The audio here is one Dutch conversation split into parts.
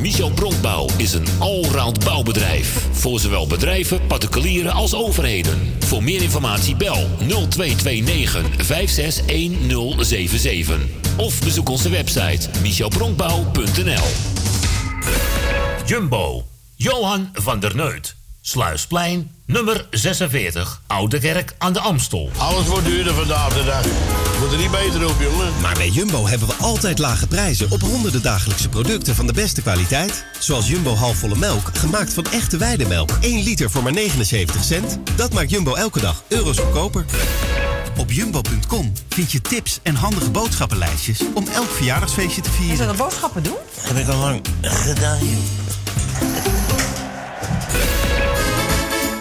Michel Bronkbouw is een allround bouwbedrijf. Voor zowel bedrijven, particulieren als overheden. Voor meer informatie bel 0229 561077. Of bezoek onze website michelbronkbouw.nl Jumbo. Johan van der Neut. Sluisplein, nummer 46. Oude Kerk aan de Amstel. Alles wordt duurder vandaag de dag. Wordt er niet beter op, jongen. Maar bij Jumbo hebben we altijd lage prijzen op honderden dagelijkse producten van de beste kwaliteit. Zoals Jumbo halfvolle melk, gemaakt van echte weidemelk. 1 liter voor maar 79 cent. Dat maakt Jumbo elke dag euro's goedkoper. Op jumbo.com vind je tips en handige boodschappenlijstjes om elk verjaardagsfeestje te vieren. Is dat een boodschappen doen? Heb ik al lang gedaan, joh.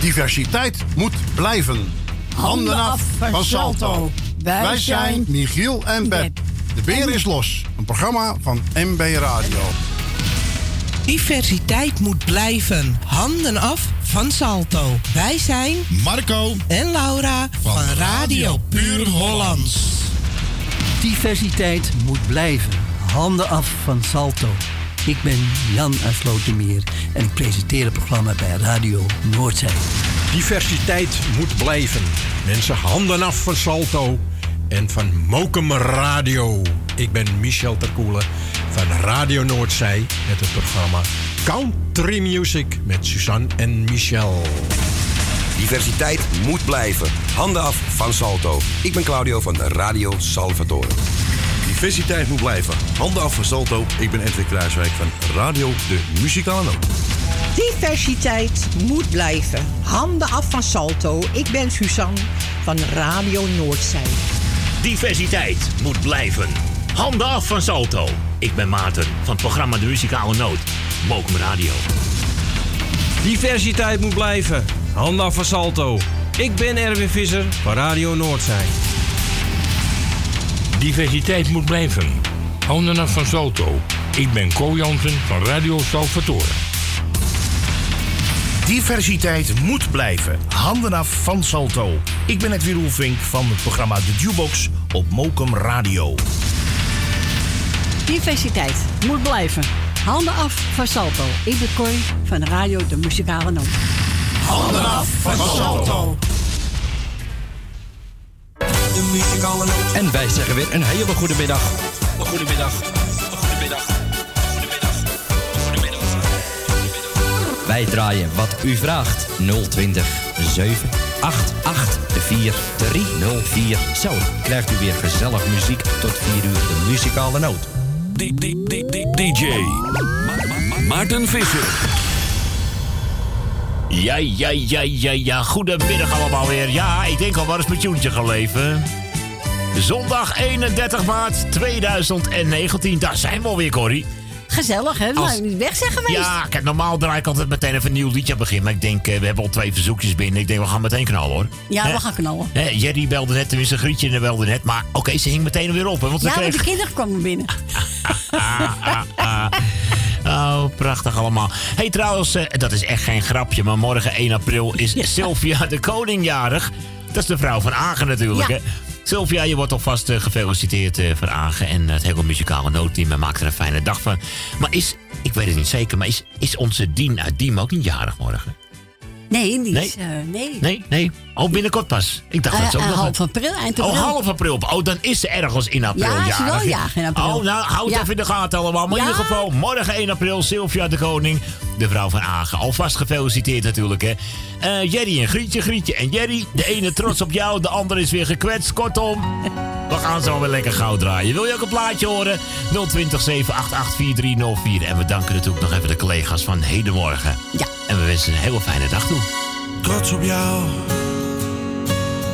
Diversiteit moet blijven. Handen af van Salto. Wij zijn Michiel en Beb. De beer is los. Een programma van MB Radio. Diversiteit moet blijven. Handen af van Salto. Wij zijn Marco en Laura van, Radio Puur Hollands. Diversiteit moet blijven. Handen af van Salto. Ik ben Jan uit Slotermeer en ik presenteer het programma bij Radio Noordzee. Diversiteit moet blijven. Mensen, handen af van Salto en van Mokum Radio. Ik ben Michel Terkoelen van Radio Noordzee met het programma Country Music met Suzanne en Michel. Diversiteit moet blijven. Handen af van Salto. Ik ben Claudio van Radio Salvatore. Diversiteit moet blijven. Handen af van Salto. Ik ben Edwin Kruiswijk van Radio De Muzikale Noot. Diversiteit moet blijven. Handen af van Salto. Ik ben Suzanne van Radio Noordzee. Diversiteit moet blijven. Handen af van Salto. Ik ben Maarten van het programma De Muzikale Noot. Mokum Radio. Diversiteit moet blijven. Handen af van Salto. Ik ben Erwin Visser van Radio Noordzee. Diversiteit moet blijven. Handen af van Salto. Ik ben Co Jansen van Radio Salvatore. Diversiteit moet blijven. Handen af van Salto. Ik ben Edwin Roelvink van het programma De Jukebox op Mokum Radio. Diversiteit moet blijven. Handen af van Salto. Ik ben Cor van Radio De Muzikale Noot. Handen af van Salto. De en wij zeggen weer een hele goede middag. Goedemiddag. goede middag. Een goede. Wij draaien wat u vraagt 020 788 4304. Zo krijgt u weer gezellig muziek tot 4 uur de muzikale noot. DJ Maarten Visser. Ja, ja, ja, ja, ja. Goedemiddag allemaal weer. Ja, ik denk al wat eens mijn tuentje gaan leven. Zondag 31 maart 2019. Daar zijn we alweer, Corrie. Gezellig, hè? We Als- zijn niet weg zijn geweest. Ja, kijk, normaal draai ik altijd meteen even een nieuw liedje aan begin. Maar ik denk, eh, we hebben al twee verzoekjes binnen. Ik denk, we gaan meteen knallen, hoor. Ja, we gaan knallen. Jerry belde net, tenminste Grietje belde net. Maar oké, ze hing meteen weer op. Hè, want Ja, want kreeg... de kinderen kwamen binnen. Oh, prachtig allemaal. hey, trouwens, eh, dat is echt geen grapje, maar morgen 1 april is Sylvia de Koning jarig. Dat is de vrouw van Agen natuurlijk, Ja. hè? Sylvia, je wordt alvast eh, gefeliciteerd eh, van Agen en het hele muzikale noodteam. En maakt er een fijne dag van. Maar is, ik weet het niet zeker, maar is, is onze Dien uit Diem ook niet jarig morgen? Nee, die Nee? is... nee. Nee, nee. Oh, binnenkort pas. Ik dacht dat ze ook Eh, eh, nog... half april, eind Oh, april. half april. Oh, dan is ze ergens in april Ja, jarig. ze wel jarig in april. Oh, nou, houd Ja. even in de gaten allemaal. Maar in Ja. ieder geval, morgen 1 april, Sylvia de Koning, de vrouw van Agen. Alvast gefeliciteerd natuurlijk, hè. Eh, Jerry en Grietje, Grietje en Jerry. De ene trots op jou, de andere is weer gekwetst. Kortom, we gaan zo weer lekker gauw draaien. Wil je ook een plaatje horen? 020 788 4304. En we danken natuurlijk nog even de collega's van Hedenmorgen. Ja. En we wensen een hele fijne dag toe. trots op jou.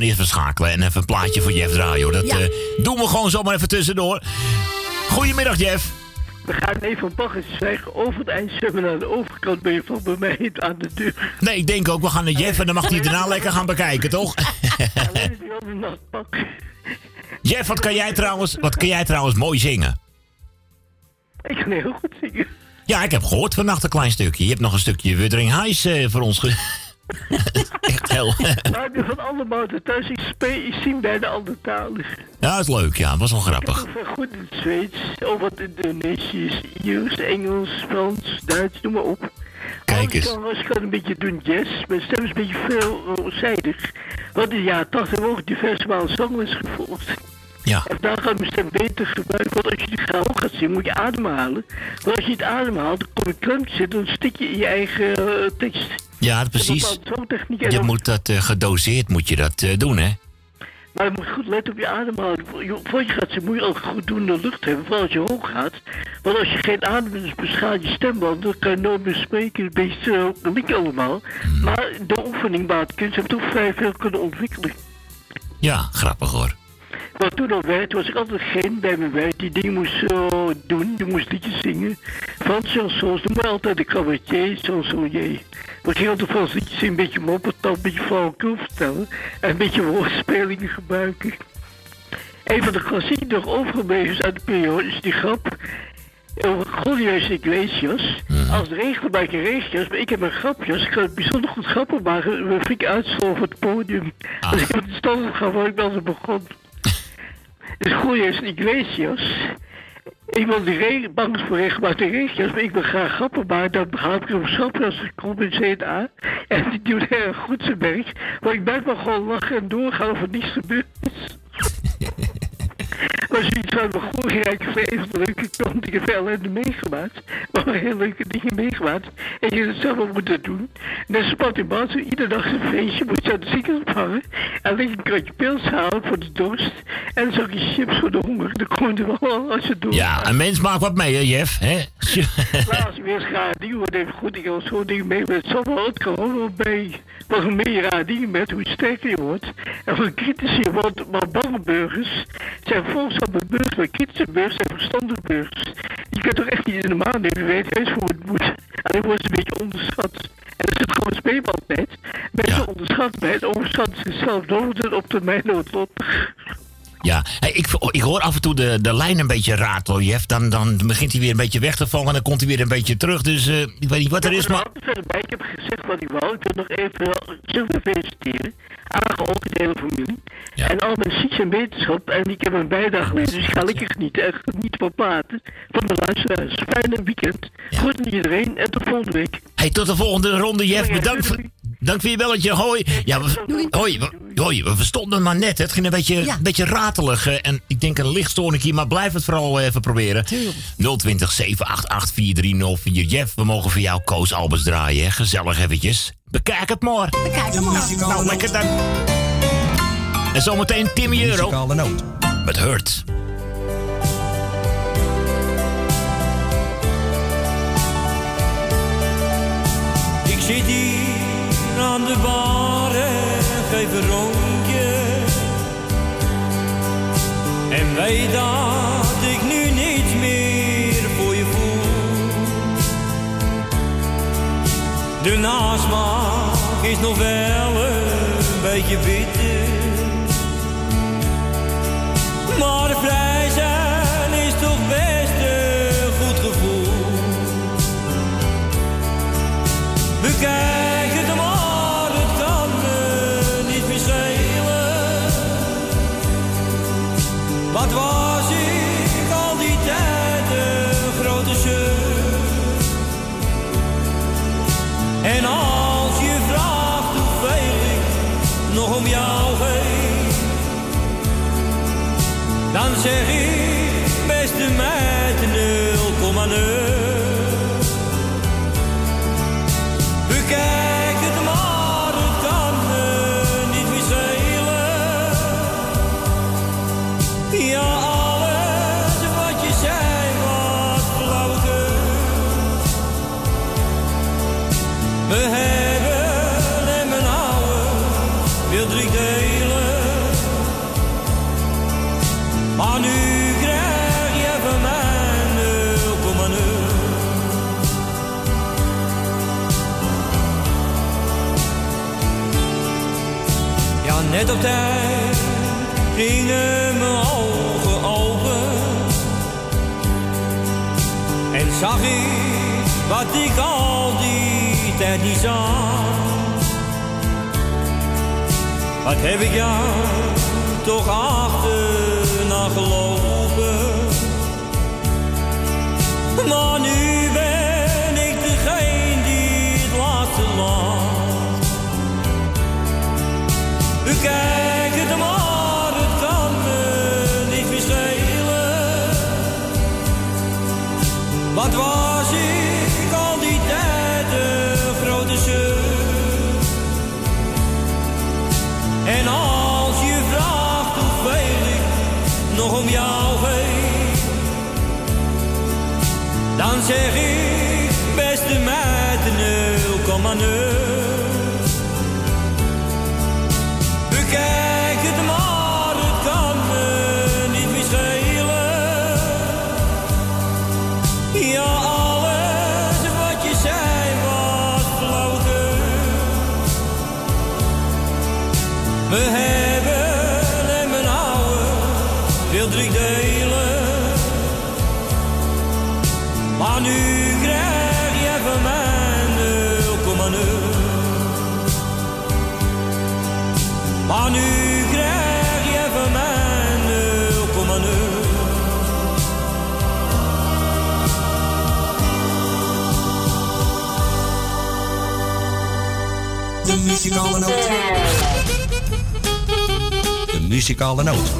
Even, schakelen en even een plaatje voor Jeff draaien. hoor. Dat Ja. eh, doen we gewoon zomaar even tussendoor. Goedemiddag, Jeff. We gaan even een baggertje zwijgen over het eind zwemmen naar de overkant ben je van bij mij aan de deur. Nee, ik denk ook, we gaan naar Jeff en dan mag hij daarna lekker gaan bekijken, toch? Jeff, wat kan jij trouwens, wat kan jij trouwens mooi zingen? Ik kan heel goed zingen. Ja, ik heb gehoord vannacht een klein stukje. Je hebt nog een stukje Wuthering Heights eh, voor ons ge... Echt heel... Maar ik ben van alle mouten thuis. Ik, zing bijna alle talen. Ja, dat is leuk, ja. was wel grappig. Ik ben goed in het Zweeds, ook wat Indonesisch, Iers, Engels, Frans, Duits, noem maar op. Kijk eens. Ik kan, een beetje doen jazz. Mijn stem is een beetje veelzijdig. Want in de jaren 80 heb ik ook diverse malen zangles gevolgd. Ja. En daar gaat mijn stem beter gebruiken. Want als je de graal gaat zingen, moet je ademhalen. Want als je niet ademhaalt, dan kom je klem zitten. Dan stik je in je eigen eh, tekst. Ja, precies. Je moet dat eh, gedoseerd moet je dat eh, doen, hè? Maar je moet goed letten op je ademhaling. Voor je gaat moet je ook goed doen de lucht hebben. Vooral als je hoog gaat. Want als je geen adem hebt, dus beschaadt je stemband. Dan kan je nooit meer spreken. Een beetje uh, allemaal. Maar de oefening baat kunst heb toch vrij veel kunnen ontwikkelen. Ja, grappig hoor. Wat toen al werkte, was ik altijd geen bij mijn werk die dingen moest eh, doen. Je moest liedjes zingen. Van chansons, noem maar altijd de cabaretier, chansonnier. We gingen altijd van liedjes zingen, een beetje moppetand, een beetje flauwekul vertellen. En een beetje woordspelingen gebruiken. Een van de klassieken nog overgebleven is uit de periode is die grap over Julio Iglesias. Als de regen bij je regenjas, maar ik heb een grapjas. Ik kan het bijzonder goed grappen maken. We flink uitsloven op het podium. Dus ik heb het standaard gehad waar ik begon. Dus Julio Iglesias. Iemand die regen, bang is voor regelmatig regenjas, maar ik ben graag grappen maken. Dan begrijp ik op schap als ik kom in. En die doet erg goed zijn werk. Maar ik blijf maar gewoon lachen en doorgaan of er niets gebeurd is. Maar zoiets van mijn leven, van leuke ik heb veel ellende meegemaakt. Maar heel leuke dingen meegemaakt. En je het zelf moeten doen. Net spat in bad, iedere dag een feestje, moet je aan de ziekenhuis ophangen. En leg een kratje pils halen voor de dorst. En een zakje chips voor de honger. Dan kom je wel aan als je het doet. Ja, een mens maakt wat mee, hè, Jeff? Hè? Maar je weer dingen wordt, even goed, ik heb zo'n dingen mee, maar kan ook wel bij. Wat hoe meer je raar dingen met, hoe sterker je wordt. En hoe kritischer je wordt, maar bange burgers zijn volgzame burgers, maar kritische burgers zijn verstandige burgers. Je kunt toch echt niet in de maan nemen, je weet heus hoe het moet. Alleen wordt het een beetje onderschat. En dat is het gewoon speelbal altijd. Mensen onderschatten mij, het overschatten zichzelf dood op termijn noodlottig. Ja, Hey, ik, ik hoor af en toe de, de lijn een beetje ratelen, Jeff. Dan, dan begint hij weer een beetje weg te vallen en dan komt hij weer een beetje terug. Dus eh, ik weet niet wat er is, maar... Ik heb gezegd wat ik wou. Ik wil nog even Sylvia feliciteren. Aangeholpen de hele familie. En al mijn ziekte en wetenschap. En ik heb een bijdrage geleverd. Dus ik ga lekker genieten. En genieten van praten. Van de luisteraars. Fijne weekend. Goed aan iedereen. En tot volgende week. Hey, tot de volgende ronde, Jeff. Bedankt voor, dank voor je belletje. Hoi. Ja, we, hoi, we, hoi, we verstonden hem maar net. Het ging een beetje, een beetje ratelig. eh, En ik denk een lichtstoornik hier, maar blijf het vooral even proberen. 020 788 4304. Jeff, we mogen voor jou Koos Albers draaien. Hè? Gezellig eventjes. Bekijk het maar. Bekijk hem maar. Nou, lekker dan. En zometeen Timmy Euro. Met Hurt. Ik zit hier aan de bar en geef rondje. En weet dat ik nu niets meer voor je voel. De nasmaak is nog wel een beetje bitter. Maar vrij Wat was ik al die tijd een grote zeur? En als je vraagt hoeveel ik nog om jou geef, dan zeg ik heb ik jou toch al. van muzikale noot.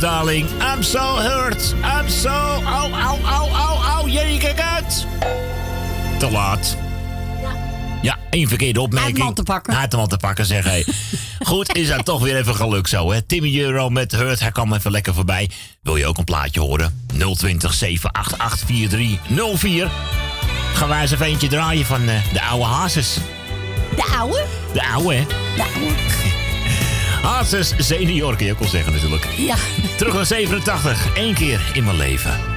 Darling, I'm so hurt. I'm so... Au, au, au, au, au. Jee, kijk uit. Te laat. Ja, één verkeerde opmerking. Uit de te pakken. Uit de te pakken, zeg hij. Goed, is dat toch weer even geluk zo, hè? Timmy Euro met Hurt, hij kwam even lekker voorbij. Wil je ook een plaatje horen? 020 788 4304. Gaan wij eens even eentje draaien van eh, de oude Hazes. De oude? De oude, hè? De oude. Hazes senior, kun je ook zeggen natuurlijk. Ja. Terug naar 87. één keer in mijn leven.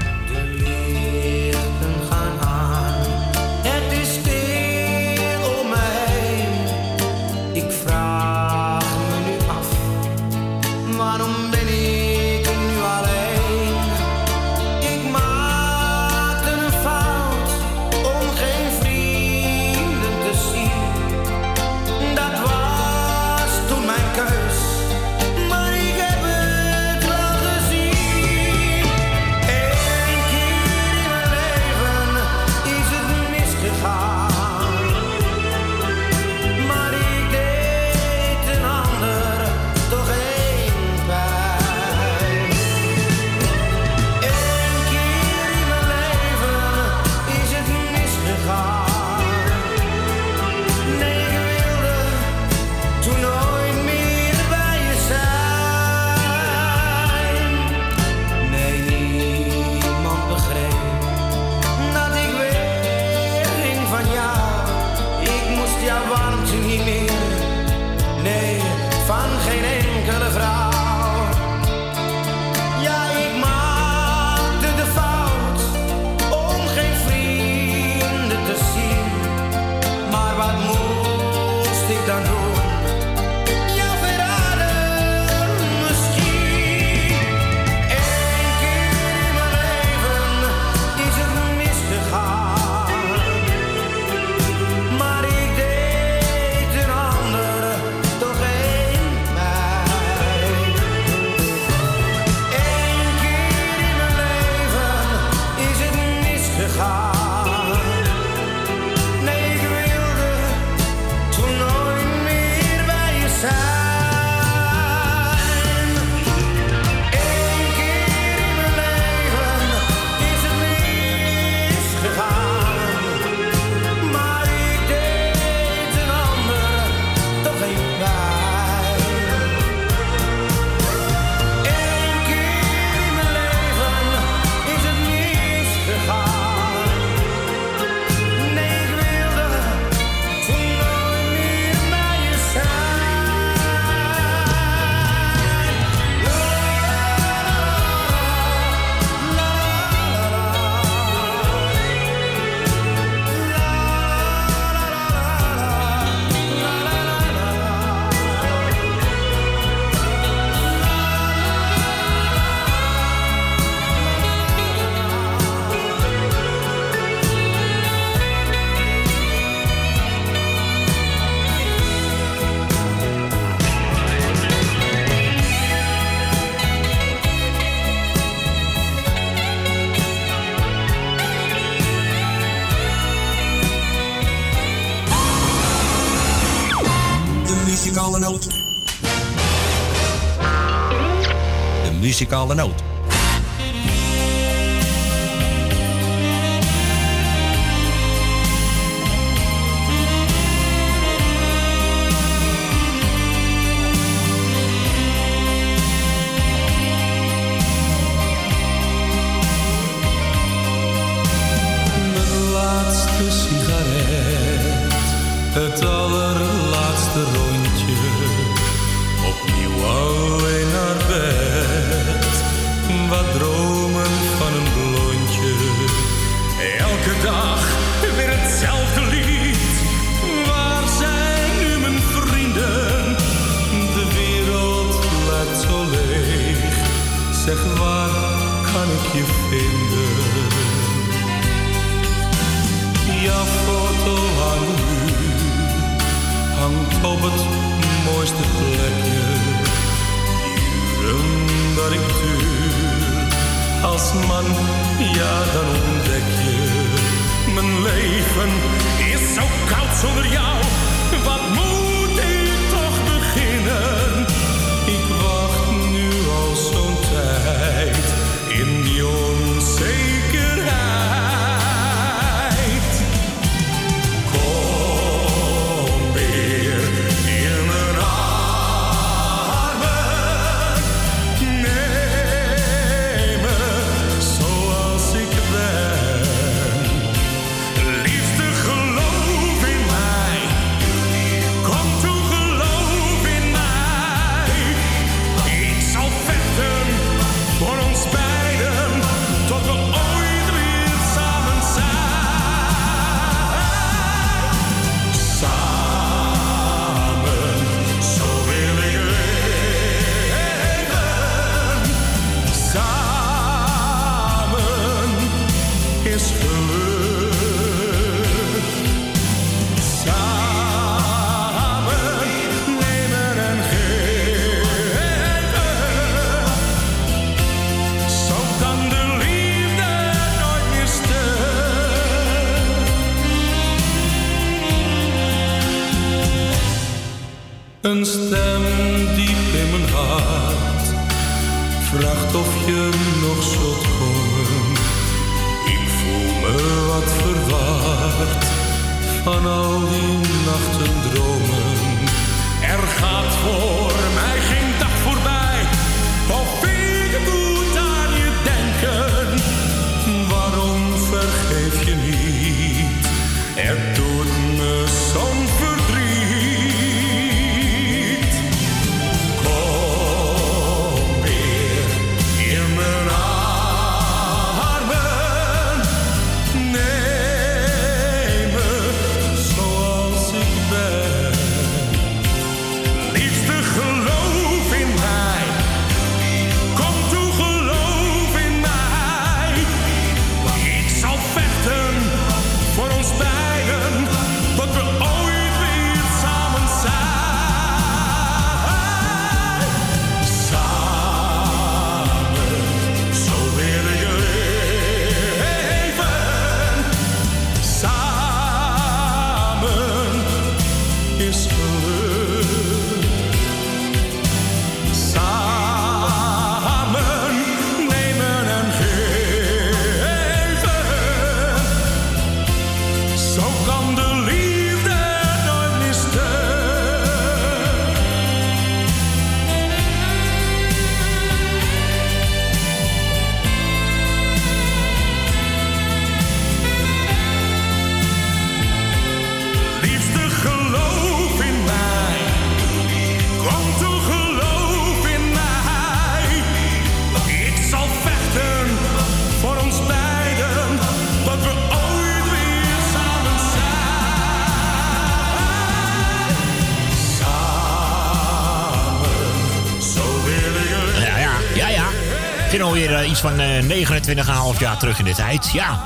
van eh, 29,5 jaar terug in de tijd. Ja.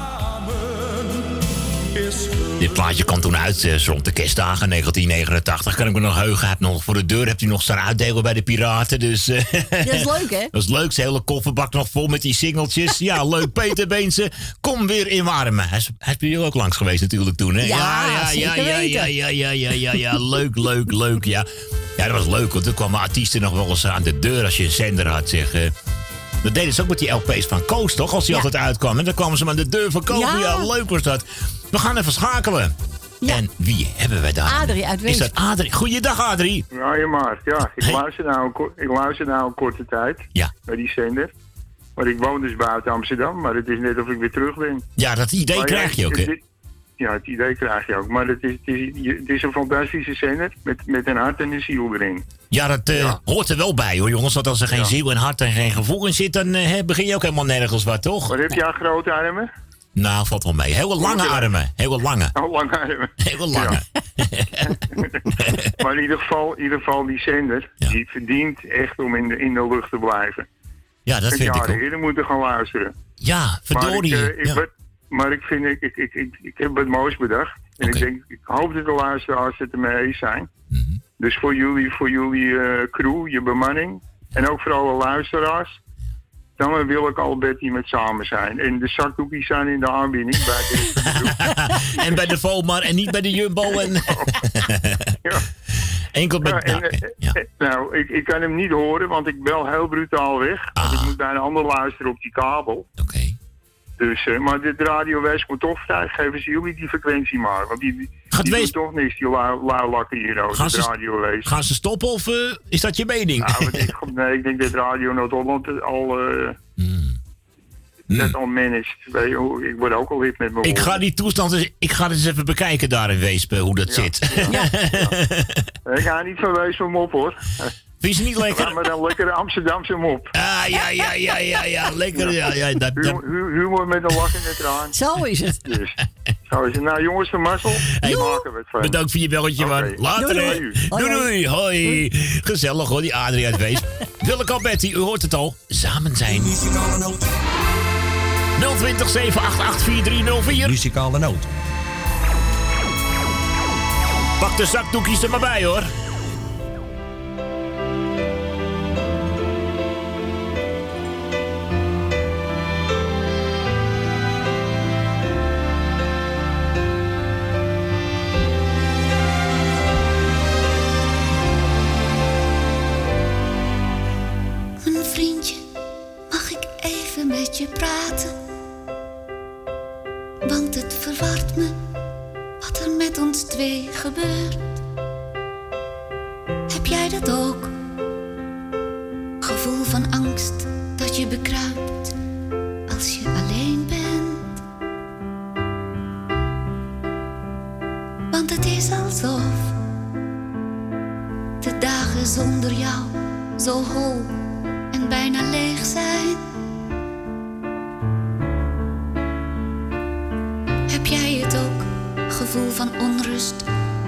Dit plaatje kwam toen uit eh, rond de kerstdagen 1989. Kan ik me nog heugen. Heb nog voor de deur hebt hij nog staan uitdelen bij de piraten. Dus, eh, dat is leuk, hè? Dat is leuk. Zijn hele kofferbak nog vol met die singeltjes. ja, leuk. Peter Beense, kom weer in warme. Hij is, bij jou ook langs geweest natuurlijk toen, hè? Ja, ja, ja, ja, ja, ja, ja, ja, ja. Leuk, leuk, leuk, ja. Ja, dat was leuk, want toen kwamen artiesten nog wel eens aan de deur als je een zender had, zeg. Eh dat deden ze ook met die LP's van Koos, toch? Als die Ja. altijd uitkwam. En dan kwamen ze hem aan de deur verkopen. Ja. Ja. leuk was dat. We gaan even schakelen. En wie hebben wij daar? Adrie uit Is dat Adrie? Goeiedag, Adrie. Ja, je maat. Ja, ik luister, nou een, ik luister nou een korte tijd Ja. bij die zender. Maar ik woon dus buiten Amsterdam, maar het is net of ik weer terug ben. Ja, dat idee Maar krijg je ook, hè? Ja, het idee krijg je ook. Maar het is, het is, je- het is een fantastische zender met, met een hart en een ziel erin. Ja, dat eh, hoort er wel bij, hoor, jongens. Want als er geen Ja. ziel en hart en geen gevoel in zit, dan eh, hè, begin je ook helemaal nergens wat, toch? Maar heb jij grote armen? Nou, valt wel mee. Hele lange armen. Hele lange. Oh, lange armen. Hele lange. Maar in ieder geval, in ieder geval die zender, die verdient echt om in de, in de lucht te blijven. Ja, dat En vind ik jaren ook. eerder moeten gaan luisteren. Ja, verdorie. Maar ik, eh, ik, ja. wat- maar ik vind, ik, ik, ik, ik, ik heb wat moois bedacht. En ik denk, ik hoop dat de luisteraars het ermee eens zijn. Mhm. Dus voor jullie, voor jullie eh, crew, je bemanning, en ook voor alle luisteraars, dan wil ik Alberti met samen zijn. En de zakdoekjes zijn in de aanbieding bij de en bij de Vomar en niet bij de Jumbo. En... Enkel bij... Ja, en, nou, eh, eh, nou, ik, ik kan hem niet horen, want ik bel heel brutaal weg. Want ik moet bij een ander luisteren op die kabel. Ah. Oké. Dus, eh, maar dit Radio West moet toch vrijgeven ze jullie die frequentie maar. Want die, die, die doen toch niks, die lui- luilakken hier over Gaan ze- Radio West. Gaan ze stoppen of eh, is dat je mening? Nou, ik, nee, ik denk dat Radio Noord-Holland al... eh Dat al managed. Ik word ook al hip met mijn ik ga die toestand eens, ik ga eens even bekijken daar in Weesp, hoe dat zit. Ik ga niet van wezen mop hoor. Vind je niet lekker? Laat maar dan lekker Amsterdamse mop. Ah, ja, ja, ja, ja, ja, lekker. Ja, ja, dat, dat- Hu- hu- Humor met een lach in het traan. Zo is het. Dus, zo is het. Nou jongens, de mazzel. Die maken we het van. Bedankt voor je belletje, man. Later, Doei, hè. doei. Doei, doei. Hoi. Gezellig, hoor, die Adrie uit Weesp. Willeke Alberti, u hoort het al. Samen zijn. 020 788 4304. Muzikale noot. Pak de zakdoekjes er maar bij, hoor. Gebeurt. Heb jij dat ook? Gevoel van angst dat je bekruipt als je alleen bent. Want het is alsof de dagen zonder jou zo hol en bijna leeg zijn. Gevoel van onrust,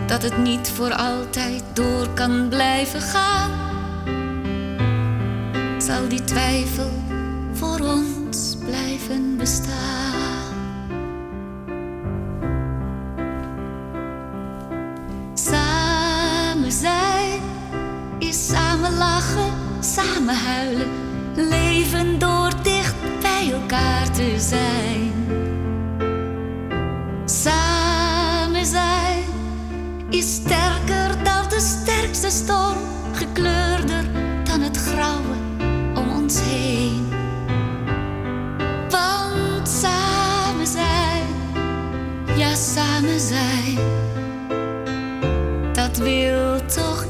dat het niet voor altijd door kan blijven gaan? Zal die twijfel voor ons blijven bestaan? Samen zijn is samen lachen, samen huilen, leven door dicht bij elkaar te zijn. Samen is sterker dan de sterkste storm, gekleurder dan het grauwe om ons heen. Want samen zijn, ja samen zijn, dat wil toch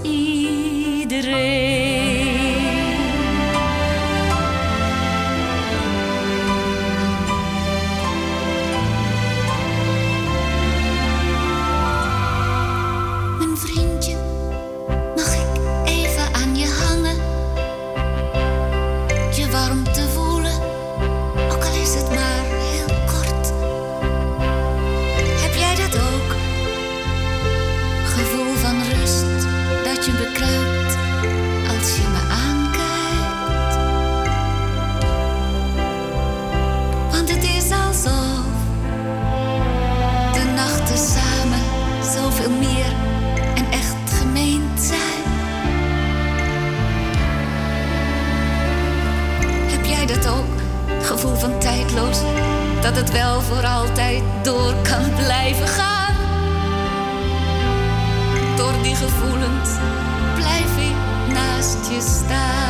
dat het wel voor altijd door kan blijven gaan. Door die gevoelens blijf ik naast je staan.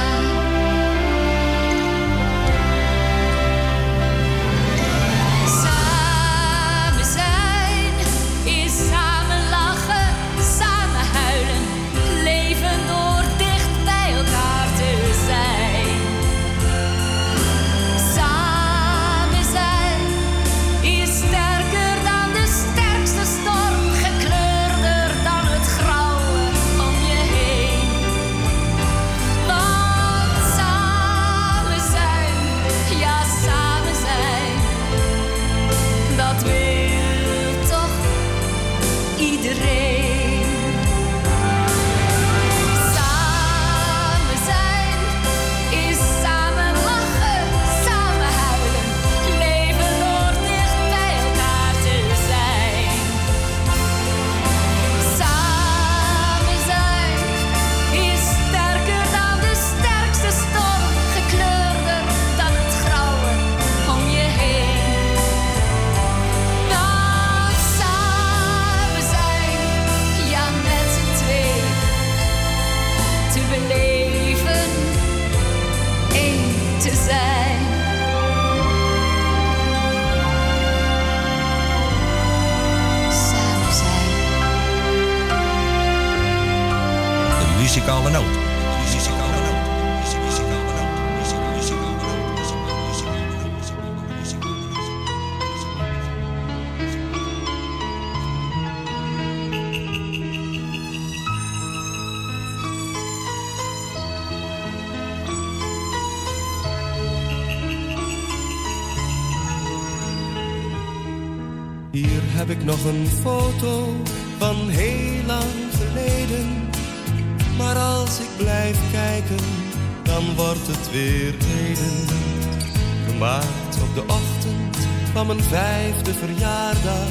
mijn vijfde verjaardag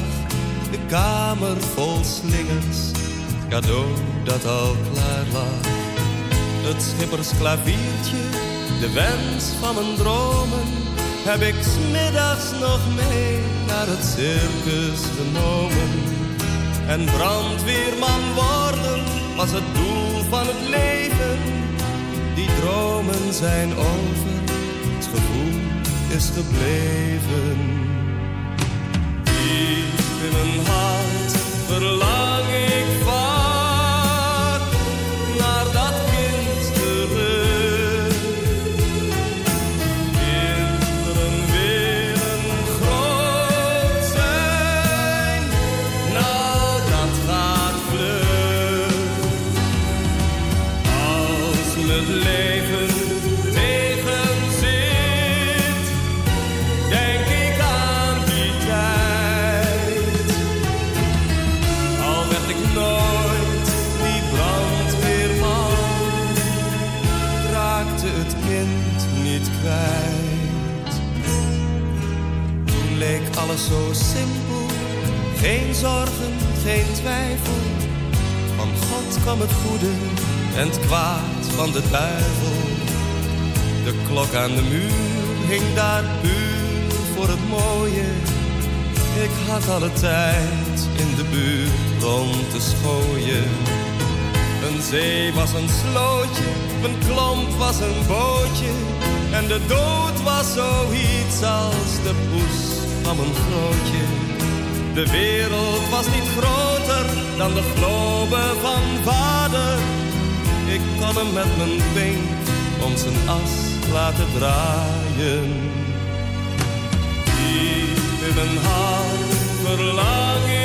de kamer vol slingers, cadeau dat al klaar lag. Het schippersklaviertje, de wens van mijn dromen, heb ik smiddags nog mee naar het circus genomen. En brandweerman worden was het doel van het leven. Die dromen zijn over, het gevoel is gebleven in mijn hart verlang ik met mijn been om zijn as laten draaien. Diep in mijn hart verlang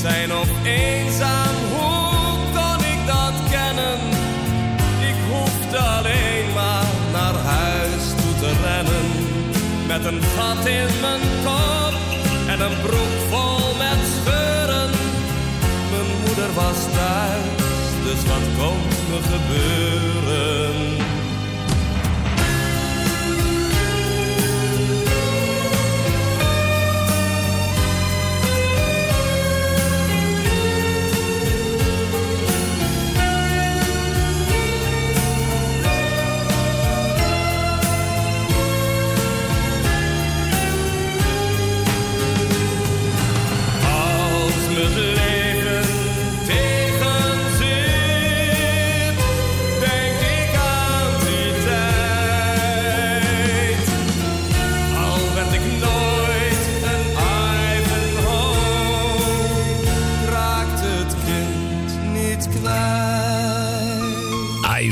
zijn of eenzaam, hoe kon ik dat kennen? Ik hoefde alleen maar naar huis toe te rennen. Met een gat in mijn kop en een broek vol met scheuren. Mijn moeder was thuis, dus wat kon me gebeuren?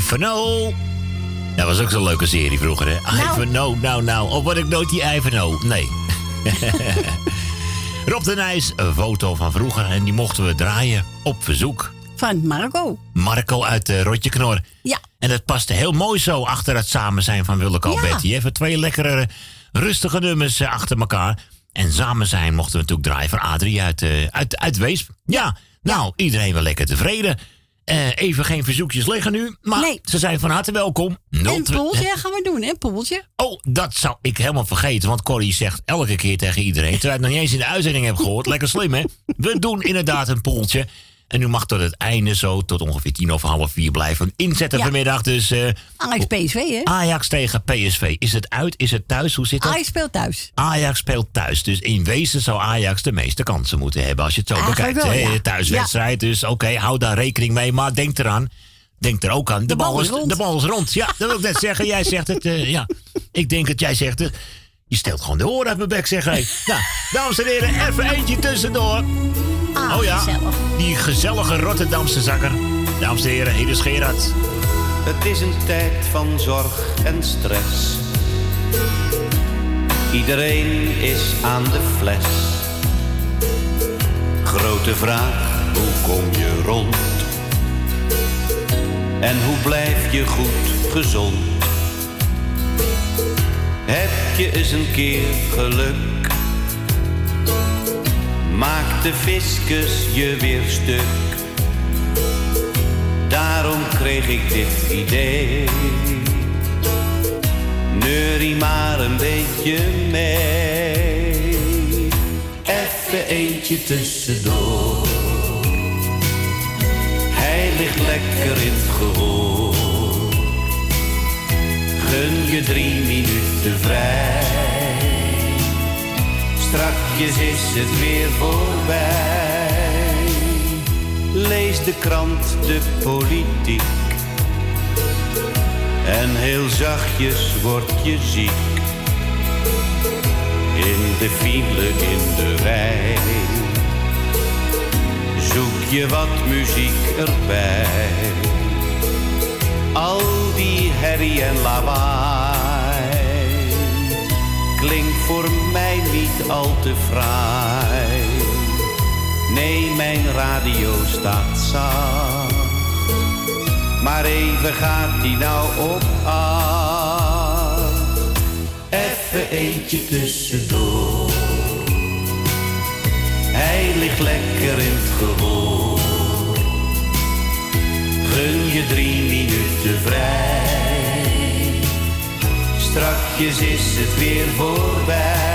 Ivanhoe. Dat was ook zo'n leuke serie vroeger, hè? Ivanhoe, nou, nou. Of word ik nooit die Ivanhoe? Nee. Rob de Nijs, een foto van vroeger. En die mochten we draaien op verzoek. Van Marco. Marco uit uh, Rotje Knor. Ja. En dat paste heel mooi zo achter het samen zijn van Willeke Ja. Betty. Even twee lekkere, rustige nummers eh, achter elkaar. En samen zijn mochten we natuurlijk draaien van Adrie uit, eh, uit, uit Weesp. Ja, nou, iedereen wel lekker tevreden. Eh, even geen verzoekjes liggen nu. Maar ze zijn van harte welkom. En 02 een poeltje gaan we doen, hè? Poeltje. Oh, dat zou ik helemaal vergeten. Want Corrie zegt elke keer tegen iedereen. Terwijl ik nog niet eens in de uitzending heb gehoord. Lekker slim, hè? We doen inderdaad een poeltje. En u mag tot het einde zo, tot ongeveer tien of half vier blijven inzetten Ja. vanmiddag. Dus eh, Ajax PSV, hè? Ajax tegen PSV. Is het uit? Is het thuis? Hoe zit dat? Ajax speelt thuis. Ajax speelt thuis. Dus in wezen zou Ajax de meeste kansen moeten hebben als je het zo Eigenlijk bekijkt. wel, ja. Thuiswedstrijd. Dus oké, hou daar rekening mee. Maar denk eraan. Denk er ook aan. De, bal, is rond. De bal is rond. Ja, dat wil ik net zeggen. Jij zegt het. eh, ja. Ik denk dat jij zegt het. Je steelt gewoon de oren uit mijn bek, zeg hij. Nou, dames en heren, even eentje tussendoor. Oh ja, die gezellige Rotterdamse zakker. Dames en heren, hier is Gerard. Het is een tijd van zorg en stress. Iedereen is aan de fles. Grote vraag, hoe kom je rond? En hoe blijf je goed gezond? Heb je eens een keer geluk? Maakt de fiscus je weer stuk? Daarom kreeg ik dit idee. Neurie maar een beetje mee. Even eentje tussendoor. Hij ligt lekker in het gehoor. Gun je drie minuten vrij. Strakjes is het weer voorbij. Lees de krant, de politiek. En heel zachtjes word je ziek. In de file, in de rij. Zoek je wat muziek erbij. Al die herrie en lawaai. Klinkt voor mij niet al te fraai. Nee, mijn radio staat zacht. Maar even gaat die nou op acht. Even eentje tussendoor. Hij ligt lekker in het gehoor. Gun je drie minuten vrij. Strakjes is het weer voorbij.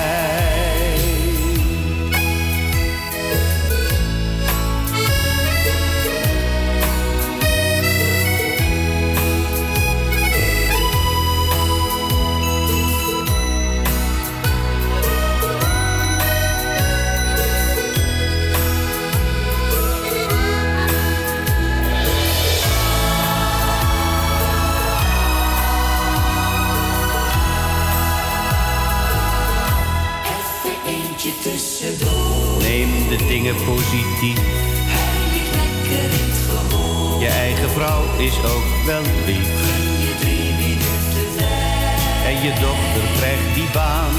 Neem de dingen positief. Hij ligt lekker in het gehoor. Je eigen vrouw is ook wel lief. Gun je drie minuten vrij. En je dochter krijgt die baan.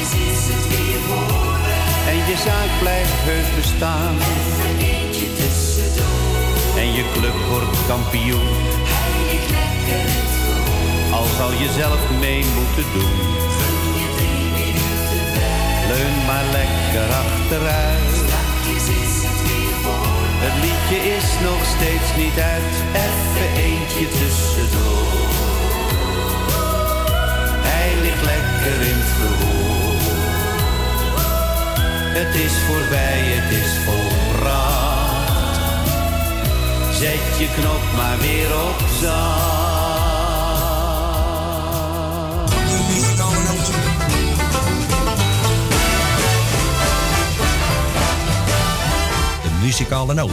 Is het weer voorbij. En je zaak blijft heus bestaan. Even eentje tussendoor. En je club wordt kampioen. Hij ligt lekker in het gehoor. Al zal je zelf mee moeten doen. Gun je drie leun maar lekker achteruit. Het liedje is nog steeds niet uit, even eentje tussendoor. Hij ligt lekker in het gehoor. Het is voorbij, het is volbracht. Zet je knop maar weer op zacht. Muzikale noot.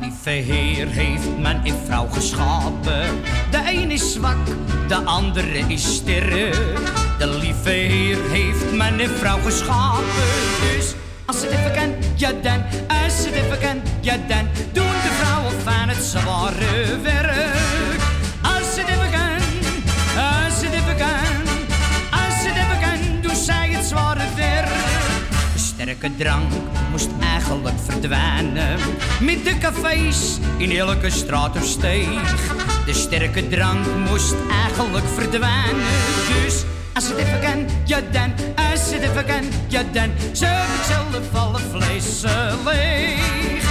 lieve Heer heeft en vrouw geschapen. De een is zwak, de andere is sterk. De lieve Heer heeft en vrouw geschapen. Dus als het even kan, ja dan. Ja dan. Doen de vrouwen van het zware werk. Als het even kan, als het even kan. Als het even kan, doen zij het zware werk. De sterke drank moest eigenlijk verdwijnen. Met de cafés in elke straat of steeg. De sterke drank moest eigenlijk verdwijnen. Dus als het even kan, ja dan. Als het even kan, ja dan. Zo heb ik zelf alle vlees eh, leeg.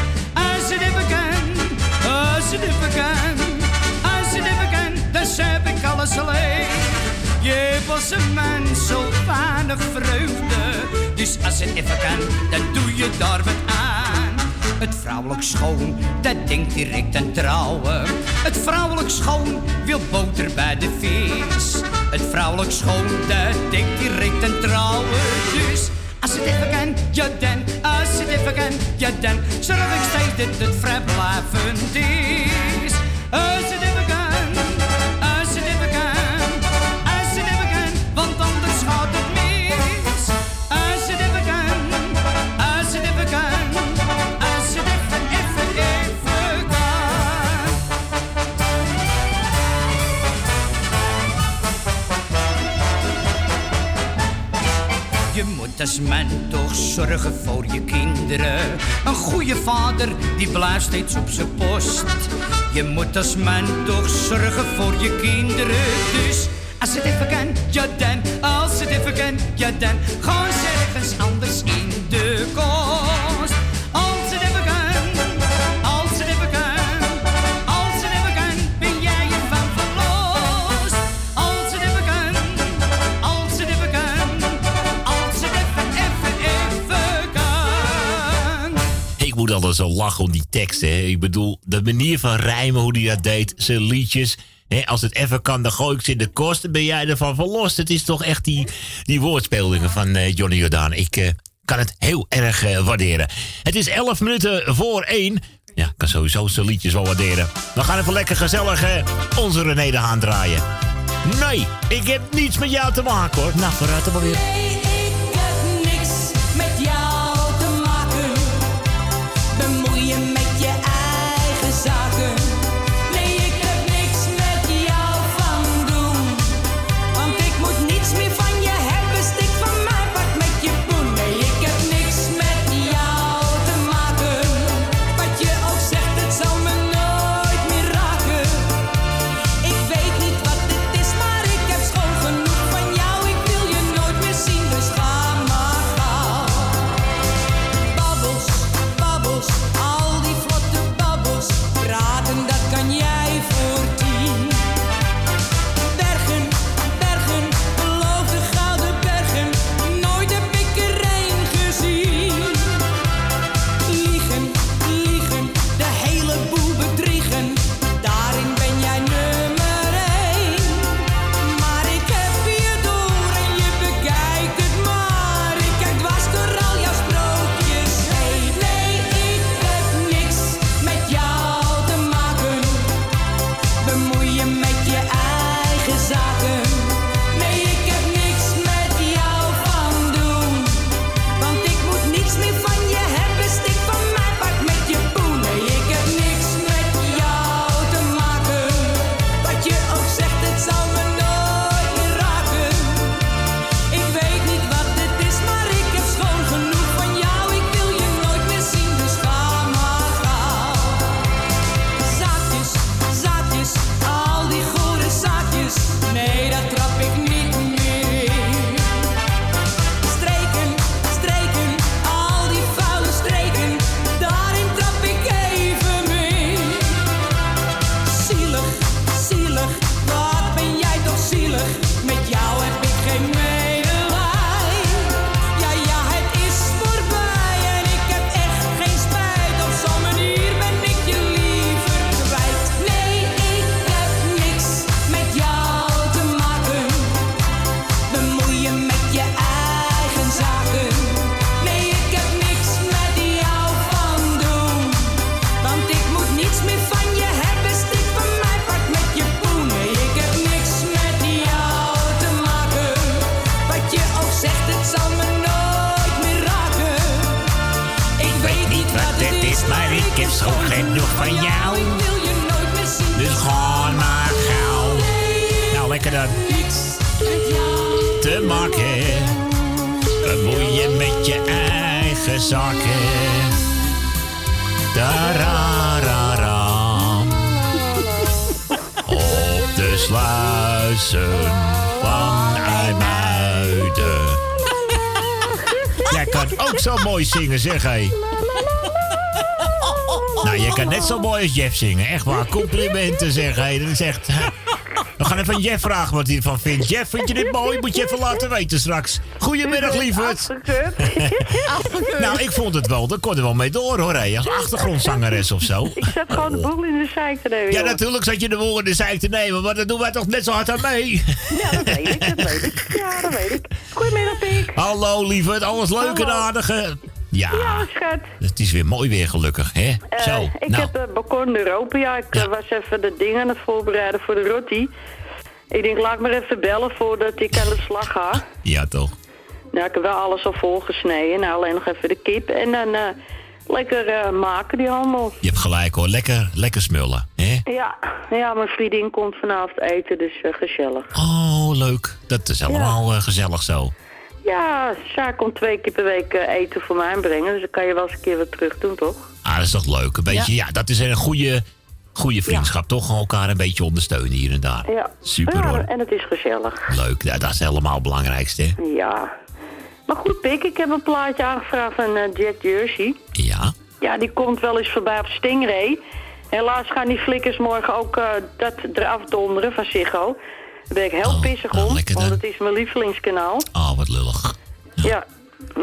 Het even kan, als het even kan. Als het even kan, dan heb ik alles leeg. Je was een mens zo weinig vreugde. Dus als het even kan, dan doe je daar wat aan. Het vrouwelijk schoon, dat denkt direct aan trouwen. Het vrouwelijk schoon wil boter bij de vis. Het vrouwelijk schoon, dat denkt direct aan trouwen. Dus als het even kan, ja dan. Even kan, ja dan. Zorg ik steeds dat het vrijblijvend is. Als het even kan, als het even kan. Als het even kan, want anders gaat het mis. Als het even kan, als het even kan. Als het even, even, even kan. Je moet als man toch zorgen voor je kinderen. Een goede vader, die blijft steeds op zijn post. Je moet als man toch zorgen voor je kinderen. Dus als het even kan, ja dan. Als het even kan, ja dan. Gewoon ergens anders in de kost. Altijd zo lachen om die teksten. Ik bedoel, de manier van rijmen, hoe hij dat deed, zijn liedjes. Als het even kan, dan gooi ik ze in de kost. Dan ben jij ervan verlost. Het is toch echt die, die woordspelingen van eh, Johnny Jordaan. Ik eh, kan het heel erg eh, waarderen. Het is 11 minuten voor 1. Ja, ik kan sowieso zijn liedjes wel waarderen. We gaan even lekker gezellig onze René de Haan draaien. Nee, ik heb niets met jou te maken hoor. Nou, vooruit dan maar weer. Maken. Bemoei je met je eigen zaken. Tarararam. Op de sluizen van IJmuiden. Jij kan ook zo mooi zingen, zeg hé. Nou, je kan net zo mooi als Jeff zingen. Echt waar, complimenten zeg hé. Dat is echt... We gaan even Jeff vragen wat hij ervan vindt. Jeff, vind je dit mooi? Moet je even laten weten straks. Goedemiddag, lieverd. nou, ik vond het wel. Daar kon er wel mee door, hoor. Als achtergrondzangeres of zo. Ik zet gewoon de boel in de zeik te nemen. Ja, natuurlijk zat je de woorden de zeik te nemen. Maar dat doen wij toch net zo hard aan mee. Ja, dat weet ik, dat weet ik. Ja, dat weet ik. Goedemiddag, Pink. Hallo, lieverd. Alles leuk en Hallo. Ja, Ja, schat. het is weer mooi weer, gelukkig. Hè? Eh, Zo, ik nou. heb de balkon Europa. Ja, ik eh, was even de dingen aan het voorbereiden voor de rotti. Ik denk, laat ik maar even bellen voordat ik aan de slag ga. Ja, toch. Nou, ik heb wel alles al volgesneden. Nou, alleen nog even de kip. En dan eh, lekker eh, maken, die handel. Je hebt gelijk, hoor. Lekker, lekker smullen. Hè? Ja, ja, mijn vriendin komt vanavond eten, dus eh, gezellig. Oh, leuk. Dat is allemaal eh, gezellig zo. Ja, Sjaak komt twee keer per week eh, eten voor mij brengen. Dus dan kan je wel eens een keer wat terug doen, toch? Ah, dat is toch leuk. Een beetje, ja, dat is een goede, goede vriendschap. Toch elkaar een beetje ondersteunen hier en daar. Ja. Super ja, hoor. En het is gezellig. Leuk. Ja, dat is helemaal het belangrijkste. hè? Ja. Maar goed, Pik, ik heb een plaatje aangevraagd van Jack Jersey. Ja. Ja, die komt wel eens voorbij op Stingray. Helaas gaan die flikkers morgen ook eh, dat eraf donderen van Ziggo. Daar ben ik heel pissig om, want het is mijn lievelingskanaal. Oh, wat lullig. Ja,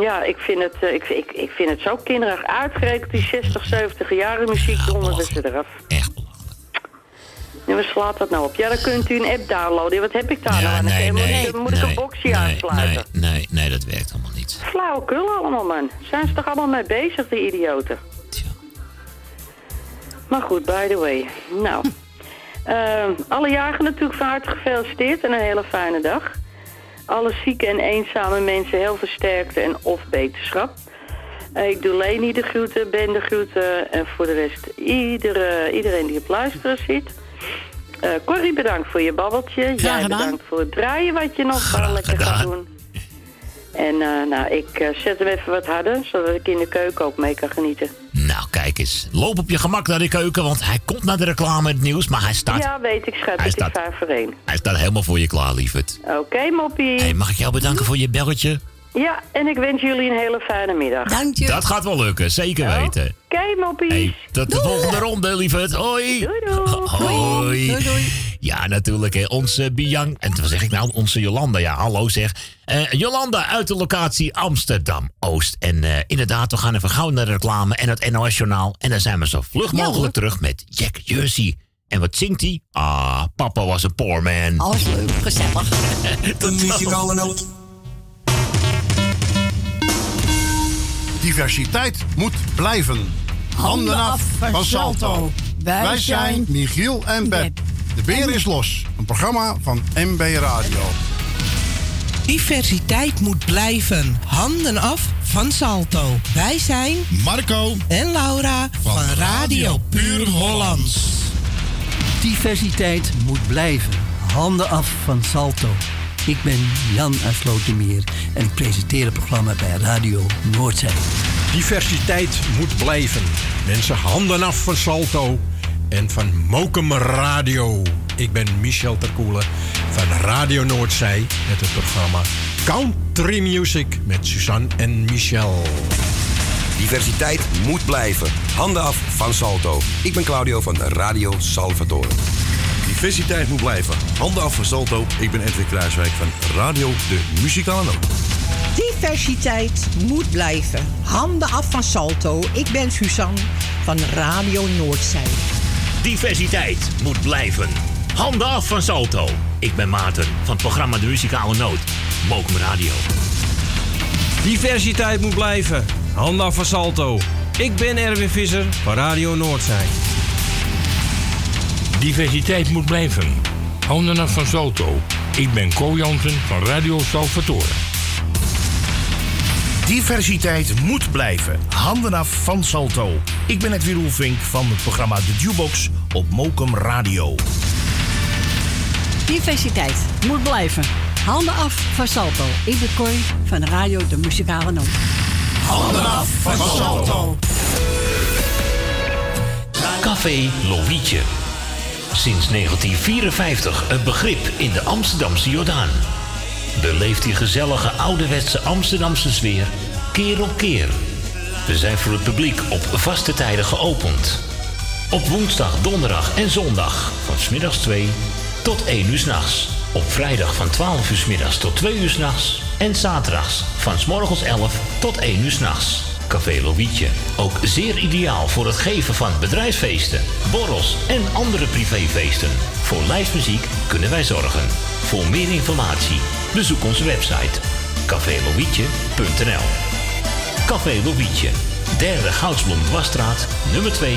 ja ik, vind het, eh, ik, ik, ik vind het zo kinderig uitgerekend, die 60, 70 jaren muziek donderen ze eraf. Echt En waar slaat dat nou op? Ja, dan kunt u een app downloaden. Wat heb ik daar nou aan? nee, Moet ik- nee, moet ik een boxje aansluiten? Nee, nee, nee, dat werkt allemaal niet. Flauwekul allemaal, man. Zijn ze toch allemaal mee bezig, die idioten? Maar goed, by the way. Nou, alle jarigen natuurlijk van harte gefeliciteerd en een hele fijne dag. Alle zieke en eenzame mensen heel versterkte en of beterschap. Eh, ik doe Leni de groeten, Ben de groeten en voor de rest iedere, iedereen die op luisteren zit. Eh Corrie, bedankt voor je babbeltje. Jij bedankt voor het draaien wat je nog lekker gaat doen. En eh, nou, ik eh, zet hem even wat harder, zodat ik in de keuken ook mee kan genieten. Nou, kijk eens. Loop op je gemak naar de keuken, want hij komt naar de reclame in het nieuws, maar hij staat, Ja, weet ik, schat. Hij staat- is vijf voor één. hij staat helemaal voor je klaar, lieverd. Oké, moppie. Hey, mag ik jou bedanken voor je belletje? Ja, en ik wens jullie een hele fijne middag. Dank Dat gaat wel lukken, zeker weten. Oké, moppie. Hey, tot de volgende ronde, lieverd. Hoi. Doei, doei. Hoi. Doei, doei. Ja, natuurlijk. Hè. Onze Bian. En wat zeg ik nou? Onze Jolanda. Ja, hallo zeg. Eh, Jolanda uit de locatie Amsterdam-Oost. En eh, inderdaad, we gaan even gauw naar de reclame en het NOS-journaal. En dan zijn we zo vlug mogelijk terug met Jack Jersey. En wat zingt hij? Ah, papa was een poor man. Alles leuk, gezellig. De muzikale noot. Diversiteit moet blijven. Handen af van Salto. Wij zijn Michiel en Beb. De Beer is los. Een programma van MB Radio. Diversiteit moet blijven. Handen af van Salto. Wij zijn Marco en Laura van, Radio Puur Hollands. Diversiteit moet blijven. Handen af van Salto. Ik ben Jan uit en ik presenteer het programma bij Radio Noordzee. Diversiteit moet blijven. Mensen, handen af van Salto en van Mokum Radio. Ik ben Michel Terkoelen van Radio Noordzij met het programma Country Music met Suzanne en Michel. Diversiteit moet blijven. Handen af van Salto. Ik ben Claudio van Radio Salvatore. Diversiteit moet blijven. Handen af van Salto. Ik ben Edwin Kruiswijk van Radio De Muzikale. Diversiteit moet blijven. Handen af van Salto. Ik ben Suzanne van Radio Noordzij. Diversiteit moet blijven. Handen af van Salto. Ik ben Maarten van het programma De Muzikale Noot. Mokum Radio. Diversiteit moet blijven. Handen af van Salto. Ik ben Erwin Visser van Radio Noordzij. Diversiteit moet blijven. Handen af van Salto. Ik ben Co Jansen van Radio Salvatore. Diversiteit moet blijven. Handen af van Salto. Ik ben Edwin Roelvink van het programma The Jukebox op Mokum Radio. Diversiteit moet blijven. Handen af van Salto. Ik ben Corrie van de radio De Muzikale Noot. Handen af van Salto. Café Lovietje. Sinds 1954 een begrip in de Amsterdamse Jordaan. Beleeft die gezellige ouderwetse Amsterdamse sfeer keer op keer. We zijn voor het publiek op vaste tijden geopend. Op woensdag, donderdag en zondag van smiddags 2 tot 1 uur s'nachts. Op vrijdag van 12 uur 's middags tot 2 uur s'nachts. En zaterdags van 's morgens 11 tot 1 uur s'nachts. Café Lovietje. Ook zeer ideaal voor het geven van bedrijfsfeesten, borrels en andere privéfeesten. Voor lijstmuziek kunnen wij zorgen. Voor meer informatie bezoek onze website cafélovietje.nl Café Lovietje, derde Goudsblom Dwarsstraat, nummer 2,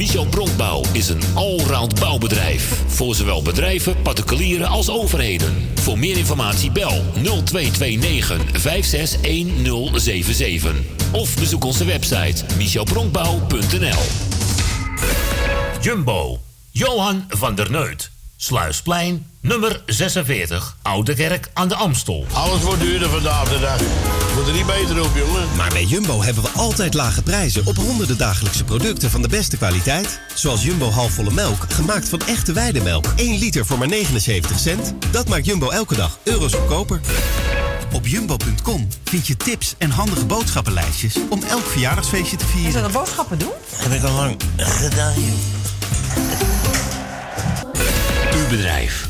Michel Bronkbouw is een allround bouwbedrijf. Voor zowel bedrijven, particulieren als overheden. Voor meer informatie bel 0229 561077. Of bezoek onze website michelbronkbouw.nl Jumbo, Johan van der Neut. Sluisplein, nummer 46, Oude Kerk aan de Amstel. Alles wordt duurder vandaag de dag. Moet er niet beter op, jongen. Maar bij Jumbo hebben we altijd lage prijzen op honderden dagelijkse producten van de beste kwaliteit. Zoals Jumbo halfvolle melk, gemaakt van echte weidemelk. 1 liter voor maar 79 cent. Dat maakt Jumbo elke dag euro's goedkoper. Op jumbo.com vind je tips en handige boodschappenlijstjes om elk verjaardagsfeestje te vieren. Dat een boodschappen doen? Heb ik al lang gedaan, Uw bedrijf.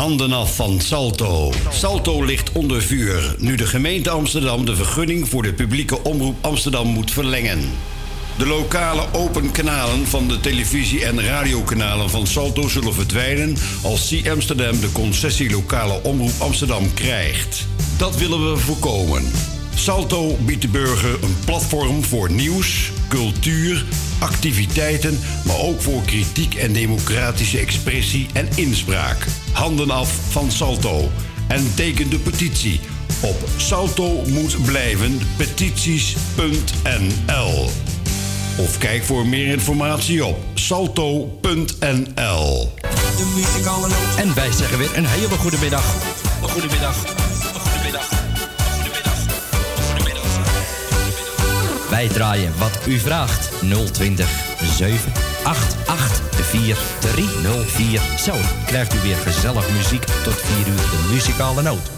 Handen af van Salto. Salto ligt onder vuur nu de gemeente Amsterdam de vergunning voor de publieke omroep Amsterdam moet verlengen. De lokale open kanalen van de televisie- en radiokanalen van Salto zullen verdwijnen als C Amsterdam de concessie lokale omroep Amsterdam krijgt. Dat willen we voorkomen. Salto biedt de burger een platform voor nieuws, cultuur, activiteiten, maar ook voor kritiek en democratische expressie en inspraak. Handen af van Salto en teken de petitie op salto moet blijven petities.nl. Of kijk voor meer informatie op salto.nl. En wij zeggen weer een hele goede middag. Een Wij draaien wat u vraagt. 020 788 4304. Zo krijgt u weer gezellig muziek tot 4 uur de muzikale noot.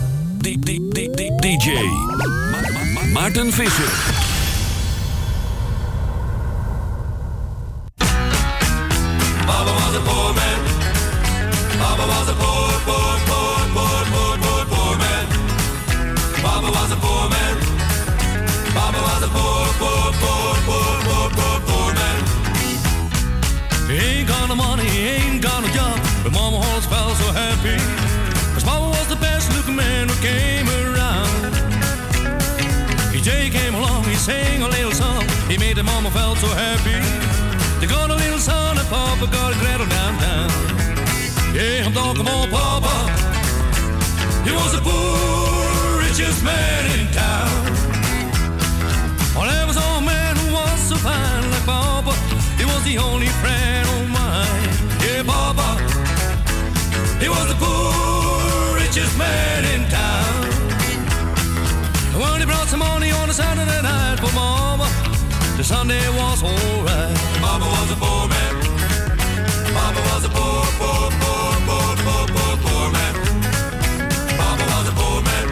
DJ Maarten Visser. But Mama always felt so happy. Cause Mama was the best looking man who came around. He DJ came along, he sang a little song. He made the mama felt so happy. They got a little son and Papa got a cradle. Yeah, I'm talking about Papa. He was the poor richest man in town. Well, there was a man who was so fine like Papa. He was the only friend of mine. Yeah, Papa. He was the poor richest man in town. When he brought some money on a Saturday night for Mama, the Sunday was alright. Papa was a poor man. Papa was a poor, poor, poor, poor, poor, poor, poor man. Papa was a poor man.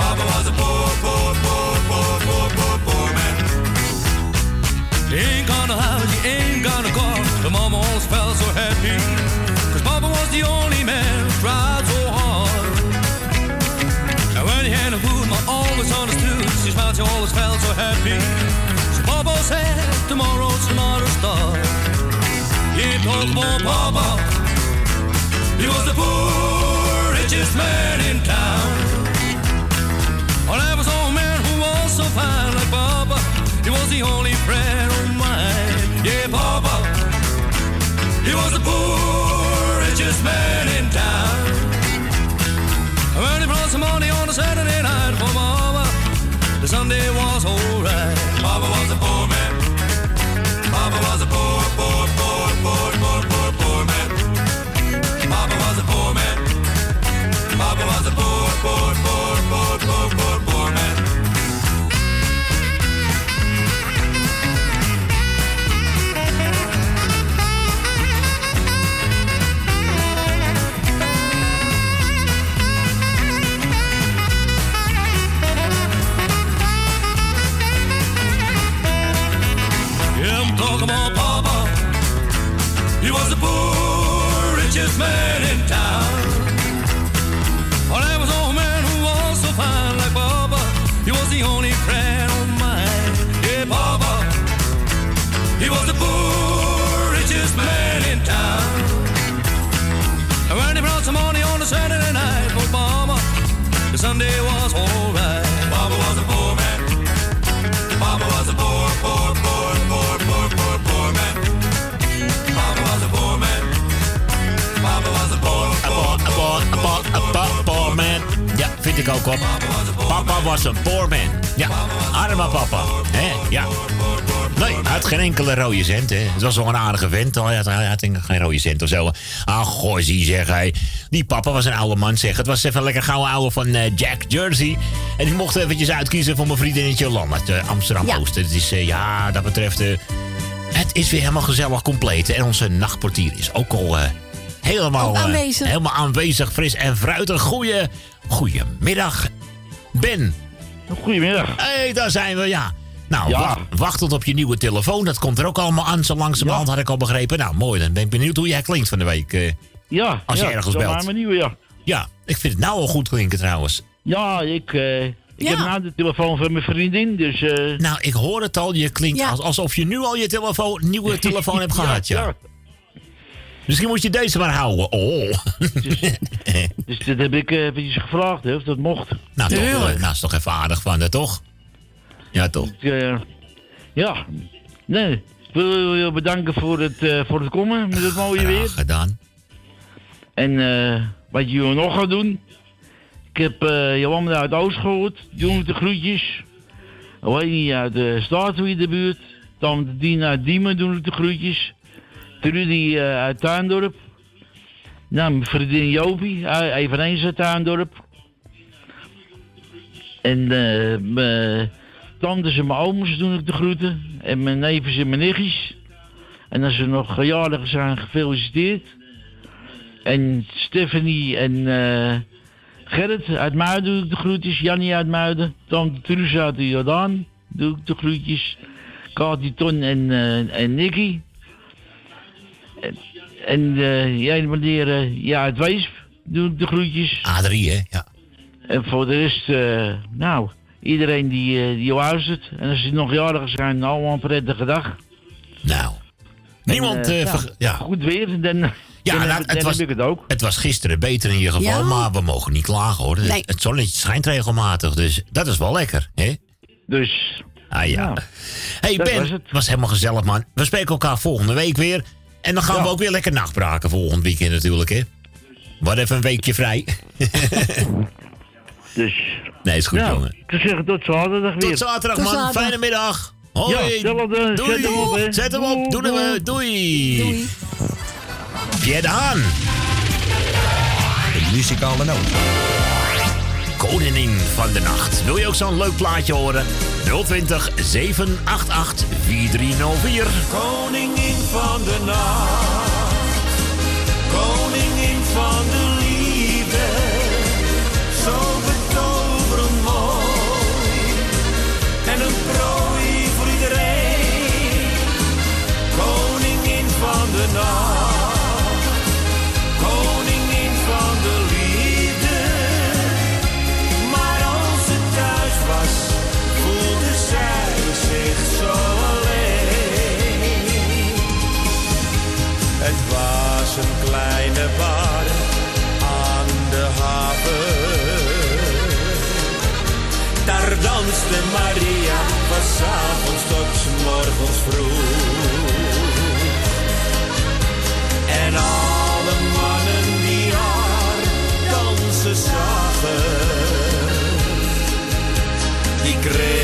Papa was a poor, poor, poor, poor, poor, poor, poor man. Ain't got a house, Said, tomorrow's another star. He talked about Papa. He was the poor richest man in town. Oh, there was a man who was so fine like Papa. He was the only friend of mine. Yeah, Papa. He was the poor richest man in town. When he brought some money on a Saturday night for Mama, the Sunday was alright. Papa was a poor man. Papa was a ik ook op. Papa was een poor man. Ja, arme papa. Hè? Ja. Nee, hij had geen enkele rode cent. Hè. Het was wel een aardige vent. Hij had, hij had geen rode cent of zo. Ah, goh, zie, zeg hij. Die papa was een oude man, zeg. Het was even lekker gouden oude van eh, Jack Jersey. En ik mocht eventjes uitkiezen voor mijn vriendinnetje Lam uit eh, Amsterdam Ja. Oost. Het is, eh, ja, dat betreft... het is weer helemaal gezellig compleet. En onze nachtportier is ook al helemaal, aanwezig. helemaal aanwezig, fris en fruitig. Goeie, goedemiddag, Ben. Goedemiddag. Hé, hey, daar zijn we, ja. Nou, Ja. wacht, wachtend op je nieuwe telefoon. Dat komt er ook allemaal aan, zo langzamerhand had ik al begrepen. Nou, mooi, dan ben ik benieuwd hoe jij klinkt van de week. eh, Ja, als je ja, ergens belt. maar mijn nieuwe, ja. Ja, ik vind het nou al goed klinken trouwens. Ja, ik, eh, ik heb nou de telefoon van mijn vriendin, dus... eh, Nou, ik hoor het al, je klinkt als, alsof je nu al je telefoon, nieuwe telefoon hebt gehad, ja. Misschien moet je deze maar houden. Oh. dus dat heb ik eh, eventjes gevraagd, hè, of dat mocht. nou, toch, eh, nou, is toch even aardig van, hè, toch? Ja, toch? Eh, ja, nee. Ik wil je bedanken voor het, eh, voor het komen met het mooie weer. gedaan. En eh, wat jullie nog gaan doen. Ik heb eh Johan uit Oost gehoord. Doen de groetjes. Wayne uit de Staatwier de buurt. Dan uit Diemen doen de groetjes. Trudy eh, uit Tuindorp. Nou, mijn vriendin Jopie, eh, eveneens uit Tuindorp. En eh mijn tantes en mijn ooms doen ik de groeten. En mijn neefjes en mijn nichtjes. En als ze nog jarig zijn, gefeliciteerd. En Stephanie en Gerrit uit Muiden doe ik de groetjes. Jannie uit Muiden. Tante Truus uit de Jordaan doe ik de groetjes. Kati, Ton en, en Nicky. En, en eh, jij meneer eh, ja, uit Weesp doe ik de groetjes. A3, hè? Ja. En voor de rest, eh, nou, iedereen die, die luistert. En als ze nog jarig zijn, allemaal een prettige dag. Nou. Niemand, En, ja, verge- ja. Goed weer, dan... Ja, Dan nou, heb- het, dan was, heb ik het ook. het was gisteren beter in ieder geval, Ja. maar we mogen niet klagen hoor. Het- Nee. Het zonnetje schijnt regelmatig, dus dat is wel lekker. Hè? Dus. Ah ja. hey dat Ben, was was, het. helemaal gezellig man. We spreken elkaar volgende week weer. En dan gaan Ja. we ook weer lekker nachtbraken volgend weekend natuurlijk hè. Wat even een weekje vrij. dus. Nee, is goed Ja, jongen. Ik zeggen tot zaterdag weer. Tot zaterdag man, fijne middag. Hoi. Ja, hetzelfde. Doei. Zet hem op, hè. Zet hem op. Doen we. Doei. Doei. Pierre de Haan. De muzikale noot. Koningin van de Nacht. Wil je ook zo'n leuk plaatje horen? 020 788 4304. Koningin van de nacht, koningin van de liefde, zo was een kleine bar aan de haven. Daar danste Maria van 's tot morgens vroeg. En alle mannen die haar dansen zagen, die kregen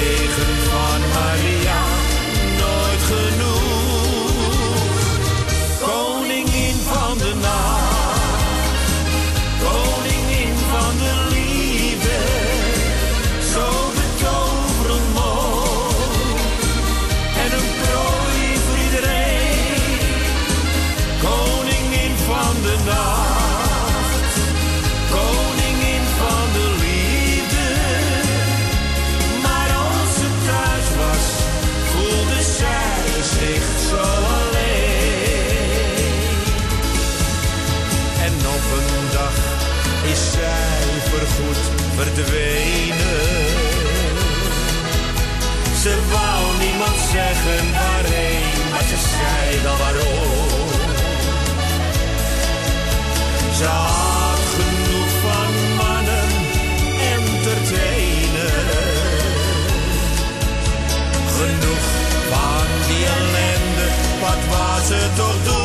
verdwenen. Ze wou niemand zeggen waarheen, maar ze zei dan waarom. Ze had genoeg van mannen entertainen. Genoeg van die ellende, wat was ze toch doen?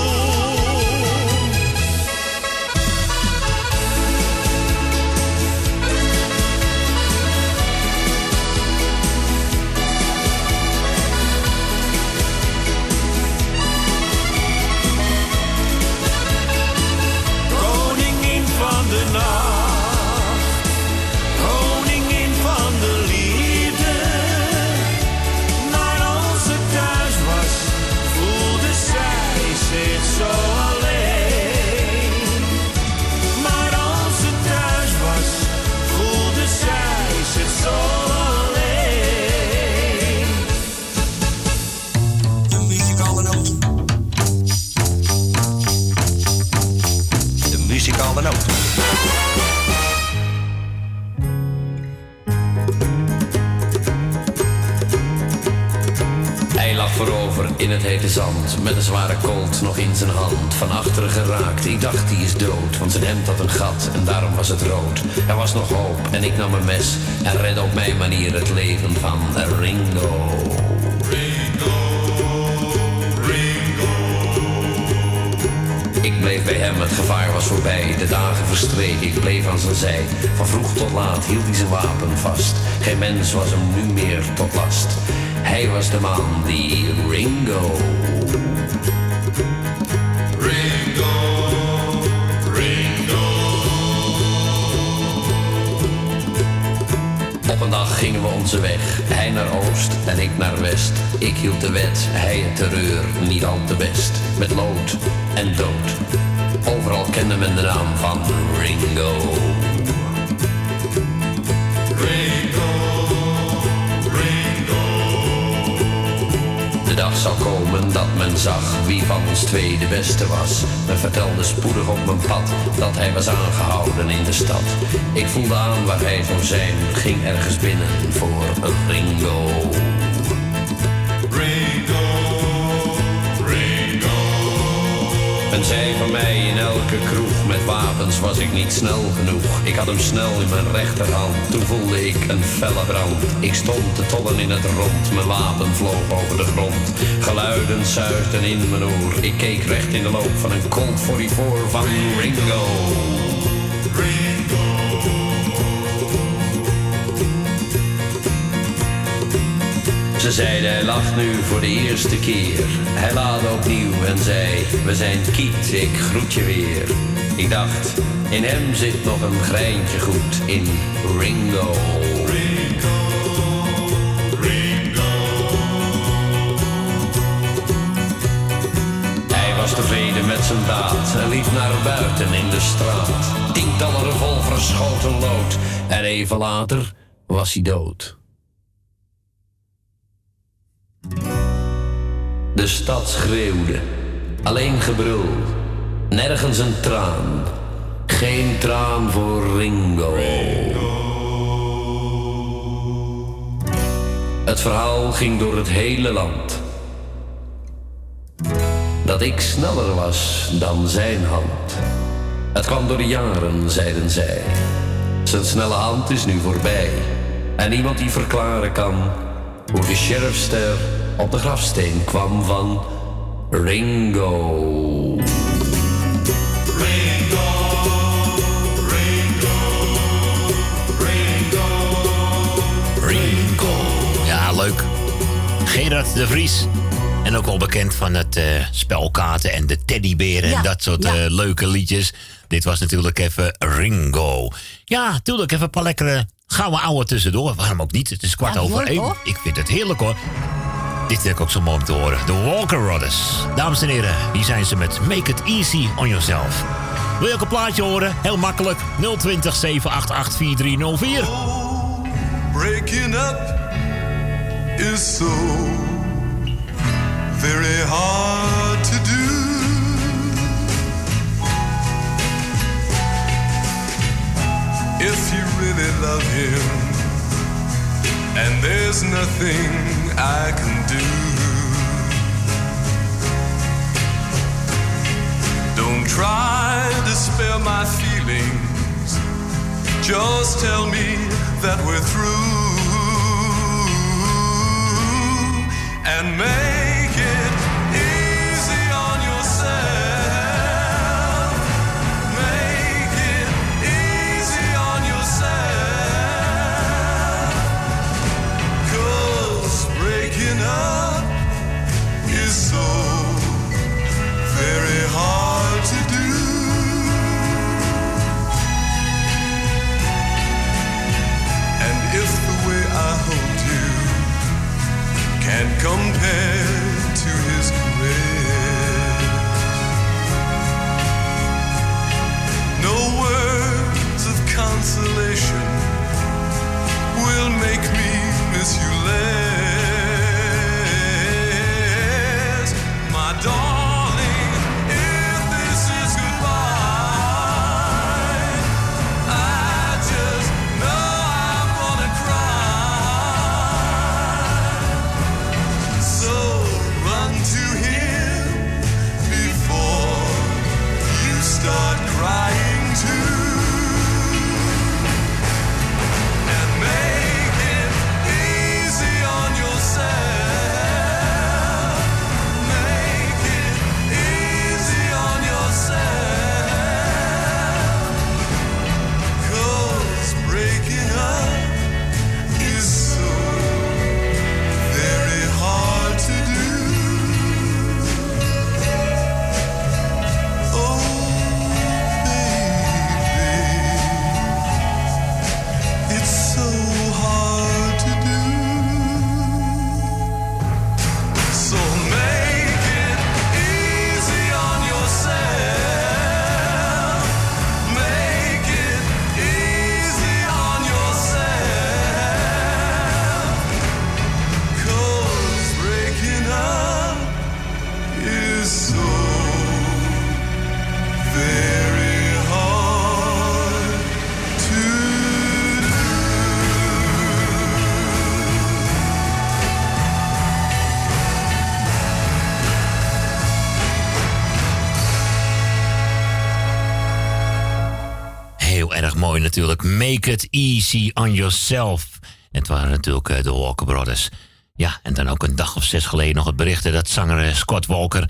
Voorover in het hete zand, met een zware kolt nog in zijn hand. Van achteren geraakt, ik dacht die is dood, want zijn hemd had een gat en daarom was het rood. Er was nog hoop en ik nam een mes en redde op mijn manier het leven van Ringo. Ik bleef bij hem, het gevaar was voorbij. De dagen verstreken, ik bleef aan zijn zij. Van vroeg tot laat hield hij zijn wapen vast. Geen mens was hem nu meer tot last. Hij was de man die Ringo. Ringo, Ringo. Op een dag gingen we onze weg. Hij naar oost en ik naar west. Ik hield de wet, hij het terreur, niet al te best. Met lood en dood. Overal kende men de naam van Ringo. Dag zou komen dat men zag wie van ons twee de beste was. Men vertelde spoedig op mijn pad dat hij was aangehouden in de stad. Ik voelde aan waar hij zou zijn, ging ergens binnen voor een Ringo. Men zei van mij in elke kroeg met wapens was ik niet snel genoeg. Ik had hem snel in mijn rechterhand, toen voelde ik een felle brand. Ik stond te tollen in het rond, mijn wapen vloog over de grond. Geluiden zuigden in mijn oor, ik keek recht in de loop van een Colt 44 van Ringo. Ze zeiden hij lacht nu voor de eerste keer. Hij laadde opnieuw en zei, we zijn kiet, ik groet je weer. Ik dacht, in hem zit nog een greintje goed, in Ringo. Hij was tevreden met zijn daad en liep naar buiten in de straat. Tientallen revolvers schoten lood en even later was hij dood. Stad schreeuwde, alleen gebrul, nergens een traan. Geen traan voor Ringo. Het verhaal ging door het hele land. Dat ik sneller was dan zijn hand. Het kwam door de jaren, zeiden zij. Zijn snelle hand is nu voorbij. En niemand die verklaren kan hoe de sheriffster op de grafsteen kwam van Ringo. Ringo. Ja, leuk. Gerard de Vries. En ook wel bekend van het eh, spelkaarten en de teddyberen Ja, en dat soort ja. eh, leuke liedjes. Dit was natuurlijk even Ringo. Ja, natuurlijk even een paar lekkere gouden ouwe tussendoor. Waarom ook niet? Het is kwart Ja, over één. hoor. Ik vind het heerlijk hoor. Dit vind ik ook zo mooi om te horen. De Walker Brothers. Dames en heren, hier zijn ze met Make It Easy on Yourself. Wil je ook een plaatje horen? Heel makkelijk. 020 788 4304. Breaking up is so very hard to do. If you really love him, and there's nothing I can do. Don't try to spare my feelings. Just tell me that we're through and make Make it easy on yourself. Het waren natuurlijk eh, de Walker Brothers. Ja, en dan ook een dag of zes geleden nog het bericht dat zanger eh, Scott Walker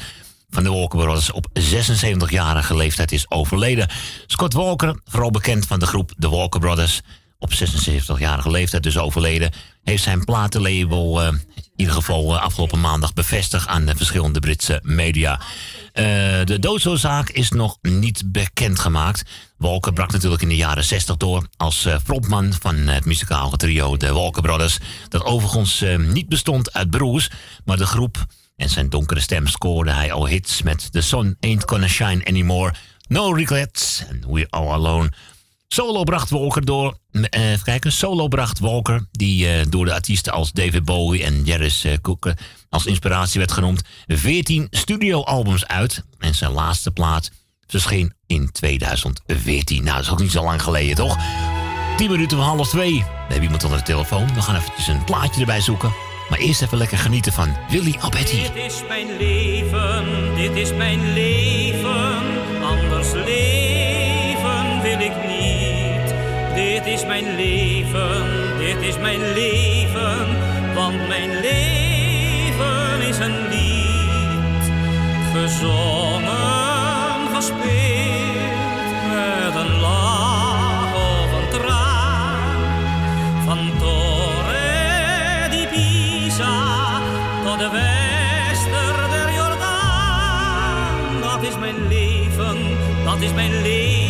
van de Walker Brothers op 76-jarige leeftijd is overleden. Scott Walker, vooral bekend van de groep The Walker Brothers, op 76-jarige leeftijd dus overleden, heeft zijn platenlabel uh, in ieder geval afgelopen maandag bevestigd aan de verschillende Britse media. Uh, de doodsoorzaak is nog niet bekendgemaakt. Walker brak natuurlijk in de jaren 60 door als uh, frontman van het muzikale trio de Walker Brothers. Dat overigens uh, niet bestond uit broers, maar de groep en zijn donkere stem scoorde hij al hits met The Sun Ain't Gonna Shine Anymore, No Regrets en We All Alone. Solo bracht Walker door. Uh, even kijken. Solo bracht Walker, die uh, door de artiesten als David Bowie en Jaris uh, Cook als inspiratie werd genoemd, 14 studioalbums uit. En zijn laatste plaat verscheen in 2014. Nou, dat is ook niet zo lang geleden, toch? 10 minuten van half twee. We hebben iemand onder de telefoon. We gaan eventjes een plaatje erbij zoeken. Maar eerst even lekker genieten van Willy Alberti. Dit is mijn leven, dit is mijn leven. Leven, dit is mijn leven. Want mijn leven is een lied. Gezongen, gespeeld met een lach of een traan. Van Torre di Pisa tot de wester der Jordaan. Dat is mijn leven, dat is mijn leven,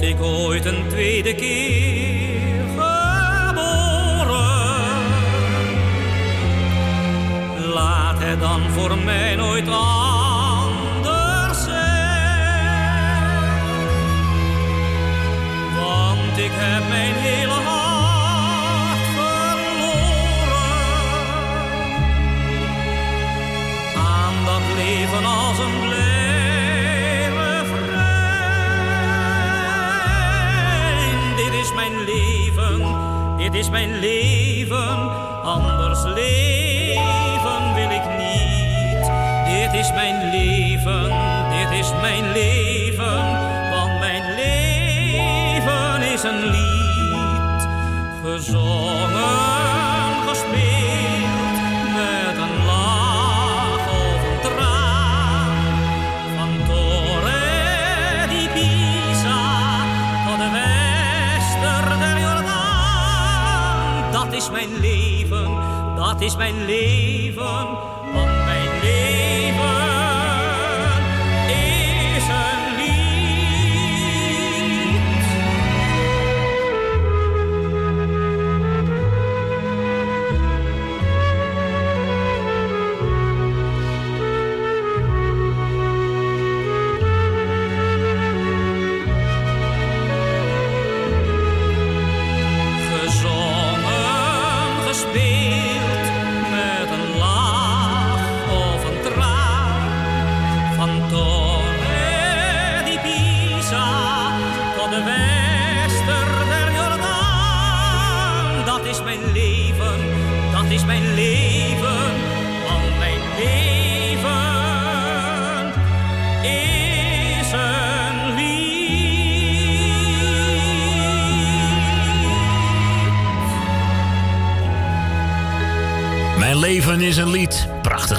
Ik ooit een tweede keer geboren? Laat het dan voor mij nooit anders zijn. Want ik heb mijn hele hart verloren. Aan dat leven als een blij dit is mijn leven, anders leven wil ik niet. Dit is mijn leven, dit is mijn leven, want mijn leven is een lied. Gezongen, dat is mijn leven,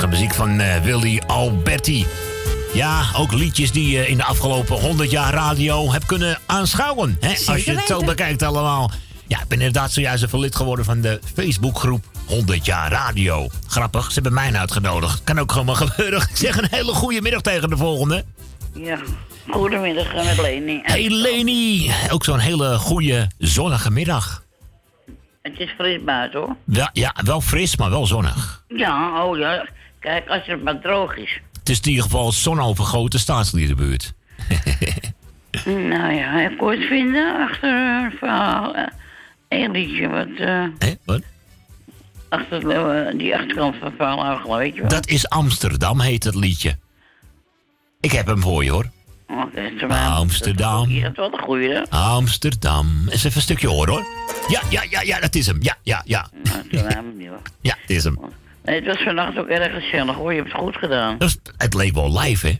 muziek van eh, Willy Alberti. Ja, ook liedjes die je in de afgelopen 100 jaar radio hebt kunnen aanschouwen. Hè? Als je het zo bekijkt allemaal. Ja, ik ben inderdaad zojuist even lid geworden van de Facebookgroep 100 jaar radio. Grappig, ze hebben mij uitgenodigd. Kan ook gewoon maar gebeuren. Ik zeg een hele goede middag tegen de volgende. Ja, goedemiddag eh, met Leni. Hey Leni, ook zo'n hele goede zonnige middag. Het is fris buiten hoor. Wel, ja, wel fris, maar wel zonnig. Ja, oh ja. Kijk, als het maar droog is. Het is in ieder geval zonovergoten staatsliedenbuurt. Nou ja, ik ooit vinden achter een verhaal. eh, Een liedje wat... eh Hé, wat? achter eh, die achterkant van het verhaal, weet je wel. Dat is Amsterdam, heet het liedje. Ik heb hem voor je hoor. Amsterdam. Amsterdam. Je hebt wel de goeie, hè? Amsterdam. Eens even een stukje horen hoor. Ja, ja, ja, ja, dat is hem. Ja, ja, ja. Amsterdam, ja. Ja, dat is hem. Het was vannacht ook erg gezellig hoor, je hebt het goed gedaan. Het leek wel live, hè?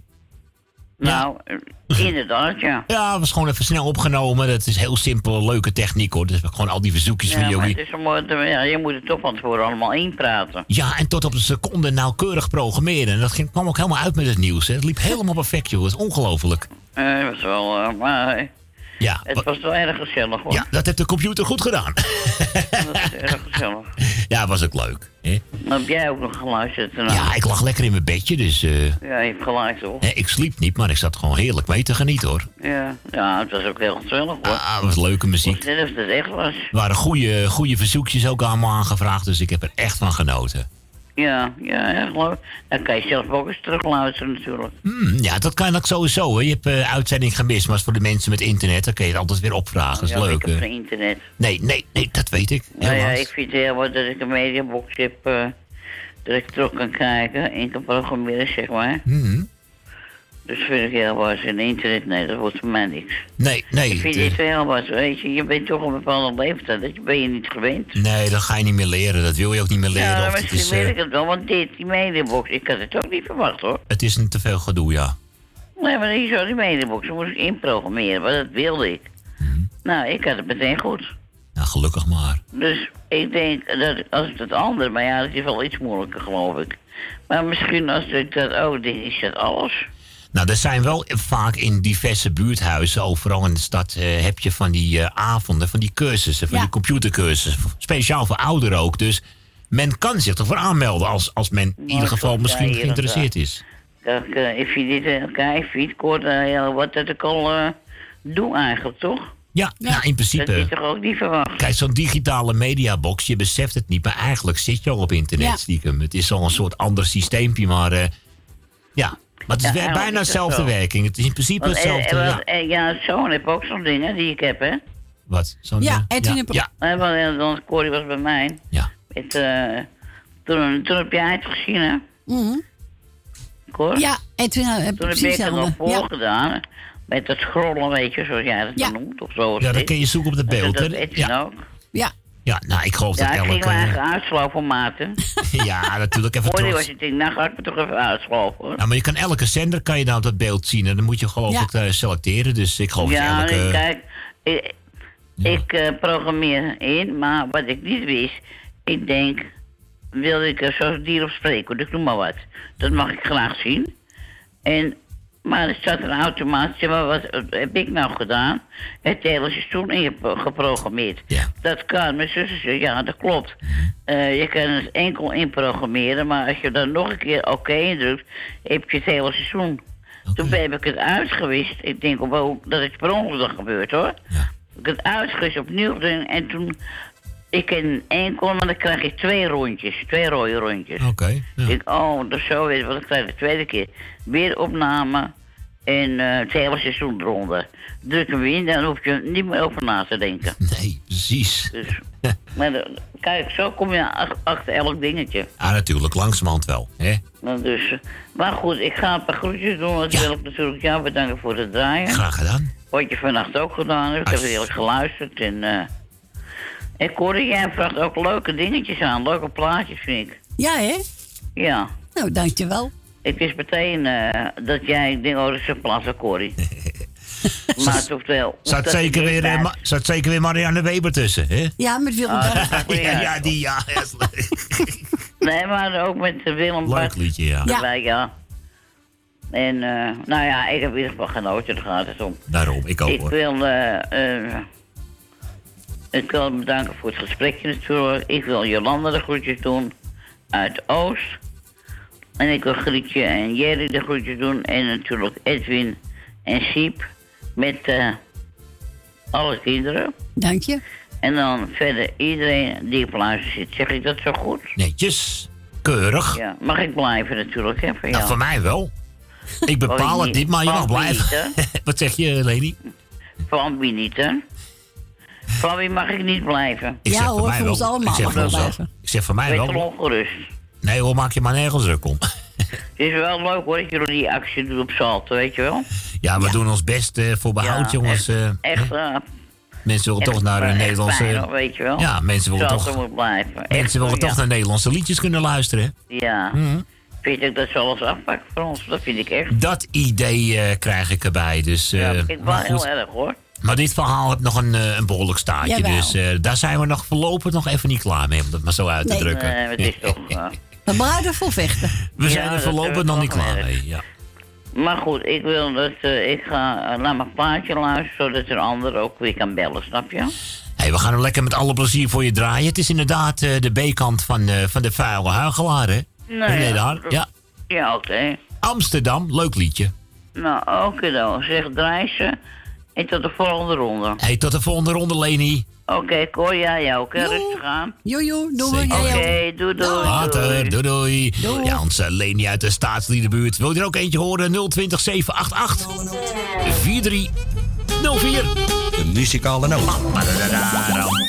Nou, eh, inderdaad, ja. Ja, het was gewoon even snel opgenomen. Dat is heel simpel, leuke techniek hoor. Dus gewoon al die verzoekjes van Ja, jullie. het is ja, je moet het toch van tevoren allemaal inpraten. Ja, en tot op de seconde nauwkeurig programmeren. En dat ging, kwam ook helemaal uit met het nieuws. Hè. Het liep helemaal perfect, joh. Dat is ongelooflijk. Eh, het was wel, maar eh, Ja, het was wel erg gezellig hoor. ja, dat heeft de computer goed gedaan. Dat was erg gezellig. Ja, was ook leuk. Hè? Heb jij ook nog geluisterd? Ja, ik lag lekker in mijn bedje, dus eh, Ja, je hebt gelijk toch? hè, ik sliep niet, maar ik zat gewoon heerlijk mee te genieten hoor. Ja, ja, het was ook heel gezellig hoor. Ah, het was leuke muziek. Als het echt was. Er waren goede, goede verzoekjes ook allemaal aangevraagd, dus ik heb er echt van genoten. Ja, ja, echt leuk. Dan kan je zelf ook eens terugluisteren natuurlijk. Hmm, ja, dat kan ook sowieso. Hè. Je hebt eh uitzending gemist, maar als voor de mensen met internet, dan kun je het altijd weer opvragen. Dat is ja, leuk. ik heb geen internet. Nee, nee, nee, dat weet ik. Nou ja, ik vind het heel wat dat ik een mediabox heb. eh, dat ik terug kan kijken en kan programmeren, zeg maar. Hmm. Dus vind ik heel wat. En internet, nee, dat wordt voor mij niks. Nee, nee. Ik vind het, dit heel wat, weet je. Je bent toch een bepaalde leeftijd, dat ben je niet gewend. nee, dat ga je niet meer leren. Dat wil je ook niet meer leren. Ja, of misschien is, weet ik het wel, want dit, die mediabox, ik had het ook niet verwacht hoor. het is een te veel gedoe, ja. Nee, maar hier zo die mediabox, dan moest ik inprogrammeren, maar dat wilde ik. Nou, ik had het meteen goed. Nou, gelukkig maar. Dus ik denk dat als het het andere, maar ja, dat is wel iets moeilijker geloof ik. Maar misschien als ik dat ook denk, is dat alles. Nou, er zijn wel vaak in diverse buurthuizen, overal in de stad, eh, heb je van die eh, avonden, van die cursussen, van die computercursussen. Speciaal voor ouderen ook. Dus men kan zich ervoor aanmelden als, als men in ieder geval misschien geïnteresseerd is. Ik vind dit, kijk, ik vind het kort wat dat ik al eh, doe eigenlijk, toch? Ja, ja. in Dat principe. is toch ook niet verwacht. Kijk, zo'n digitale mediabox, je beseft het niet, maar eigenlijk zit je al op internet Ja. stiekem. Het is al een soort ander systeempje, maar ja. Maar het is Ja, bijna dat dezelfde werking. Het is in principe Want, eh, hetzelfde. eh, ja. want, eh, ja, zo'n heb ook zo'n dingen die ik heb, hè? Wat? Zo'n, Ja, Edwin ja, heb- ja. Eh, want, want Corrie was bij mij. Ja. Met, eh, toen, toen heb jij het gezien, hè? Cor? Ja, en toen heb Toen heb ik het nog hetzelfde. Ja. voorgedaan. Met dat scrollen, weet je, zoals jij dat dan noemt. Of zo. Ja, dan kun je zoeken op het beeld, Dat hè? Edwin Ja. ook. Ja. Ja, nou, ik geloof Ja, dat ik ging elke... me eigenlijk uitsloven, Maarten. ja, natuurlijk even trots. was het ding, nou ga ik me toch even uitsloven, hoor. Nou, maar je kan elke zender kan je dan op dat beeld zien. En dan moet je geloof Ja. ik eh, selecteren. Dus ik geloof Ja, dat elke... kijk, ik, ik eh, programmeer in, maar wat ik niet wist, ik denk, wil ik er zoals dier op spreken, ik noem maar wat. Dat mag ik graag zien. En, maar er staat een automatisch, maar wat heb ik nou gedaan? Het hele seizoen in geprogrammeerd. Dat kan, mijn zus zei, ja, dat klopt. Eh, je kan het enkel inprogrammeren, maar als je dan nog een keer oké indrukt, heb je het hele seizoen. Toen heb ik het uitgewist. Ik denk, wow, dat is per ongeluk gebeurd hoor. Ik heb het uitgewist opnieuw gedaan en toen. Ik ken enkel, maar dan krijg je twee rondjes, twee rode rondjes. Oké. Ik denk, oh, dat is zo weer, want dan krijg de tweede keer weer opname en eh het hele seizoen eronder. Druk hem in, dan hoef je er niet meer over na te denken. Nee, precies. Dus, maar kijk, zo kom je ach- achter elk dingetje. Ah, natuurlijk, langzamerhand wel. Hè? Nou, dus, eh, maar goed, ik ga een paar groetjes doen. Want wil ik natuurlijk jou bedanken voor het draaien. Graag gedaan. Wat je vannacht ook gedaan hebt. Ik heb heel geluisterd. En, eh en Corrie, jij vraagt ook leuke dingetjes aan. Leuke plaatjes, vind ik. Ja, hè? Ja. Nou, dankjewel. Ik wist meteen eh, dat jij... Denk, oh, dat Corrie. maar het hoeft wel... Zat zeker, ik weer, eh, Ma- zat zeker weer Marianne Weber tussen, hè? Ja, met Willem maakt ja, ja, uit. die, ja. ja. Nee, maar ook met eh, Willem Leuk liedje, ja. Erbij, ja. En, eh, nou ja, ik heb in ieder geval genoten, daar gaat het om. Daarom, ik ook Ik hoor. wil, eh, eh, ik wil bedanken voor het gesprekje natuurlijk. Ik wil Jolanda de groetjes doen uit Oost. En ik wil Grietje en Jerry de groetjes doen. En natuurlijk Edwin en Siep met eh, alle kinderen. Dank je. En dan verder iedereen die op luister zit. Zeg ik dat zo goed? Netjes. Keurig. Ja, mag ik blijven natuurlijk, hè? Van Nou, voor mij wel. Ik bepaal Oh, het niet, maar je mag van blijven. niet, Wat zeg je, Leni? Van wie niet, hè? Van wie mag ik niet blijven? Ik zeg voor mij wel. ik voor mag blijven. Ik zeg voor mij wel. wel ongerust. Nee hoor, maak je maar nergens druk om. Het is wel leuk hoor, dat jullie die actie doen op Salto, weet je wel? Ja, we doen ons best eh, voor behoud, Ja, jongens. eh, Echt, eh, mensen willen echt, toch naar een echt Nederlandse... weet je wel? Ja, mensen willen toch... moet blijven. Echt, Mensen willen toch naar Nederlandse liedjes kunnen luisteren. Ja. Mhm. Vind ik dat ze alles afpakken voor ons? Dat vind ik echt. Dat idee krijg ik erbij. Dus, eh, Ja, vind ik wel heel erg hoor. maar dit verhaal heeft nog een, een behoorlijk staartje. Jawel. Dus eh, daar zijn we nog voorlopig nog even niet klaar mee. Om dat maar zo uit te Nee. drukken. Nee, het is toch... eh, We blijven voor vechten. we Ja, zijn er voorlopig nog niet klaar mee. Ja. Maar goed, ik wil dat eh, ik ga uh, naar mijn plaatje luisteren, zodat een ander ook weer kan bellen, snap je? Hey, we gaan hem lekker met alle plezier voor je draaien. Het is inderdaad eh, de B-kant van, eh, van de vuile huigelaar, hè? Nou ja, Haar. dat- Ja. Ja, oké. Amsterdam, leuk liedje. Nou, oké dan. Zeg draai ze. En tot de volgende ronde. Hey, tot de volgende ronde, Leni. Oké, Cor, jij ook, hè? Rustig aan. Jojo, doei, Oké, jij doei, doei. Later, doei doei. Ja, onze Leni uit de staatsliedenbuurt. Wil je er ook eentje horen? 020 788 4304. De muzikale noot.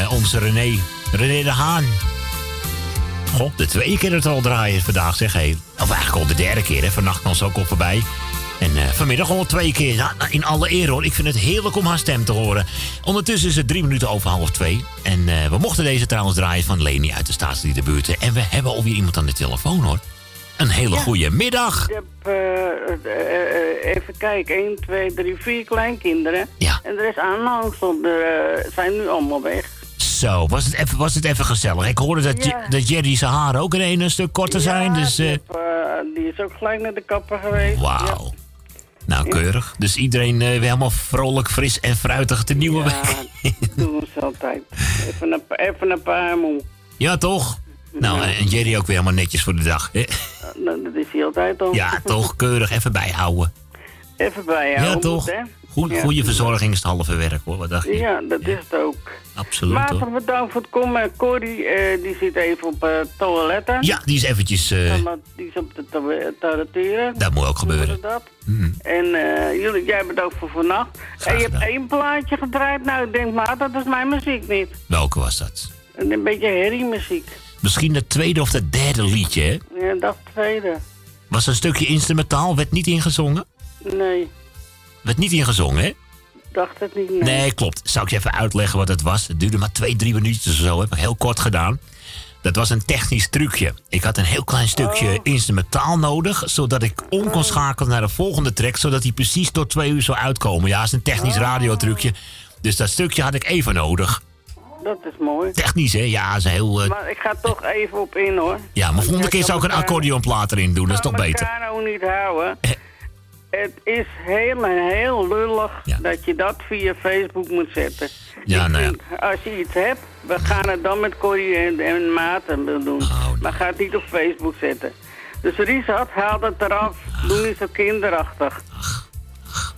Eh, onze René. René de Haan. Goh, de tweede keer dat we al draaien vandaag, zeg hé. Of eigenlijk al de derde keer, hè. Vannacht was ook al voorbij. En eh, vanmiddag al twee keer. Nou, in alle eer hoor. Ik vind het heerlijk om haar stem te horen. Ondertussen is het drie minuten over half twee. En eh, we mochten deze trouwens draaien van Leni uit de staatsliedenbuurten. En we hebben alweer iemand aan de telefoon hoor. Een hele goede middag. Ik heb, even kijken, 1, 2, 3, 4 kleinkinderen. Ja. En er is aanhangst, op de, zijn nu allemaal weg. Zo, was het even, was het even gezellig. Ik hoorde dat, Ja. Dat Jerry zijn haren ook in een stuk korter zijn. Dus, eh, Die, heb, eh, die is ook gelijk naar de kapper geweest. Wauw. Nou, Nou, keurig. Dus iedereen eh, weer helemaal vrolijk, fris en fruitig de nieuwe week. doen ze altijd. Even een, even een paar moe. Ja, toch? Nou, en Jerry ook weer helemaal netjes voor de dag. hè? Dat is hij altijd al. Ja, toch? Keurig. Even bijhouden. Even bij jou. Ja, moet, toch? hè? Goed. Goede verzorging is het halve werk, hoor. Wat dacht je? Ja, dat is het ook. Absoluut, Maarten, hoor. bedankt voor het komen. Corrie, eh, die zit even op het toiletten. Ja, die is eventjes... eh, Want Die is op de to- toileteren. dat moet ook gebeuren. Dat. Mhm. En eh, jullie, jij bedankt voor vannacht. En je hebt één plaatje gedraaid. Nou, ik denk, maar dat is mijn muziek niet. Welke was dat? Een beetje herriemuziek. Misschien het tweede of het derde liedje, hè? Ja, dat tweede. Was een stukje instrumentaal, werd niet ingezongen? Nee, Werd niet ingezongen, hè? dacht het niet. Nee. Nee, klopt. Zou ik je even uitleggen wat het was? Het duurde maar twee, drie minuutjes of zo. Heb ik heel kort gedaan. Dat was een technisch trucje. Ik had een heel klein stukje Oh. instrumentaal nodig, zodat ik om kon schakelen naar de volgende track, zodat hij precies tot twee uur zou uitkomen. Ja, is een technisch Oh. radiotrucje. Dus dat stukje had ik even nodig. Dat is mooi. Technisch, hè? Ja, is heel. eh, Maar ik ga toch even op in, hoor. ja, maar volgende keer zou ik een accordeonplaat erin doen. Dat is toch beter? elkaar nou niet houden. Het is heel heel lullig dat je dat via Facebook moet zetten. Ja, nou ja. Als je iets hebt, we gaan het dan met Corrie en, en Maarten doen. Oh, Maar ga het niet op Facebook zetten. Dus Richard, haal het eraf. Doe niet zo kinderachtig.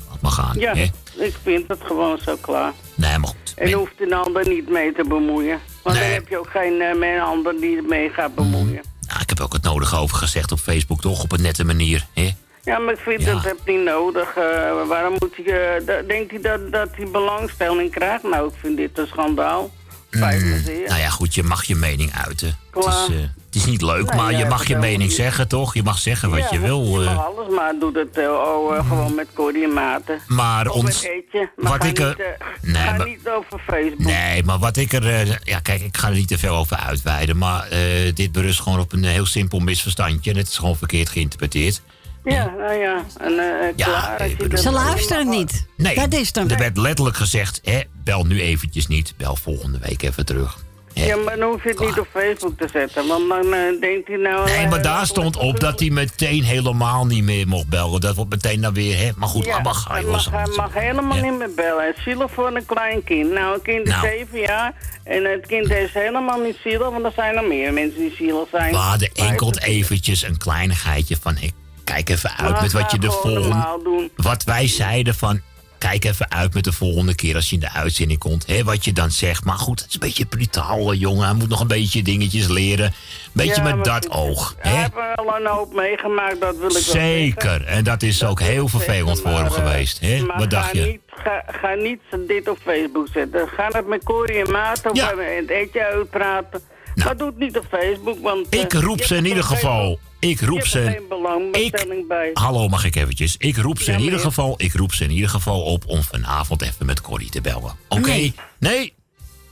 Laat maar gaan. Ja, hè? ik vind het gewoon zo klaar. Nee, maar goed. En hoeft een ander niet mee te bemoeien. Want dan heb je ook geen een ander die ermee gaat bemoeien. Nou, ik heb ook het nodige over gezegd op Facebook, toch? Op een nette manier. Hè? Ja, maar ik vind dat heb niet nodig. Eh, waarom moet hij, eh, denkt hij dat, dat hij belangstelling krijgt? Nou, ik vind dit een schandaal. Zeer. Nou ja, goed, je mag je mening uiten. Het is, eh, het is niet leuk, Nee, maar je ja, mag je mening niet. zeggen, toch? Je mag zeggen wat Ja, je wil. Je mag alles, maar doe het oh, eh, gewoon met Corrie en Maarten. Maar Of ons- Eetje. Maar wat ik er- niet, Nee, ga maar- niet over Facebook. Nee, maar wat ik er... ja, kijk, ik ga er niet te veel over uitweiden. Maar dit berust gewoon op een heel simpel misverstandje. En het is gewoon verkeerd geïnterpreteerd. Ja, nou ja. En, eh, klaar, je bedoel- dat- Ze luisteren niet. Nee, Dat is dan. er werd letterlijk gezegd... Hè, bel nu eventjes niet, bel volgende week even terug. Ja, maar dan hoef je het niet op Facebook te zetten. Want dan eh, denkt hij nou... Nee, eh, maar daar stond op dat hij meteen helemaal niet meer mocht bellen. Dat wordt meteen dan weer, hè. Maar goed, Ja, gaan, hij mag, hij mag helemaal niet meer bellen. Hij is zielig voor een klein kind. Nou, een kind is Nou. zeven jaar en het kind is helemaal niet zielig, want er zijn nog meer mensen die zielig zijn. We hadden Maar enkel het- eventjes een kleinigheidje van... Hey, kijk even uit met wat je de volgende... Wat wij zeiden van... Kijk even uit met de volgende keer als je in de uitzending komt. Hè, wat je dan zegt. Maar goed, het is een beetje brutaal, eh, jongen. Hij moet nog een beetje dingetjes leren. Beetje Ja, met dat oog. Hè? heeft wel een hoop meegemaakt, dat wil ik wel Zeker. En dat is ook heel vervelend voor hem eh, geweest. Hè? Wat dacht ga je? Niet, ga, ga niet dit op Facebook zetten. Ga het met Corrie en Maarten Ja. en het etje uitpraten. Maar doe het niet op Facebook, want... Ik eh, roep ze in ieder er geval. Ik roep ze. geen belangstelling bij. Hallo, mag ik eventjes? Ik roep ze in ieder geval. Ik roep ze in ieder geval op om vanavond even met Corrie te bellen. Oké? Nee. Nee?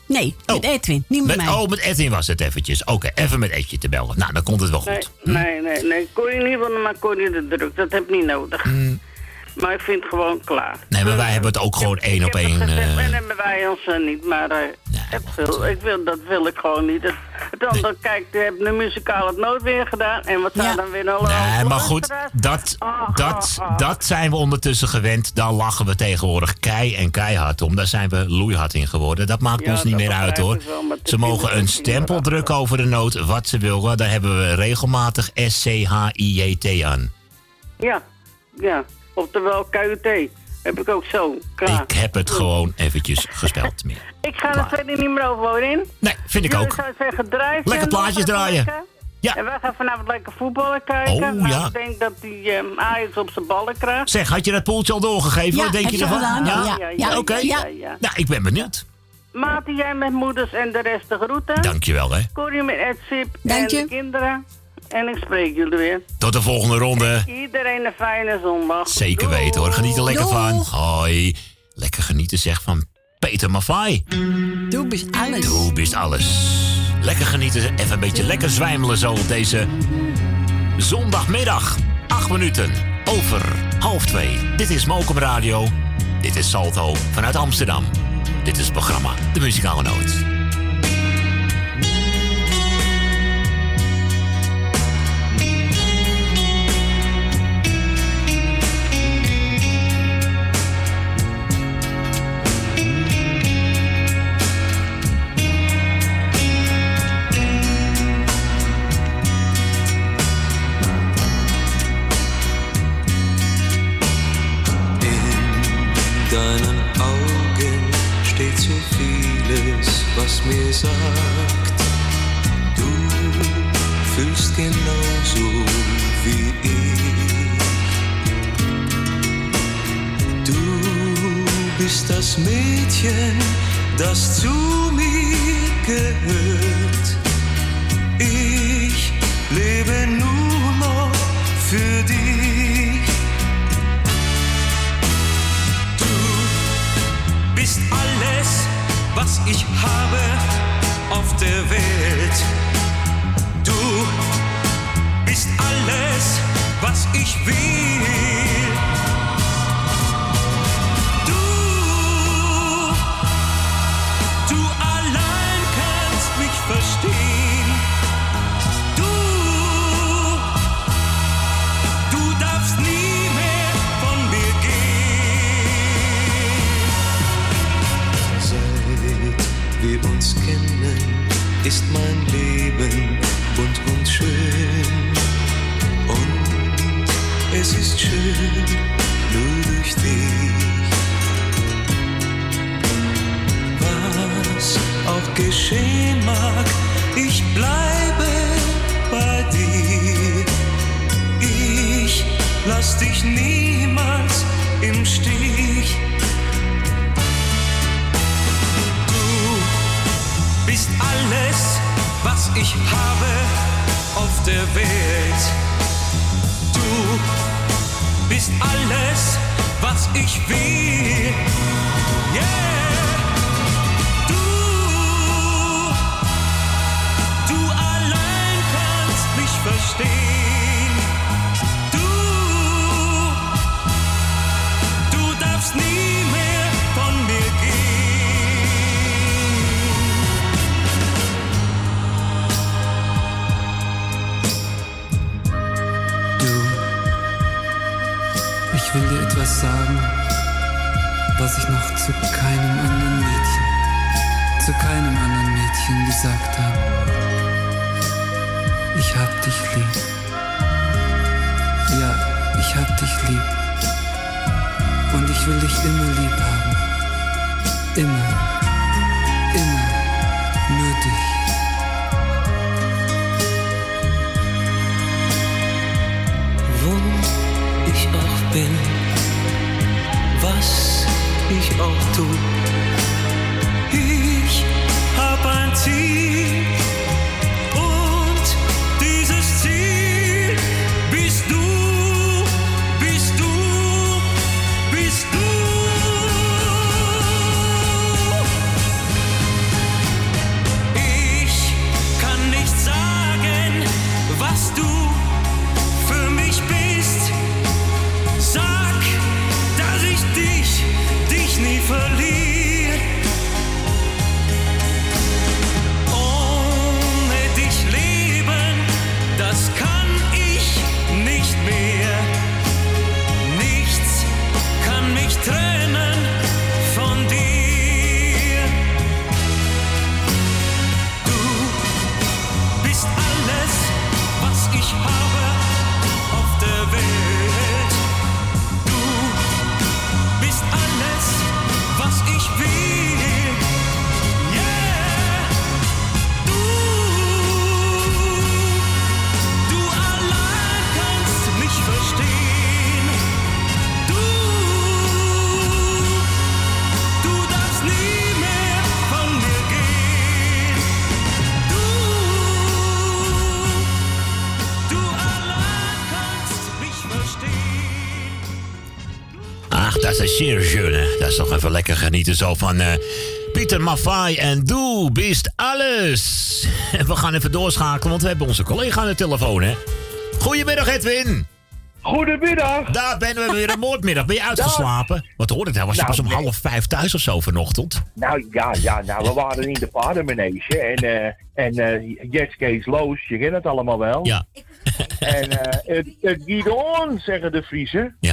Nee, met Edwin, niet met, Met, mij. oh, met Edwin was het eventjes. Oké, even met Edje te bellen. Nou, dan komt het wel goed. Nee, nee, nee, nee. Corrie niet, want dan maakt Corrie de druk. Dat heb ik niet nodig. Maar ik vind het gewoon klaar. Nee, maar wij hebben het ook gewoon één op één. Eh, dan hebben wij ons eh, niet, maar eh, wil, ik wil, dat wil ik gewoon niet. Het, het andere, kijk, we hebben de muzikaal het nooit weer gedaan. En wat zijn dan weer nou Nee, maar goed, dat, dat, dat zijn we ondertussen gewend. Daar lachen we tegenwoordig kei en keihard om. Daar zijn we loeihard in geworden. Dat maakt Ja, ons niet meer uit hoor. ik wel, Ze mogen een stempel drukken over de noot wat ze willen. Daar hebben we regelmatig S-C-H-I-J-T aan. Ja, ja. Oftewel KUT. Heb ik ook zo. Klaar. Ik heb het gewoon eventjes gespeld meer. Ik ga er verder niet meer over in. Nee, vind ik Jullie ook. zou zeggen, drijf. Lekker plaatjes draaien. Ja. En wij gaan vanavond lekker voetballen kijken. Oh, Nou, ja. Ik denk dat die eh, Ajax op zijn ballen krijgt. Zeg, had je dat poeltje al doorgegeven? Ja, Wat denk heb je je ervan? gedaan. Ja? Ja, ja, Oké. ja, ja. Nou, ik ben benieuwd. Maarten, jij met moeders en de rest de groeten. Dankjewel, hè. Corrie met Ed Sip en Dank je. de kinderen. En ik spreek jullie weer. Tot de volgende ronde. Iedereen een fijne zondag. Zeker weten hoor. Geniet er lekker van. Hoi. Lekker genieten zeg van Peter Maffay. Doe bist alles. Doe bist alles. Lekker genieten. Even een beetje lekker zwijmelen zo op deze zondagmiddag. Acht minuten over half twee. Dit is Mokum Radio. Dit is Salto vanuit Amsterdam. Dit is het programma De Muzikale Noot. Was mir sagt, du fühlst genauso wie ich. Du bist das Mädchen, das zu mir gehört. Ich lebe nur noch für dich. Was ich habe auf der Welt. Du bist alles, was ich will. Ist mein Leben bunt und schön. Und es ist schön, nur durch dich. Was auch geschehen mag, ich habe auf der Welt. Du bist alles, was ich will. Yeah. Genieten zo van eh, Pieter Maffay en Doe Bist Alles. En we gaan even doorschakelen, want we hebben onze collega aan de telefoon, hè. Goedemiddag, Edwin. Goedemiddag. Daar ben we weer een moordmiddag. Ben je uitgeslapen? Wat hoorde ik? Was Nou, pas om half vijf thuis of zo vanochtend. Nou ja, ja, nou, we waren in de paardenmanege en, eh en eh Jetskis Loos, je kent het allemaal wel. Ja. En eh het, het giet on, zeggen de Friesen. Ja.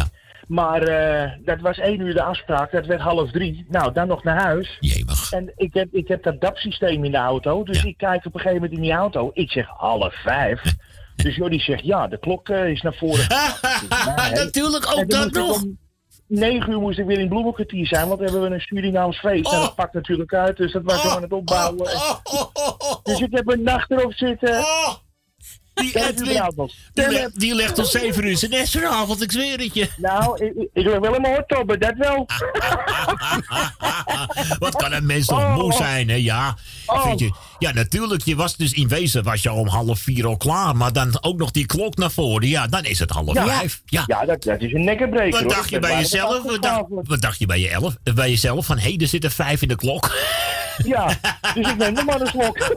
Maar eh, dat was één uur de afspraak, dat werd half drie. Nou, dan nog naar huis. Jemig. En ik heb, ik heb dat DAP-systeem in de auto, dus ik kijk op een gegeven moment in die auto. Ik zeg half vijf. Dus Jordi zegt, ja, de klok eh, is naar voren. nee. Natuurlijk ook dat nog. negen uur moest ik weer in bloemenkwartier zijn, want we hebben een Surinaams feest. En dat pakt natuurlijk uit, dus dat was zo aan het opbouwen. Dus ik heb een nacht erop zitten. Die Edwin, die, legt, die legt om 7 uur zijn nest vanavond, ik zweer het je. Nou, ik, ik, ik lig wel hardtobben, dat wel. Wat kan een mens toch moe zijn, hè? Ja, Oh. vind je, ja, natuurlijk. Je was dus in wezen was je om half vier al klaar. Maar dan ook nog die klok naar voren. Ja, dan is het half Ja. vijf. Ja, Ja, dat, dat is een nekkenbreker. Wat hoor. dacht je bij jezelf? Wat dacht, afgeschaafd wat dacht je bij, je elf, bij jezelf? Van, hé, er zitten vijf in de klok. Ja, dus ik neem nog maar een slok.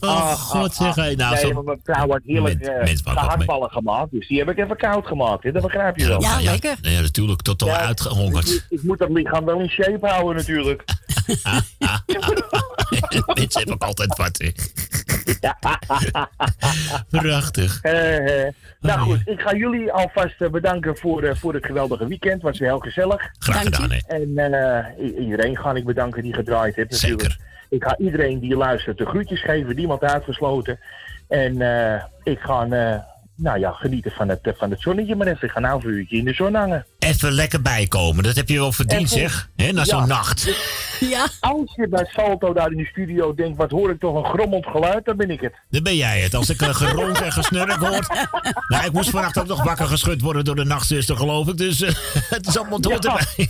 Oh, god zeg. Nou, nee, zo- mijn vrouw had heerlijk Mens- eh, gehaktballen gemaakt. Dus die heb ik even koud gemaakt. Hè? Dat begrijp je wel. Ja, ja, ja, natuurlijk, totaal Ja, uitgehongerd. Ik, ik moet dat lichaam wel in shape houden natuurlijk. Mensen hebben ook altijd wat, hè. Prachtig. Eh, eh, nou goed, ik ga jullie alvast bedanken voor, voor het geweldige weekend. Was weer heel gezellig. Graag gedaan, hè. En eh, iedereen ga ik bedanken die gedraaid heeft natuurlijk. Ik ga iedereen die luistert de groetjes geven, niemand uitgesloten. En eh, ik ga eh, nou ja, genieten van het, eh, van het zonnetje maar even. Ik ga nou een uurtje in de zon hangen. Even lekker bijkomen, dat heb je wel verdiend, Even- zeg. Hè, na zo'n Ja. nacht. Ja. Als je bij Salto daar in de studio denkt, wat hoor ik toch een grommend geluid, dan ben ik het. Dan ben jij het. Als ik een gerond en gesnurk hoor. Nou, ik moest vannacht ook nog wakker geschud worden door de nachtzuster, geloof ik. Dus het is allemaal door Ja. erbij.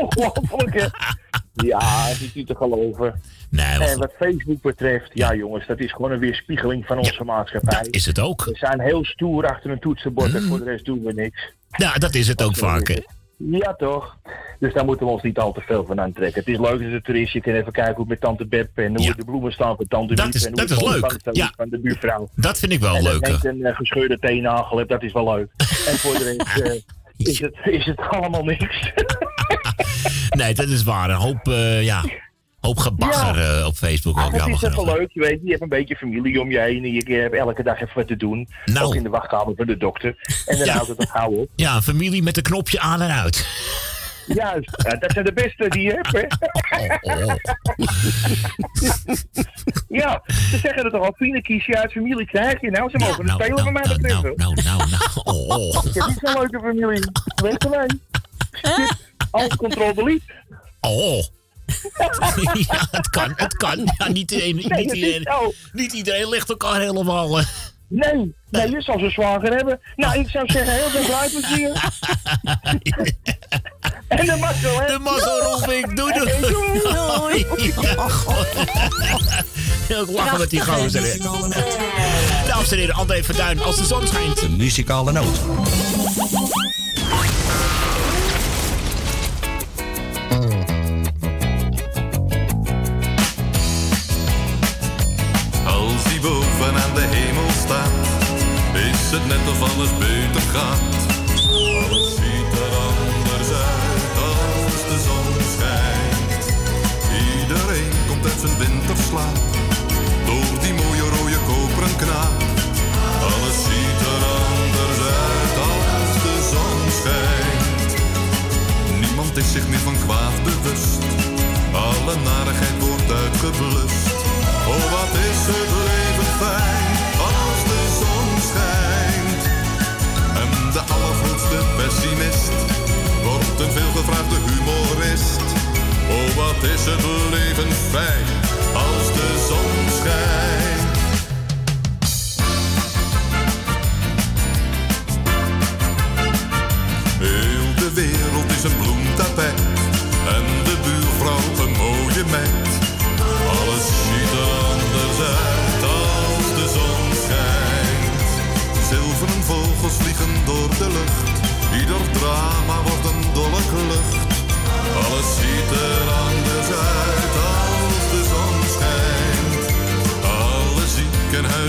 Ongelooflijk, hè? Ja, het is niet te geloven. Nee, en wat Facebook betreft, ja jongens, dat is gewoon een weerspiegeling van onze maatschappij. Dat is het ook. We zijn heel stoer achter een toetsenbord en voor de rest doen we niks. Ja, dat is het ook vaak, hè. Ja, toch? Dus daar moeten we ons niet al te veel van aantrekken. Het is leuk er is. Je kan even kijken hoe met tante Beb en hoe de bloemen staan van tante Dat is- en hoe dat is de leuk. Ja. van de buurvrouw. Dat vind ik wel en leuk. dat een uh, gescheurde teennagel hebt, dat is wel leuk. en voor de rest eh, is, het, is het allemaal niks. Nee, dat is waar. Een hoop, eh, ja, hoop gebagger eh, op Facebook ook het jammer is even genoeg. leuk, je weet. Je hebt een beetje familie om je heen. En je hebt elke dag even wat te doen. Nou. Ook in de wachtkamer van de dokter. En dan Ja. houdt het op gauw op. Ja, een familie met een knopje aan en uit. Juist, Ja, dat zijn de beste die je hebt, hè? ja, ze zeggen het toch al, vrienden kies je uit, familie krijg je. Nou, ze mogen het spelen van mij betreft. wel. Nou, nou, nou. Oh, oh. Ik heb niet zo'n leuke familie. Weet je mij? Alt control delete. Oh. ja, het kan, het kan. Ja, niet, iedereen, Nee, niet, iedereen, niet iedereen ligt elkaar helemaal... eh. Nee, nee, je zal ze zwager hebben. Nou, ik zou zeggen, heel veel blijplezier. en de mazzel, hè? De mazzel, Rolfink. Doei, doei. Doei. God. Heel lachen met die gozer, hè. Dames en heren, André Verduin, als de zon schijnt. De muzikale noot. Als die boven aan de hemel staat, is het net of alles beter gaat. Alles ziet er anders uit als de zon schijnt. Iedereen komt uit zijn winterslaap, door die mooie rode koperen knaap. Alles ziet er anders uit als de zon schijnt. Niemand is zich meer van kwaad bewust, alle narigheid wordt uitgeblust. Oh, wat is het leven fijn als de zon schijnt. En de allergrootste pessimist wordt een veelgevraagde humorist. Oh, wat is het leven fijn als de zon schijnt. Heel de wereld is een bloemtapijt en de buurvrouw een mooie meid. Alles ziet er anders uit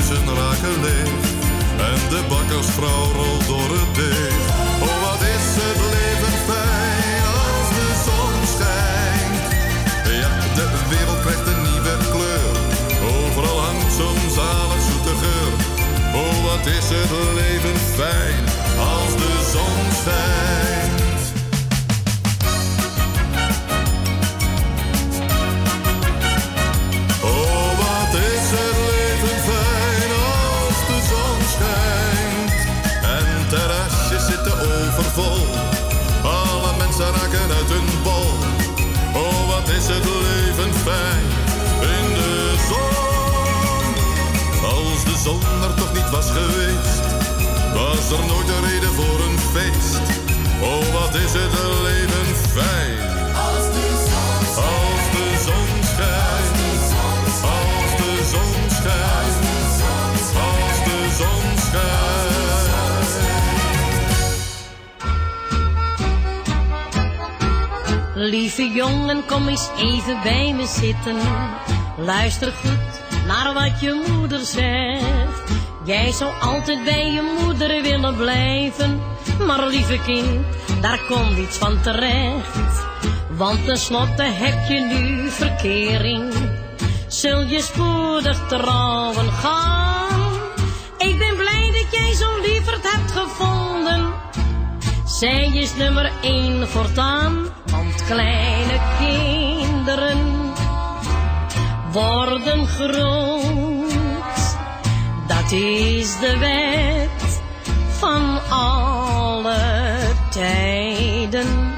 ziekenhuizen raken leeg en de bakkersvrouw rolt door het deeg. Oh, wat is het leven fijn als de zon schijnt. Ja, de wereld krijgt een nieuwe kleur. Overal hangt zo'n zalig zoete geur. Oh, wat is het leven fijn als de zon schijnt. Was er nooit een reden voor een feest. Oh, wat is het een leven fijn. Als de zon schijnt. Als de zon schijnt. Als de zon schijnt. Als de zon schijnt. Lieve jongen, kom eens even bij me zitten. Luister goed naar wat je moeder zegt. Jij zou altijd bij je moeder willen blijven. Maar lieve kind, daar komt iets van terecht. Want tenslotte heb je nu verkering. Zul je spoedig trouwen gaan. Ik ben blij dat jij zo'n lieverd hebt gevonden. Zij is nummer één voortaan, want kleine kinderen worden groot. Dat is de wet van alle tijden.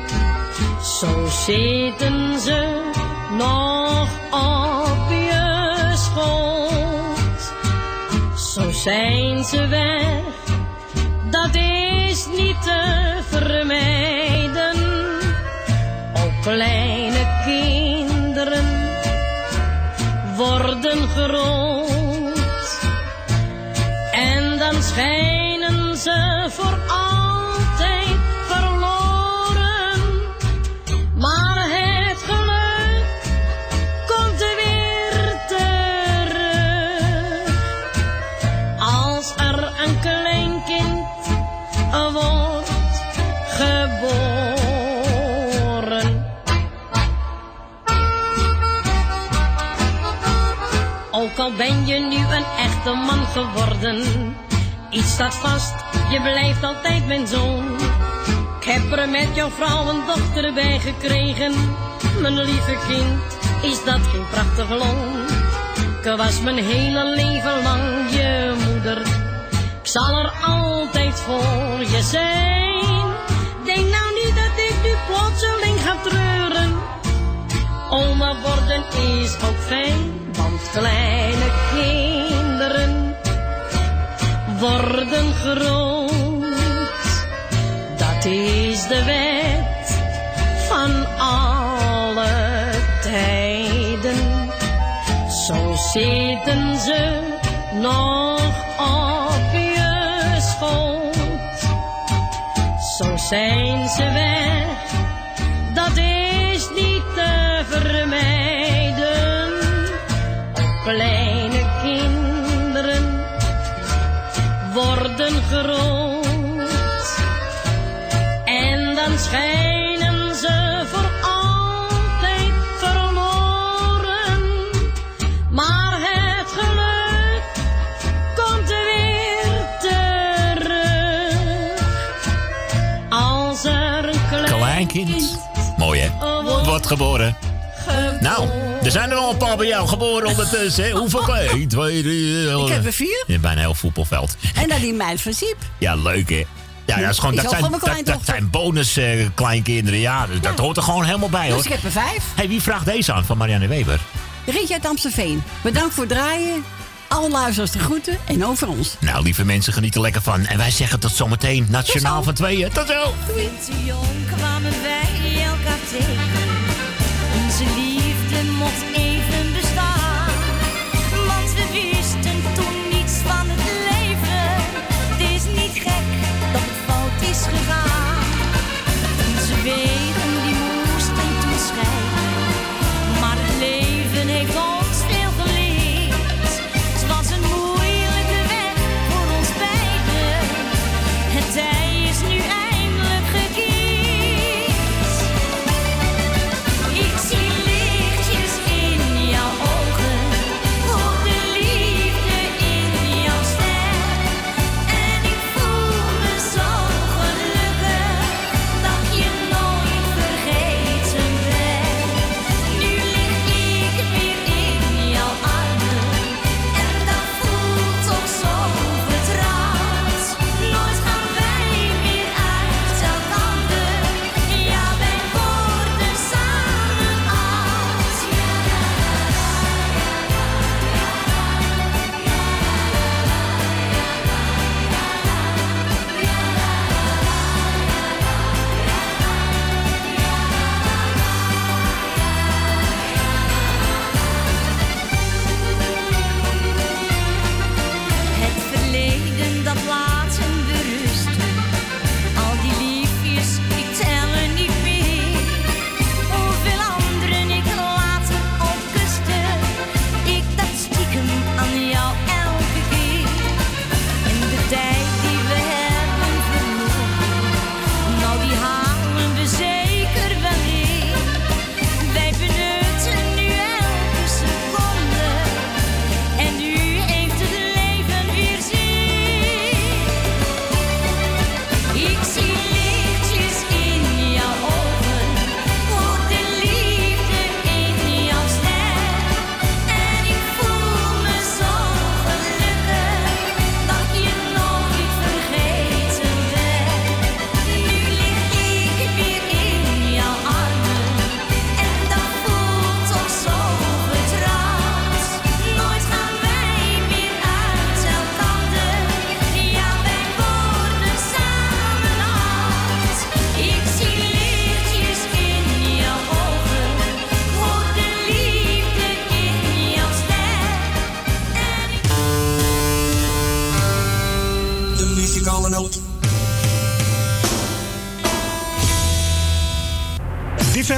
Zo zitten ze nog op je schoot. Zo zijn ze weg, dat is niet te vermijden. Ook kleine kinderen worden groot. En dan schijnen ze voor altijd verloren. Maar het geluk komt weer terug. Als er een klein kind wordt geboren. Ook al ben je nu een echte man geworden, iets staat vast, je blijft altijd mijn zoon. Ik heb er met jouw vrouw een dochter bij gekregen, mijn lieve kind, is dat geen prachtig loon? Ik was mijn hele leven lang je moeder, ik zal er altijd voor je zijn. Denk nou niet dat ik nu plotseling ga treuren. Oma worden is ook fijn, want kleine worden groot. Dat is de wet van alle tijden. Zo zitten ze nog op je schoot. Zo zijn ze weg, dat is niet te vermijden. Groot. En dan schijnen ze voor altijd verloren. Maar het geluk komt weer terug. Als er een klein Kleinkind. Mooi hè? Wordt geboren. Nou, er zijn er wel een paar bij jou geboren ondertussen. hè? Hoeveel? 1, 2, 3. Ik heb er vier. Ja, bijna heel voetbalveld. En dan die mijn van Siep. Ja, leuk hè? Ja, dat, is gewoon, dat, zijn, dat, dat zijn bonus eh, kleinkinderen. Ja, dus dat hoort er gewoon helemaal bij hoor. Dus ik heb er vijf. Hey, wie vraagt deze aan van Marianne Weber? Rietje uit Amstelveen. Bedankt voor het draaien. Alle luisteraars de groeten en over ons. Nou, lieve mensen, geniet er lekker van. En wij zeggen tot zometeen, nationaal van tweeën. Tot zo! Te jong kwamen wij elkaar tegen. Is gegaan. Onze wegen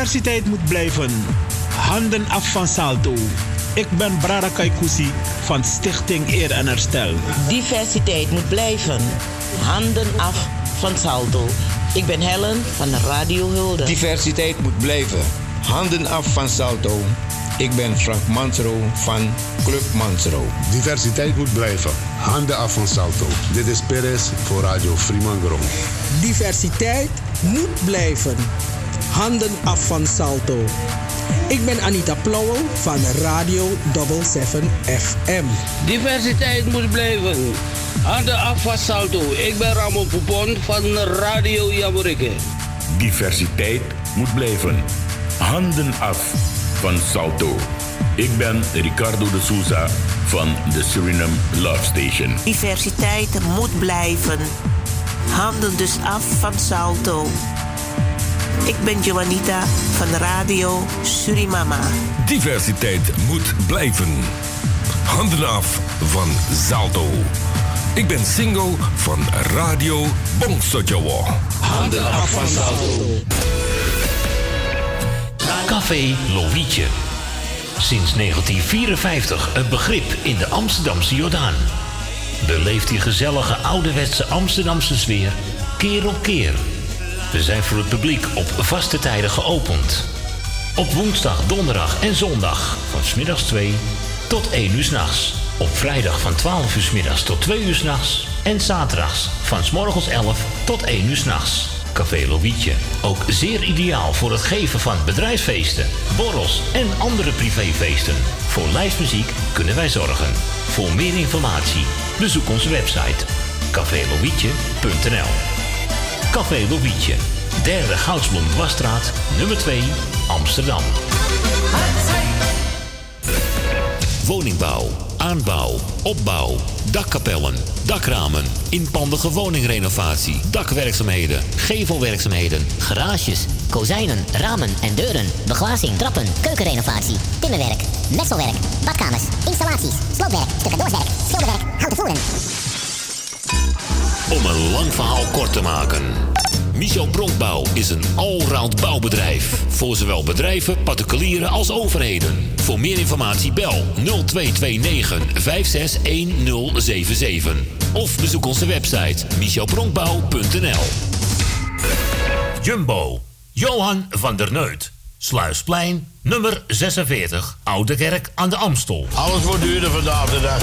Diversiteit moet blijven. Handen af van Salto. Ik ben Brada Kaikousi van Stichting Eer en Herstel. Diversiteit moet blijven. Handen af van Salto. Ik ben Helen van Radio Hulde. Diversiteit moet blijven. Handen af van Salto. Ik ben Frank Mansro van Club Mansro. Diversiteit moet blijven. Handen af van Salto. Dit is Perez voor Radio Fremangrom. Diversiteit moet blijven. Handen af van Salto. Ik ben Anita Plauwel van Radio 77 FM. Diversiteit moet blijven. Handen af van Salto. Ik ben Ramon Poupon van Radio Jamorikke. Diversiteit moet blijven. Handen af van Salto. Ik ben Ricardo de Souza van de Suriname Love Station. Diversiteit moet blijven. Handen dus af van Salto. Ik ben Joanita van Radio Surimama. Diversiteit moet blijven. Handen af van Salto. Ik ben single van Radio Bongsojowo. Handen af van Salto. Café Lovietje. Sinds 1954 een begrip in de Amsterdamse Jordaan. Beleeft die gezellige ouderwetse Amsterdamse sfeer keer op keer. We zijn voor het publiek op vaste tijden geopend. Op woensdag, donderdag en zondag van smiddags 2 tot 1 uur s'nachts. Op vrijdag van 12 uur middags tot 2 uur s'nachts. En zaterdags van 's morgens 11 tot 1 uur s'nachts. Café Lovietje. Ook zeer ideaal voor het geven van bedrijfsfeesten, borrels en andere privéfeesten. Voor lijstmuziek kunnen wij zorgen. Voor meer informatie bezoek onze website cafélovietje.nl Café Lovietje, derde Goudsblom Dwarsstraat, nummer 2, Amsterdam. Woningbouw, aanbouw, opbouw, dakkapellen, dakramen, inpandige woningrenovatie, dakwerkzaamheden, gevelwerkzaamheden, Garages, kozijnen, ramen en deuren, beglazing, trappen, keukenrenovatie, timmerwerk, messelwerk, badkamers, installaties, sloopwerk, stucadoorswerk, schilderwerk, houten voeren. Om een lang verhaal kort te maken. Michel Bronkbouw is een allround bouwbedrijf. Voor zowel bedrijven, particulieren als overheden. Voor meer informatie bel 0229 561077. Of bezoek onze website michelbronkbouw.nl Jumbo, Johan van der Neut. Sluisplein, nummer 46, Oude Kerk aan de Amstel. Alles wordt duurder vandaag de dag.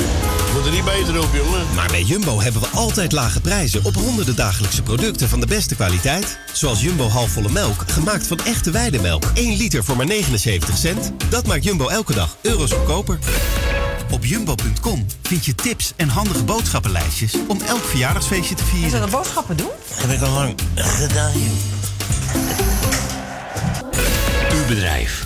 Moet er niet beter op, jongen. Maar bij Jumbo hebben we altijd lage prijzen op honderden dagelijkse producten van de beste kwaliteit. Zoals Jumbo halfvolle melk, gemaakt van echte weidemelk. 1 liter voor maar 79 cent. Dat maakt Jumbo elke dag euro's goedkoper. Op jumbo.com vind je tips en handige boodschappenlijstjes om elk verjaardagsfeestje te vieren. Zullen we boodschappen doen? Heb ik al lang gedaan, Uw bedrijf.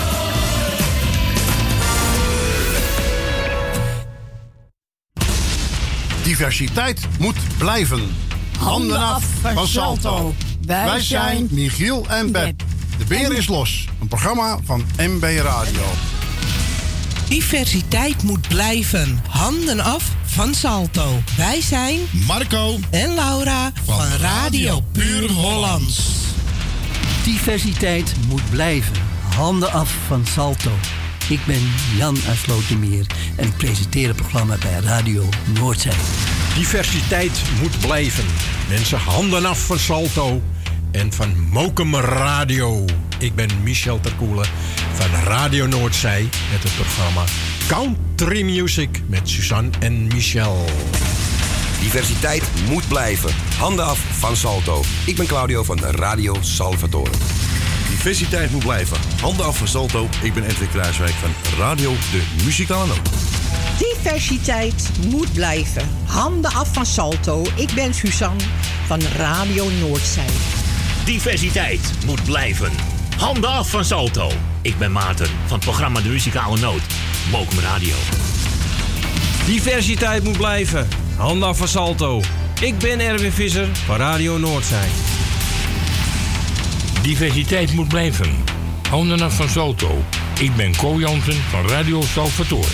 Diversiteit moet blijven. Handen af van Salto. Wij zijn Michiel en Beb. De beer is los. Een programma van MB Radio. Diversiteit moet blijven. Handen af van Salto. Wij zijn Marco en Laura van, Radio Puur Hollands. Diversiteit moet blijven. Handen af van Salto. Ik ben Jan Aslotenmeer en ik presenteer het programma bij Radio Noordzee. Diversiteit moet blijven. Mensen, handen af van Salto en van Mokum Radio. Ik ben Michel Terkoelen van Radio Noordzee met het programma Country Music met Suzanne en Michel. Diversiteit moet blijven. Handen af van Salto. Ik ben Claudio van Radio Salvatore. Diversiteit moet blijven. Handen af van Salto. Ik ben Edwin Kruiswijk van Radio De Muzikale Noot. Diversiteit moet blijven. Handen af van Salto. Ik ben Suzanne van Radio Noordzee. Diversiteit moet blijven. Handen af van Salto. Ik ben Maarten van het programma De Muzikale Noot. Mokum Radio. Diversiteit moet blijven. Handen af van Salto. Ik ben Erwin Visser van Radio Noordzee. Diversiteit moet blijven. Handen af van Salto. Ik ben Co Jansen van Radio Salvatore.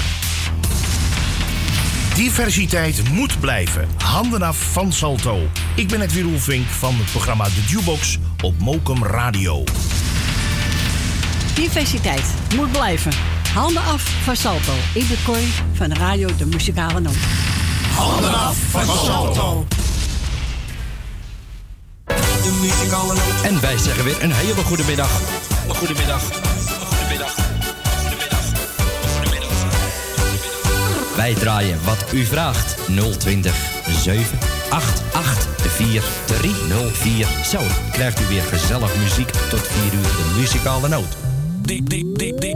Diversiteit moet blijven. Handen af van Salto. Ik ben Edwin Roelvink van het programma De Jukebox op Mokum Radio. Diversiteit moet blijven. Handen af van Salto. Ik ben Corrie van Radio De Muzikale Noot. Handen af van Salto. En wij zeggen weer een hele goede middag. Een goede middag. Wij draaien wat u vraagt. 020 788 4304. Zo krijgt u weer gezellig muziek tot 4 uur de muzikale noot.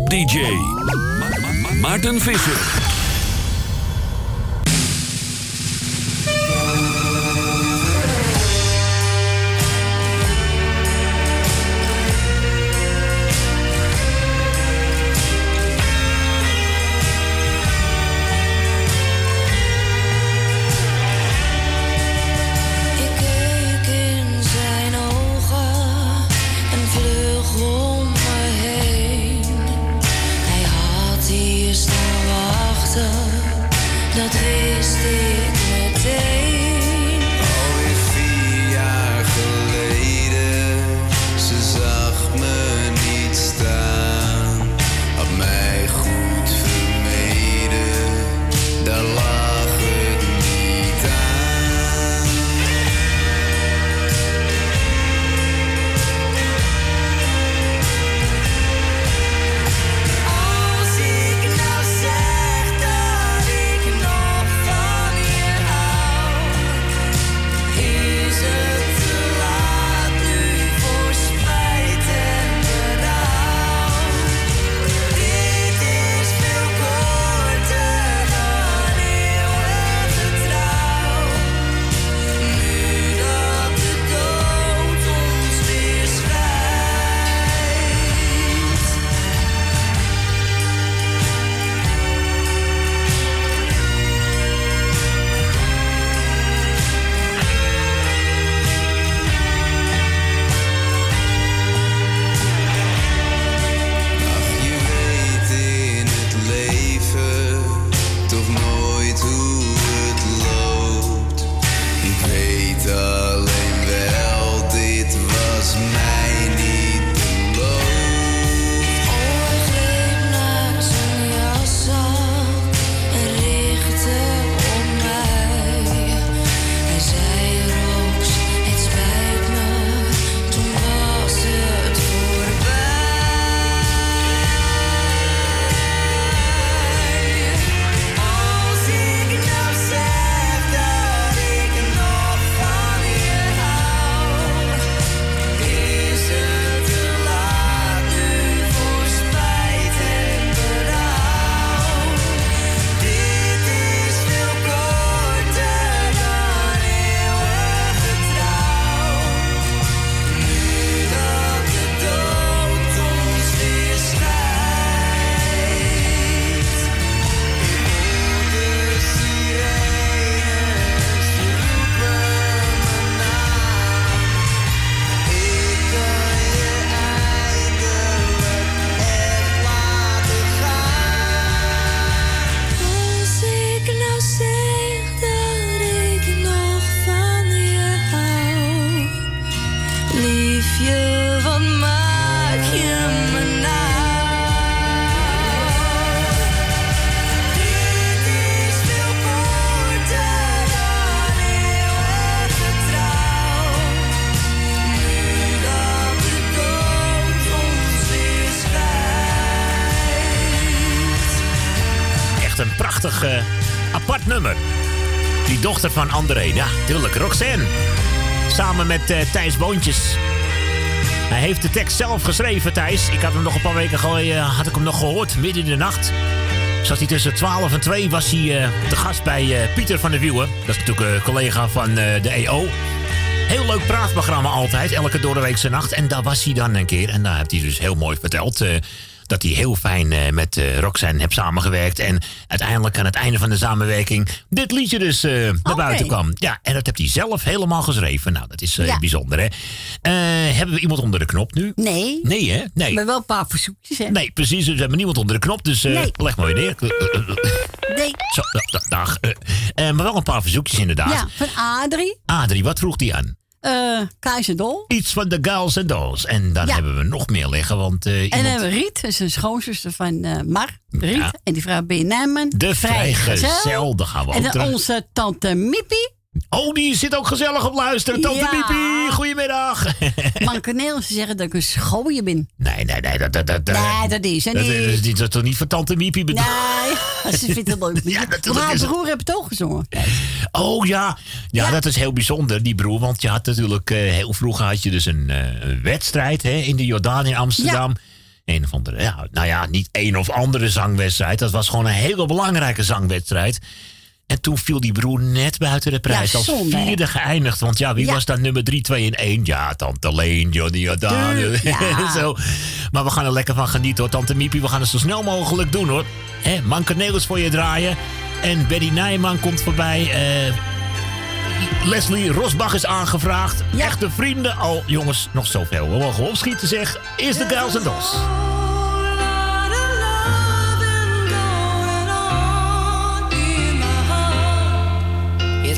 DJ Maarten Visser. Van André, ja, tuurlijk, Roxanne. Samen met eh, Thijs Boontjes. Hij heeft de tekst zelf geschreven, Thijs. Ik had hem nog een paar weken geleden eh, had ik hem nog gehoord, midden in de nacht. Zat hij tussen 12 en 2, was hij eh, te gast bij Pieter van der Wielen. Dat is natuurlijk een collega van de EO. Heel leuk praatprogramma altijd, elke doordeweekse nacht. En daar was hij dan een keer. En daar heeft hij dus heel mooi verteld... dat hij heel fijn eh, met eh, Roxanne heeft samengewerkt. En uiteindelijk aan het einde van de samenwerking... dit liedje dus eh, naar buiten kwam. Ja, en dat heeft hij zelf helemaal geschreven. Nou, dat is Ja. bijzonder, hè? Hebben we iemand onder de knop nu? Nee. Nee, hè? Nee. Maar wel een paar verzoekjes, hè? Nee, precies. Dus we hebben niemand onder de knop. Dus Nee. leg maar weer neer. Nee. Zo, da- da- dag. Maar wel een paar verzoekjes inderdaad. Ja, van Adrie. Adrie, wat vroeg die aan? Eh Keizerdol. Iets van de Girls and Dolls. En dan Ja. hebben we nog meer liggen, want eh, En iemand... dan hebben we Riet, dat is een schoonzuster van eh Mar. Riet. Ja. En die vrouw Ben je Nijman. De vrijgezel, daar gaan we En dan onze tante Miepie. Oh, die zit ook gezellig op luisteren. Tante Ja. Miepie, goedemiddag. Mankeneel, ze zeggen dat ik een schooier ben. nee, nee, nee. Dat, dat, dat, Nee, dat is er dat, niet. dat dat is toch niet van Tante Miepie bedoeld? Nee, ze vindt het leuk. ja, natuurlijk haar broer heeft het ook gezongen. Oh ja. ja, dat is heel bijzonder, die broer. Want je had natuurlijk eh, heel vroeg had je dus een eh, een wedstrijd hè, in de Jordaan in Amsterdam. Een of andere, ja, nou ja, niet een of andere zangwedstrijd. Dat was gewoon een hele belangrijke zangwedstrijd. En toen viel die broer net buiten de prijs. Ja, als vierde geëindigd. Want ja, wie Ja. was dan nummer 3, 2 en 1? Ja, Tante Leen, Johnny. Tuurlijk, ja. Zo. Maar we gaan er lekker van genieten hoor. Tante Miepie, we gaan het zo snel mogelijk doen hoor. Hè, Manke Negels voor je draaien. En Betty Nijman komt voorbij. Eh, Leslie Rosbach is aangevraagd. Echte vrienden. Al jongens, nog zoveel. We mogen opschieten zeg. Is de Girls and Dolls.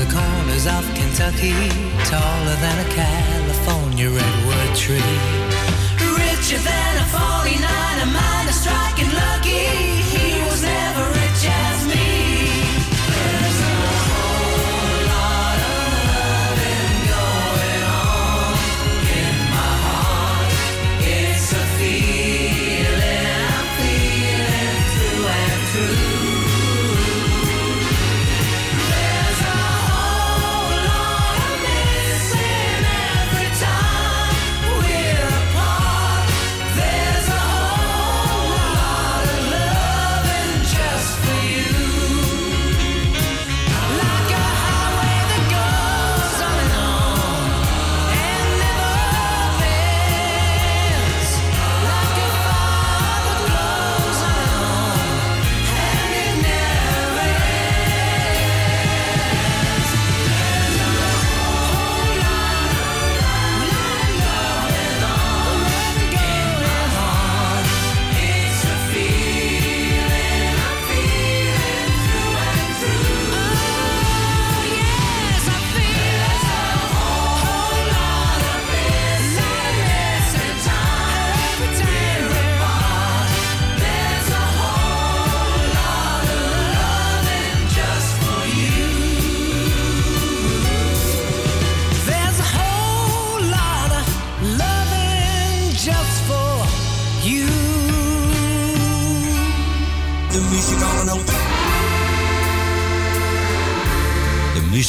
the corners of Kentucky. Taller than a California redwood tree. Richer than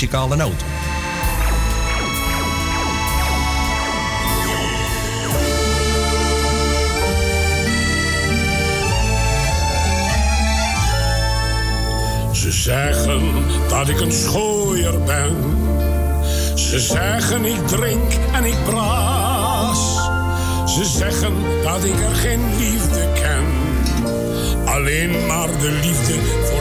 muzikale noot. Ze zeggen dat ik een schooier ben. Ze zeggen ik drink en ik braas. Ze zeggen dat ik er geen liefde ken. Alleen maar de liefde voor.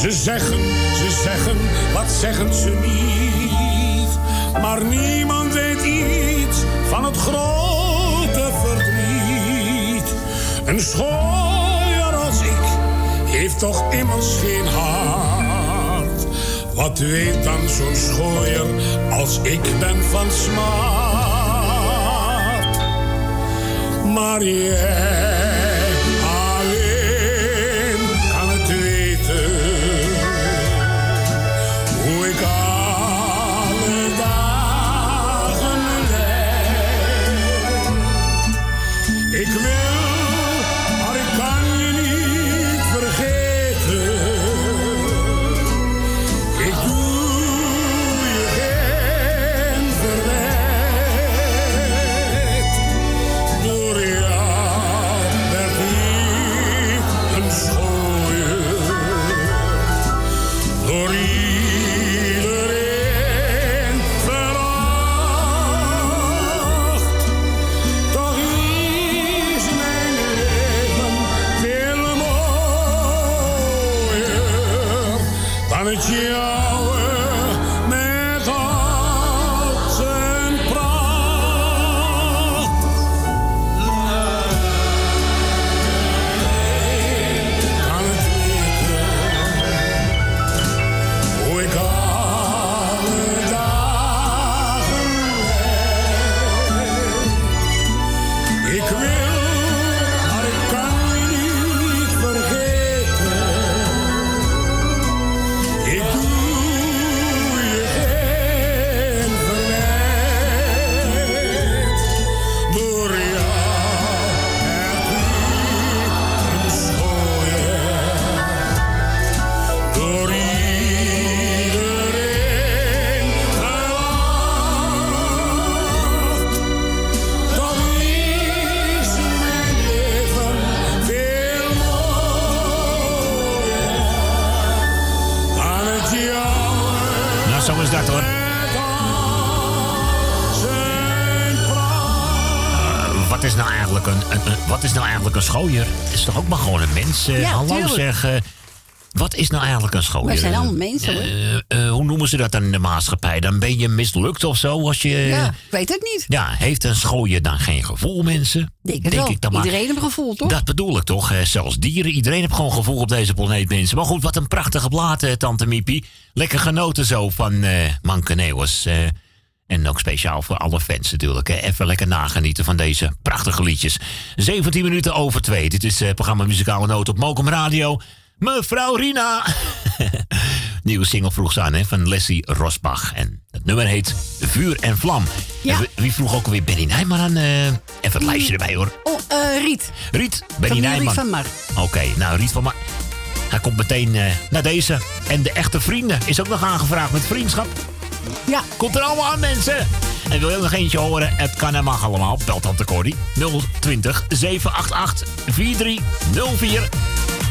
Ze zeggen, ze zeggen, wat zeggen ze niet? Maar niemand weet iets van het grote verdriet. Een schooier als ik heeft toch immers geen hart. Wat weet dan zo'n schooier als ik ben van smart? Maar jij wat is nou eigenlijk een schooier? Het is toch ook maar gewoon een mens? eh, Ja, hallo tuurlijk. zeg. wat is nou eigenlijk een schooier? Wij zijn allemaal mensen, hoor. Eh, eh, hoe noemen ze dat dan in de maatschappij? Dan ben je mislukt of zo? Als je, Ja, weet het niet. Ja, heeft een schooier dan geen gevoel, mensen? Denk het wel. ik dan maar. Iedereen heeft een gevoel, toch? Dat bedoel ik toch? Zelfs dieren. Iedereen heeft gewoon gevoel op deze planeet, mensen. Maar goed, wat een prachtige plaat, eh, Tante Miepie. Lekker genoten zo van eh Manke Neeuwers. eh, en ook speciaal voor alle fans natuurlijk. hè. Even lekker nagenieten van deze prachtige liedjes. 17 minuten over twee. Dit is het programma Muzikale Noot op Mokum Radio. Mevrouw Rina. Nieuwe single vroeg ze aan hè, van Leslie Rosbach. En het nummer heet Vuur en Vlam. En wie- vroeg ook alweer Benny Nijman aan? eh, even het lijstje erbij hoor. Oh, eh, Riet. Riet, Benny Nijman. van Mar. Oké, nou Riet van Mar. Hij komt meteen eh, naar deze. En de echte vrienden is ook nog aangevraagd met vriendschap. Ja. Komt er allemaal aan, mensen. En wil je nog eentje horen? Het kan en mag allemaal. Bel Tante Corrie. 020 788 4304.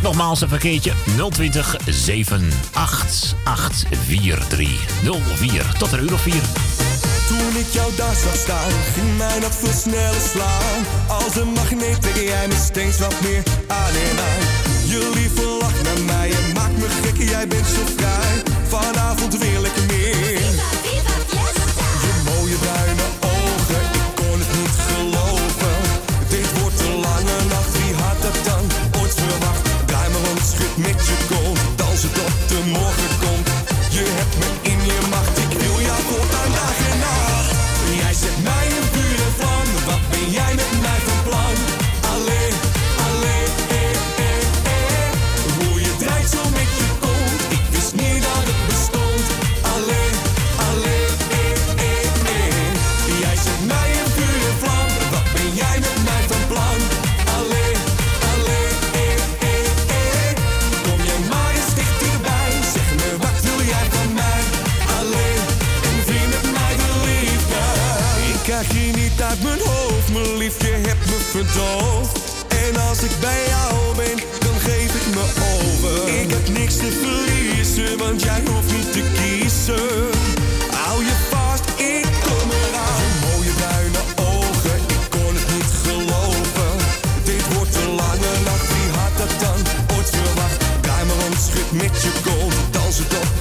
Nogmaals een verkeertje. 020 788 4304. Tot een uur of vier. Toen ik jou daar zag staan, ging mijn hart veel sneller slaan. Als een magneet trek jij me steeds wat meer aan en aan. Je lieve naar mij en maakt me gek, jij bent zo vrij. Vanavond weer lekker meer. Mijn hoofd, mijn lief, je hebt me verdoofd. En als ik bij jou ben, dan geef ik me over. Ik heb niks te verliezen, want jij hoeft niet te kiezen. Hou je vast, ik kom eraan. Mooie bruine ogen, ik kon het niet geloven. Dit wordt een lange nacht, wie had dat dan ooit verwacht? Maar om, schud met je kont, dansen tot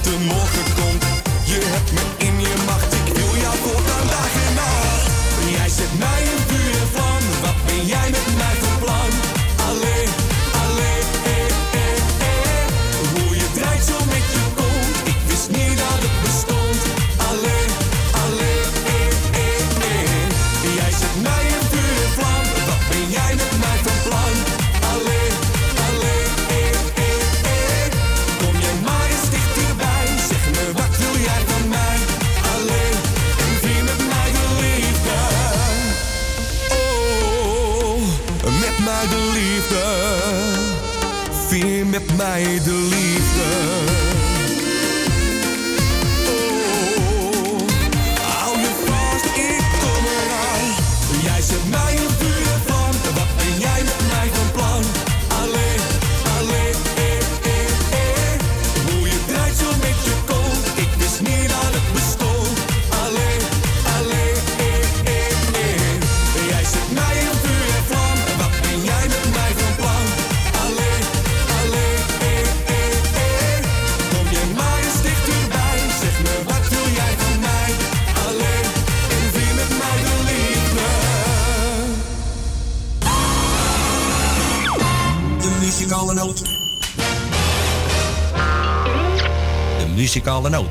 muzikale.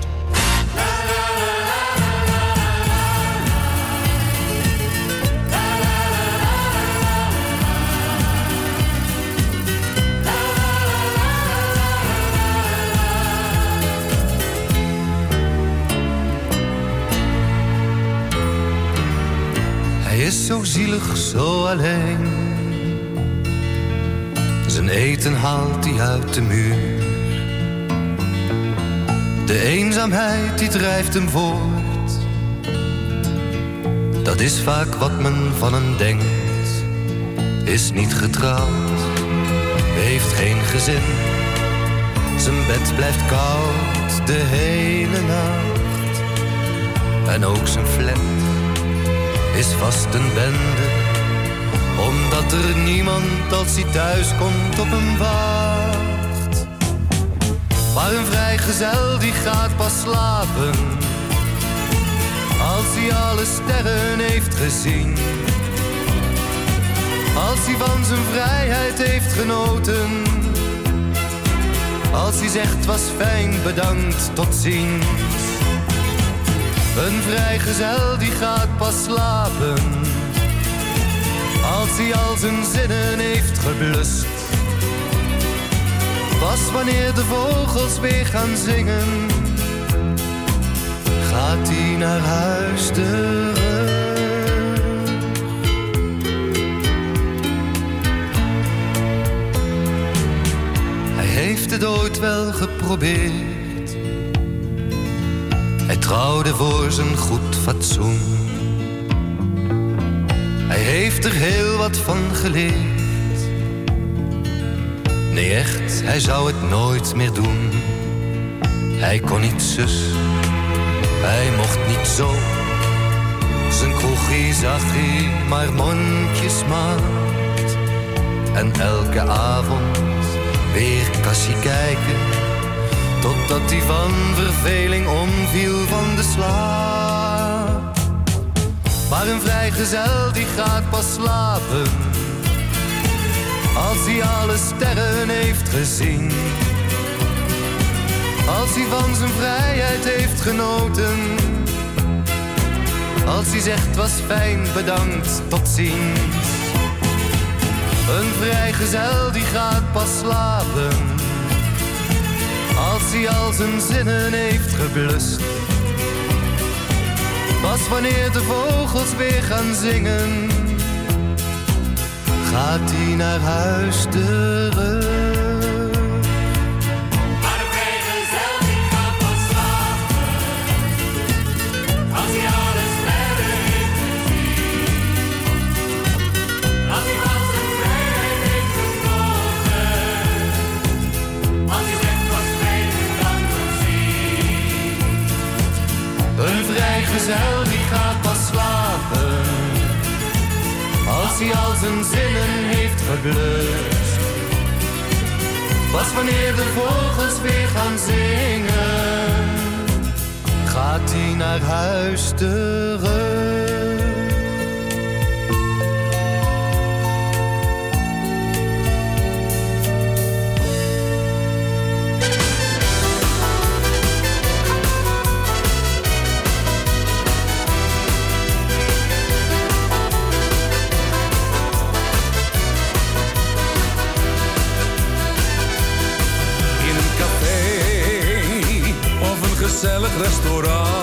Hij is zo zielig, zo alleen. Zijn eten haalt hij uit de muur. De eenzaamheid die drijft hem voort. Dat is vaak wat men van hem denkt. Is niet getrouwd, heeft geen gezin. Zijn bed blijft koud de hele nacht. En ook zijn flat is vast een bende. Omdat er niemand als hij thuis komt op hem wacht. Maar een vrijgezel die gaat pas slapen. Als hij alle sterren heeft gezien. Als hij van zijn vrijheid heeft genoten. Als hij zegt was fijn, bedankt, tot ziens. Een vrijgezel die gaat pas slapen Als hij al zijn zinnen heeft geblust Pas wanneer de vogels weer gaan zingen Gaat hij naar huis terug Hij heeft het ooit wel geprobeerd hij trouwde voor zijn goed fatsoen. Hij heeft er heel wat van geleerd. Nee, echt, hij zou het nooit meer doen. Hij kon niet zus, hij mocht niet zo. Zijn kroegie zag hij maar mondjesmaat. En elke avond weer kassie kijken Totdat hij van verveling omviel van de slaap. Maar een vrijgezel die gaat pas slapen. Als hij alle sterren heeft gezien. Als hij van zijn vrijheid heeft genoten. Als hij zegt was fijn, bedankt, tot ziens. Een vrijgezel die gaat pas slapen als hij al zijn zinnen heeft geblust. Pas wanneer de vogels weer gaan zingen, gaat hij naar huis terug. Geblust. Pas wanneer de vogels weer gaan zingen, gaat hij naar huis terug. Gezellig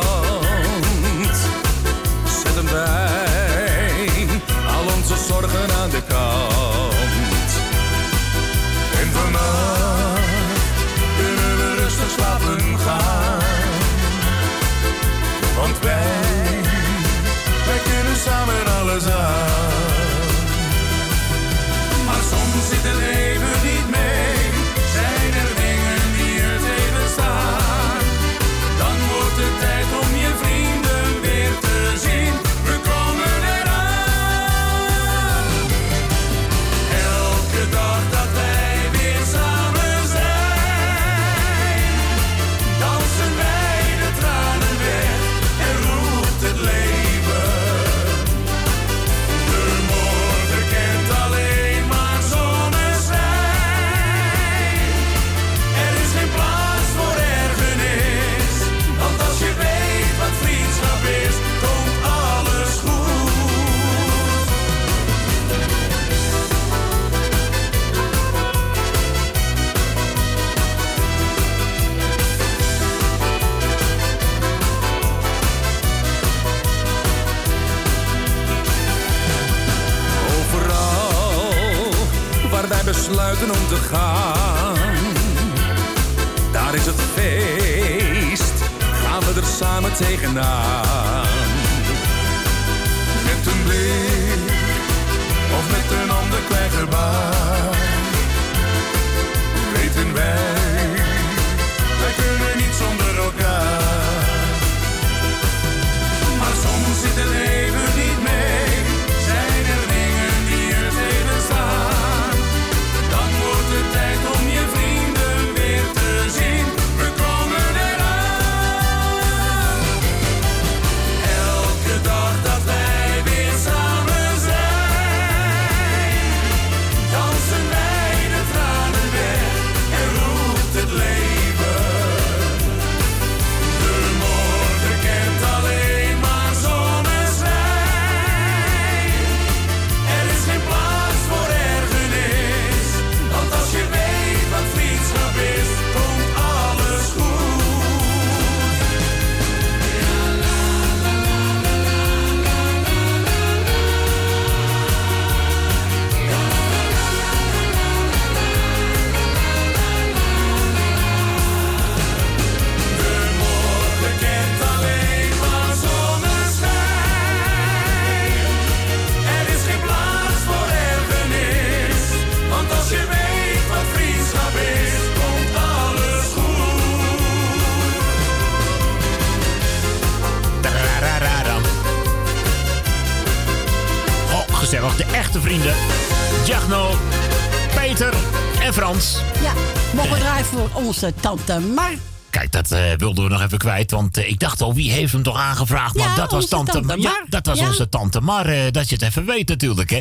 onze tante Mar. Kijk, dat eh, wilden we nog even kwijt. Want eh, ik dacht al, wie heeft hem toch aangevraagd? Maar Ja, dat was tante, Ja, Mar. dat was Ja. onze tante Mar. eh, dat je het even weet natuurlijk, hè.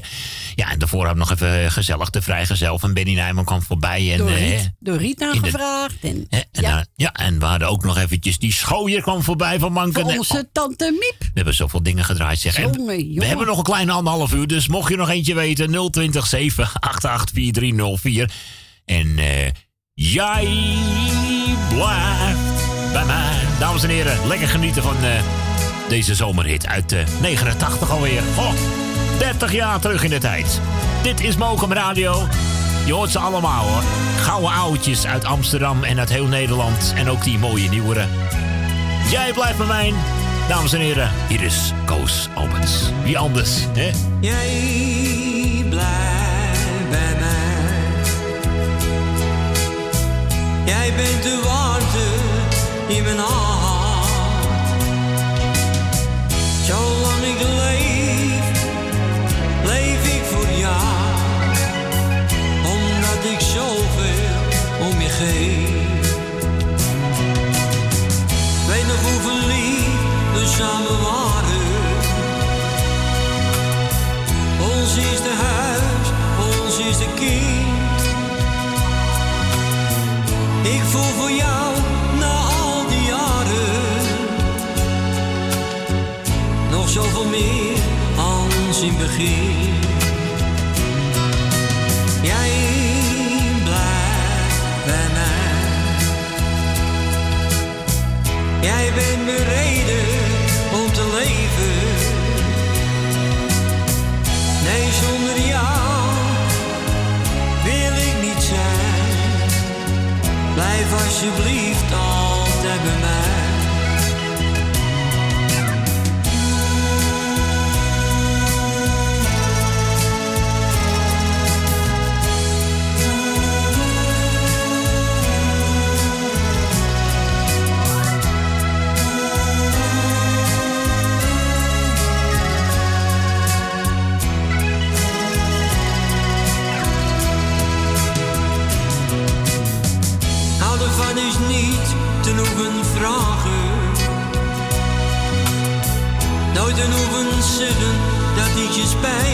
Ja, en daarvoor hebben we nog even gezellig de vrijgezel van Benny Nijman kwam voorbij. En, Door Riet, door Riet in de-. En ja. ja, en we hadden ook nog eventjes die schooier kwam voorbij van Manken. onze tante Miep. we hebben zoveel dingen gedraaid, zeg. En Jongen, we hebben nog een kleine anderhalf uur, dus mocht je nog eentje weten, 020 788 4304. En eh, jij blijft bij mij. Dames en heren, lekker genieten van eh, deze zomerhit uit eh 89 alweer. Goh, 30 jaar terug in de tijd. Dit is Mokum Radio. Je hoort ze allemaal hoor. Gouden oudjes uit Amsterdam en uit heel Nederland. En ook die mooie nieuwere. Jij blijft bij mij. Dames en heren, hier is Koos Albans. Wie anders, hè? Jij weet de warmte in mijn hart. Zolang ik leef, leef ik voor jou. Omdat ik zoveel om je geef. Weet nog hoe verliefd we samen waren. Ons is de huis, ons is de kind. Ik voel voor jou na al die jaren nog zoveel meer als in begin. Jij blijft bij mij. Jij bent mijn reden om te leven. Nee, zonder jou. Blijf alsjeblieft altijd bij mij. zeggen dat ik je spijt.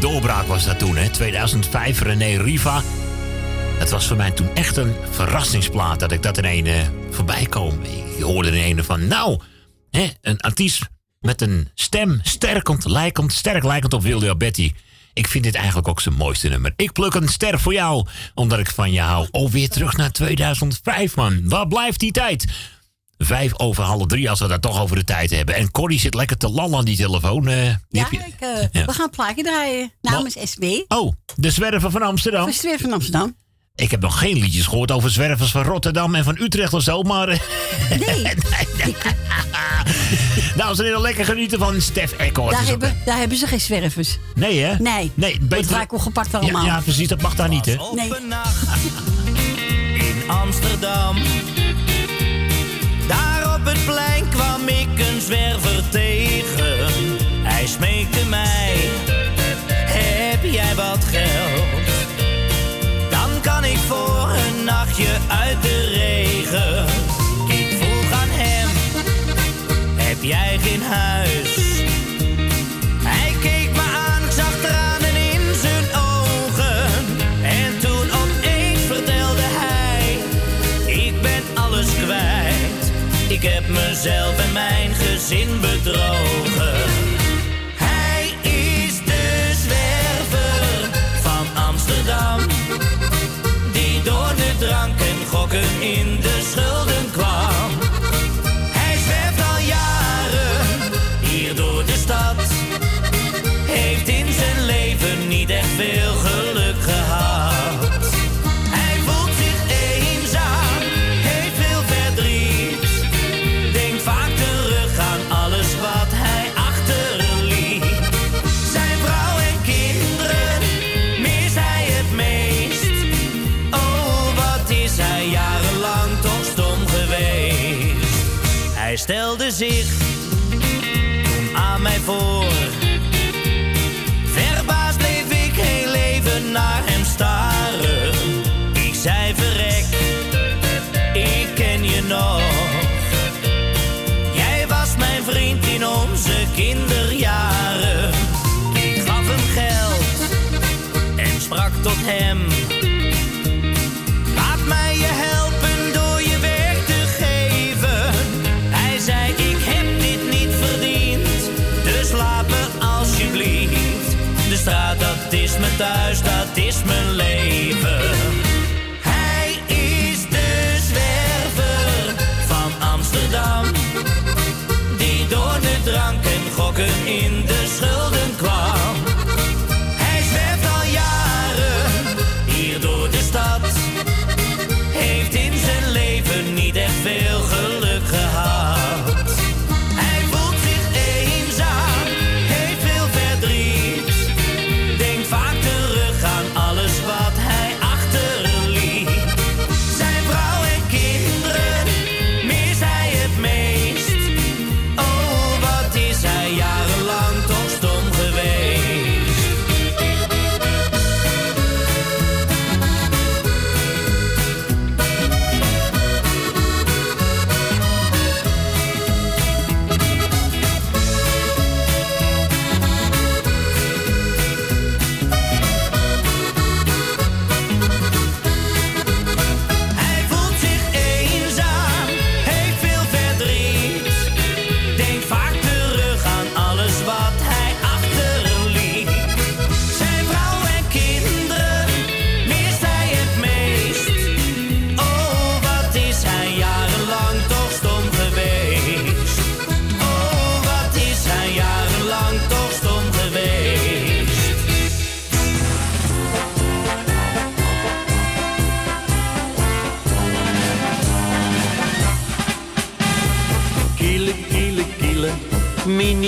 Doorbraak was dat toen, hè? 2005, René Riva. Het was voor mij toen echt een verrassingsplaat dat ik dat in een eh, voorbij kom. Ik hoorde in een van, nou, hè, een artiest met een stem sterkend, lijkend, sterk lijkend op Wilde Betty. Ik vind dit eigenlijk ook zijn mooiste nummer. Ik pluk een ster voor jou, omdat ik van je hou. Oh, weer terug naar 2005, man. Waar blijft die tijd? Vijf over half drie, als we dat toch over de tijd hebben. En Corrie zit lekker te lallen aan die telefoon. eh, die Ja, heb je- ik, eh, Ja. we gaan een plaatje draaien namens SB. Oh, de zwerver van Amsterdam. Voor Zwerver van Amsterdam. Ik heb nog geen liedjes gehoord over zwervers van Rotterdam en van Utrecht of zo, maar... eh, Nee. nou, ze willen lekker genieten van Stef Echo. Daar hebben, daar hebben ze geen zwervers. Nee, hè? Nee. Nee, Wordt beter... vaak wel gepakt ja, allemaal. ja, precies, dat mag daar niet, hè? Nee. in Amsterdam. Kwam ik een zwerver tegen. Hij smeekte mij: Heb jij wat geld? Dan kan ik voor een nachtje uit de regen. Ik vroeg aan hem: Heb jij geen huis? Ik heb mezelf en mijn gezin bedrogen. Hij is de zwerver van Amsterdam. Die door de drank en gokken in zich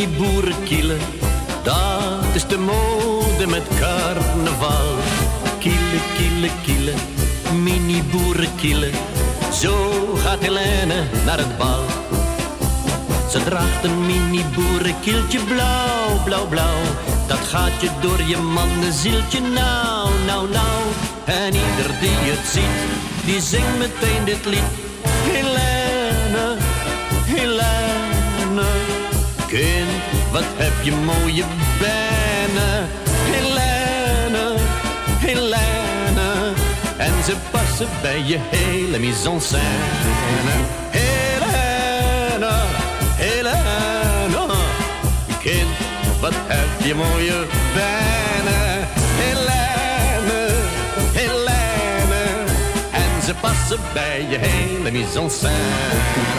mini boerenkielen. Dat is de mode met carnaval. Kielen, kielen, kielen, mini boerenkielen. Zo gaat Helene naar het bal. Ze draagt een mini boerenkieltje blauw, blauw, blauw. Dat gaat je door je mannenzieltje nou, nou, nou. En ieder die het ziet, die zingt meteen dit lied. Helene, wat heb je mooie benen, Helene, Helene, en ze passen bij je hele mise en scène. Helene, Helene, kind, wat heb je mooie benen, Helene, Helene, en ze passen bij je hele mise en scène.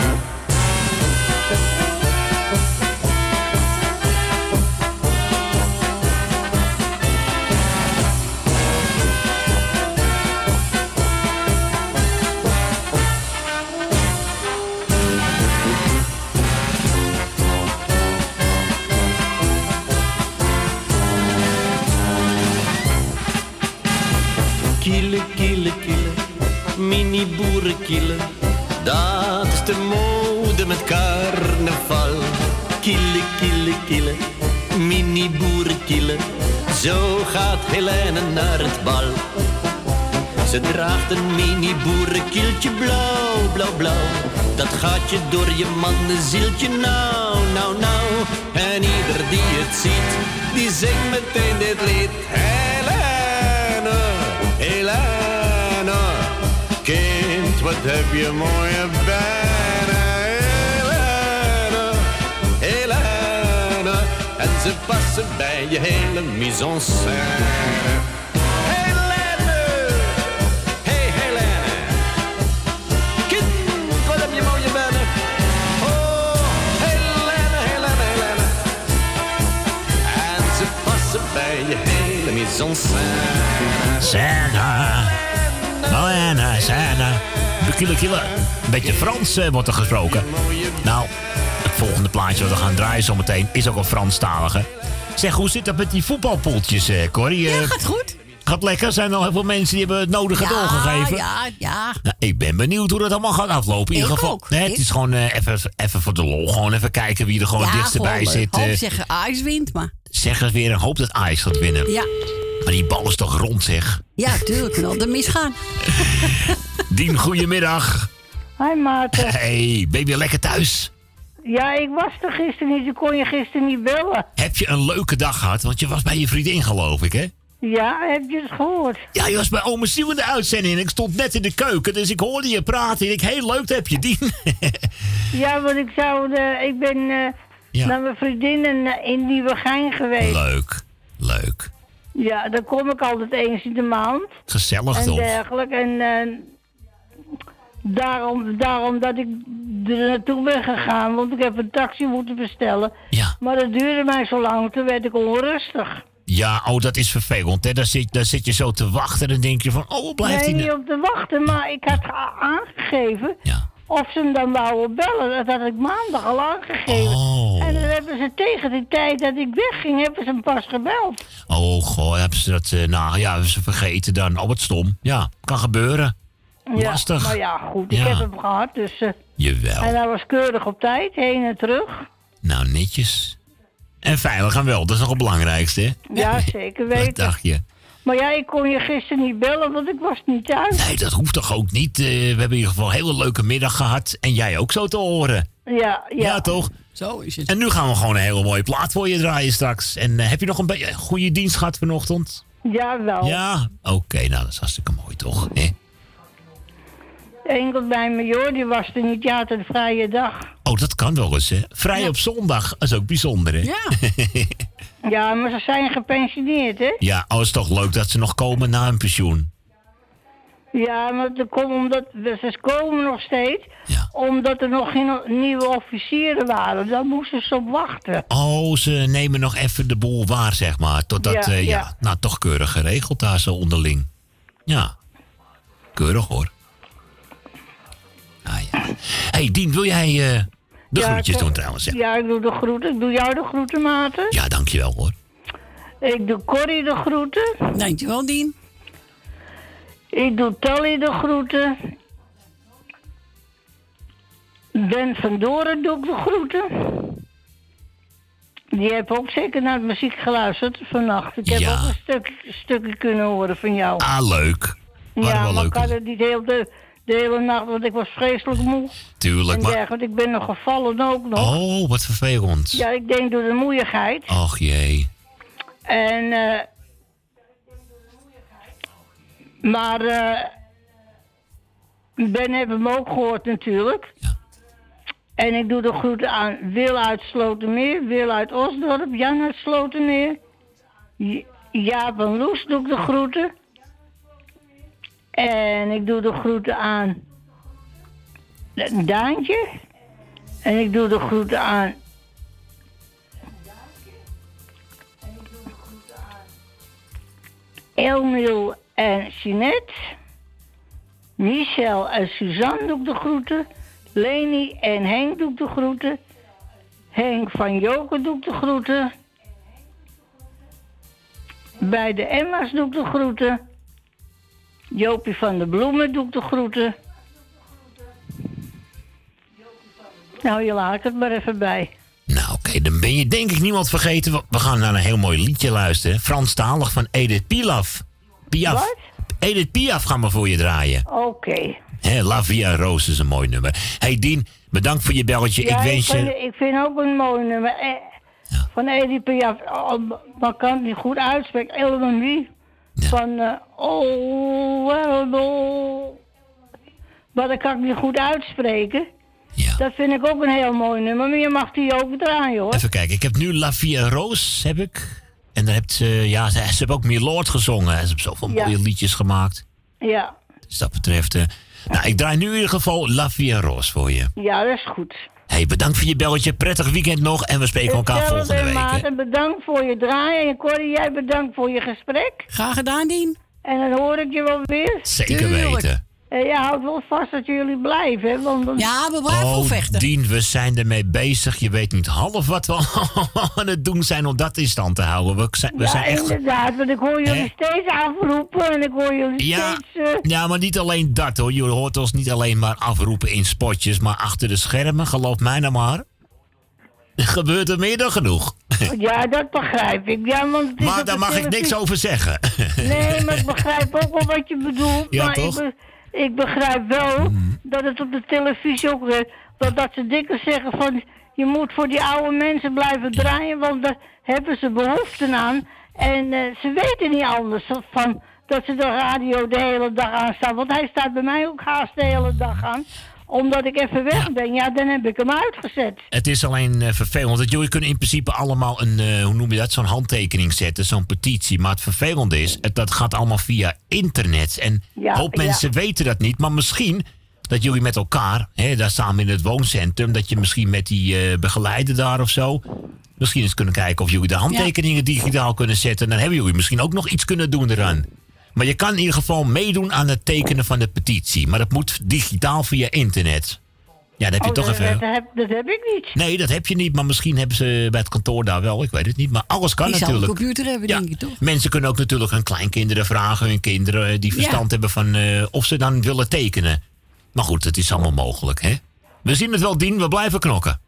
Gaat Helene naar het bal. Ze draagt een mini boerenkieltje blauw, blauw, blauw. Dat gaat je door je mannenzieltje nou, nou, nou. En ieder die het ziet, die zingt meteen dit lied. Helene, Helene, kind, wat heb je mooie benen. Ze passen bij je hele mise en scène. Helene, hey Helene, kind, wat heb je mooie benen. Oh, Helene, Helene, Helene, en ze passen bij je hele mise en scène. Santa. Helena, Santa. Kille, kille. Een beetje Frans eh, wordt er gesproken. Plaatje wat we gaan draaien zometeen is ook een Franstalige. Zeg, hoe zit dat met die voetbalpoeltjes, eh, Corrie? Ja, Eh, gaat goed. Gaat lekker? Zijn er al heel veel mensen die hebben het nodige doorgegeven? Ja, ja. Nou, ik ben benieuwd hoe dat allemaal gaat aflopen. In ieder Ik geval. ook. Nee, het Ik- is gewoon eh, even, even voor de lol. Gewoon even kijken wie er gewoon ja, het dichtst bij gewoon leuk. zit. Hoop eh. zeggen Ajax wint, maar... zeg eens weer en hoop dat Ajax gaat winnen. Ja, Maar die bal is toch rond, zeg. ja tuurlijk. Kan altijd misgaan. Dien, goedemiddag. Hi Maarten. Hey, ben je weer lekker thuis? Ja, ik was er gisteren niet. Ik kon je gisteren niet bellen. Heb je een leuke dag gehad? Want je was bij je vriendin, geloof ik, hè? Ja, heb je het gehoord? Ja, je was bij Ome Siel in de uitzending. en Ik stond net in de keuken, dus ik hoorde je praten. En ik, heel leuk, dat heb je, Dien. Ja, want ik zou... De, ik ben eh, Ja. naar mijn vriendinnen eh, in Nieuwegein geweest. leuk, leuk. Ja, daar kom ik altijd eens in de maand. Gezellig, en toch? dergelijke. En eh, daarom, daarom dat ik er naartoe ben gegaan. Want ik heb een taxi moeten bestellen. Ja. Maar dat duurde mij zo lang. Toen werd ik onrustig. Ja, oh, dat is vervelend, hè? Daar zit, daar zit je zo te wachten en dan denk je van... Oh, blijft nee, hij niet nou? op te wachten. Maar ik had aangegeven... Of ze hem dan wouden bellen. Dat had ik maandag al aangegeven. Oh. En dan hebben ze tegen de tijd dat ik wegging... hebben ze hem pas gebeld. Oh, goh, hebben ze dat... eh, nou, ja, hebben ze vergeten dan. Oh, wat stom. Ja, kan gebeuren. Ja, Lastig. Maar ja, goed. Ik Ja. heb hem gehad. Dus, eh, Jawel. En hij was keurig op tijd. Heen en terug. Nou, netjes. En veilig en wel, dat is nog het belangrijkste, hè? Ja, zeker Wat weten. dacht je? Maar ja, ik kon je gisteren niet bellen, want ik was niet thuis. Nee, dat hoeft toch ook niet? Eh, we hebben in ieder geval een hele leuke middag gehad. En jij ook zo te horen. Ja, ja. toch? Zo is het. En nu gaan we gewoon een hele mooie plaat voor je draaien straks. En eh, heb je nog een beetje goede dienst gehad vanochtend? Ja, wel. Ja? Oké, nou dat is hartstikke mooi toch? hè? Enkel bij me, joh, die was er niet. Ja, het een vrije dag. Oh, dat kan wel eens, hè? Vrij op zondag, dat is ook bijzonder, hè? Ja. Ja, maar ze zijn gepensioneerd, hè? ja, oh, is toch leuk dat ze nog komen na hun pensioen. Ja, maar dat komt omdat ze komen nog steeds. Omdat er nog geen nieuwe officieren waren. Daar moesten ze op wachten. Oh, ze nemen nog even de boel waar, zeg maar. Totdat, Ja, ja, ja. ja. nou toch keurig geregeld daar zo onderling. Ja, keurig hoor. Ja. hey, Dien, wil jij eh, de Ja, groetjes ik- doen trouwens? Ja, Ja, ik doe de groeten. Ik doe jou de groeten, Maarten. ja dankjewel hoor. Ik doe Corrie de groeten. Dankjewel, Dien. Ik doe Tally de groeten. Ben van Doren doe ik de groeten. Die heb ook zeker naar de muziek geluisterd vannacht. Ik heb Ja. ook een stuk, stukje kunnen horen van jou. Ah, leuk. Waren ja, wel maar leuk. ik had het niet heel de, de hele nacht, want ik was vreselijk moe. Tuurlijk, en maar... dergelijke. Ik ben nog gevallen ook nog. Oh, wat vervelend. Ja, ik denk door de moeigheid. Och jee. En, eh maar, eh, Ben heeft hem ook gehoord natuurlijk. En ik doe de groeten aan Wil uit Slotermeer, Wil uit Osdorp, Jan uit Slotermeer. J- Jaap en Loes doe ik de groeten. En ik doe de groeten aan Daantje. En ik doe de groeten aan Elmiel en Jeanette. Michel en Suzanne doe ik de groeten. Leni en Henk doe ik de groeten. Henk van Joken doe ik de groeten. Bij de Emma's doe ik de groeten. Jopie van de Bloemen doe ik de groeten. Nou, je laat het maar even bij. Nou, oké, dan ben je denk ik niemand vergeten. We- gaan naar een heel mooi liedje luisteren. Franstalig van Edith Piaf. Piaf. Wat? Edith Piaf gaan we voor je draaien. Oké. Hè, La Via Rose is een mooi nummer. hey Dien, bedankt voor je belletje. Ja, ik wens vind, je... ik vind ook een mooi nummer. Eh, Van Edith Piaf. Oh, maar kan het niet goed uitspreken. Elmanie. Van... eh, oh. Maar dat kan ik niet goed uitspreken. Dat vind ik ook een heel mooi nummer. Maar je mag die ook draaien, hoor. Even kijken, ik heb nu La Via Rose, heb ik. En dan hebt ze... Ja, ze, ze hebben ook Milord gezongen. Ze hebben zoveel Ja. mooie liedjes gemaakt. Ja. Dus dat betreft... eh, nou, ik draai nu in ieder geval La Via Rose voor je. Ja, dat is goed. hey, bedankt voor je belletje. Prettig weekend nog. En we spreken elkaar volgende week. bedankt voor je draaien. En Corrie, jij bedankt voor je gesprek. Graag gedaan, Dien. En dan hoor ik je wel weer. Zeker weten. En je houdt wel vast dat jullie blijven, hè? Want dan... Ja, we Oh, Dien, we zijn ermee bezig. Je weet niet half wat we aan het doen zijn om dat in stand te houden. We zijn, we ja, zijn echt... inderdaad, want ik hoor jullie steeds afroepen en ik hoor jullie Ja, steeds... eh, ja, maar niet alleen dat hoor. Je hoort ons niet alleen maar afroepen in spotjes, maar achter de schermen, geloof mij nou maar. Gebeurt er meer dan genoeg. ja, dat begrijp ik. Ja, want Maar daar mag ik niks over zeggen. Nee, maar ik begrijp ook wel wat je bedoelt. Ja, maar toch? Ik, be- ik begrijp wel dat het op de televisie ook weer... Dat, dat ze dikwijls zeggen van... Je moet voor die oude mensen blijven draaien, want daar hebben ze behoefte aan. En eh, ze weten niet anders van dat ze de radio de hele dag aan staat. Want hij staat bij mij ook haast de hele dag aan. Omdat ik even weg ben. Ja, dan heb ik hem uitgezet. Het is alleen eh, vervelend. Dat jullie kunnen in principe allemaal een, eh, hoe noem je dat, zo'n handtekening zetten, zo'n petitie. Maar het vervelende is, het, dat gaat allemaal via internet. En Ja, een hoop ja. mensen weten dat niet. Maar misschien dat jullie met elkaar, hè, daar samen in het wooncentrum, dat je misschien met die eh, begeleider daar of zo, misschien eens kunnen kijken of jullie de handtekeningen digitaal kunnen zetten. Dan hebben jullie misschien ook nog iets kunnen doen eraan. Maar je kan in ieder geval meedoen aan het tekenen van de petitie. Maar dat moet digitaal via internet. Ja, dan heb je Oh, toch dat, even... dat, heb, dat heb ik niet. Nee, dat heb je niet, maar misschien hebben ze bij het kantoor daar wel. Ik weet het niet, maar alles kan Die zal een natuurlijk. computer hebben, denk ik, toch? Mensen kunnen ook natuurlijk hun kleinkinderen vragen, hun kinderen die Ja. verstand hebben van eh, of ze dan willen tekenen. Maar goed, het is allemaal mogelijk, hè? We zien het wel, Dien, we blijven knokken.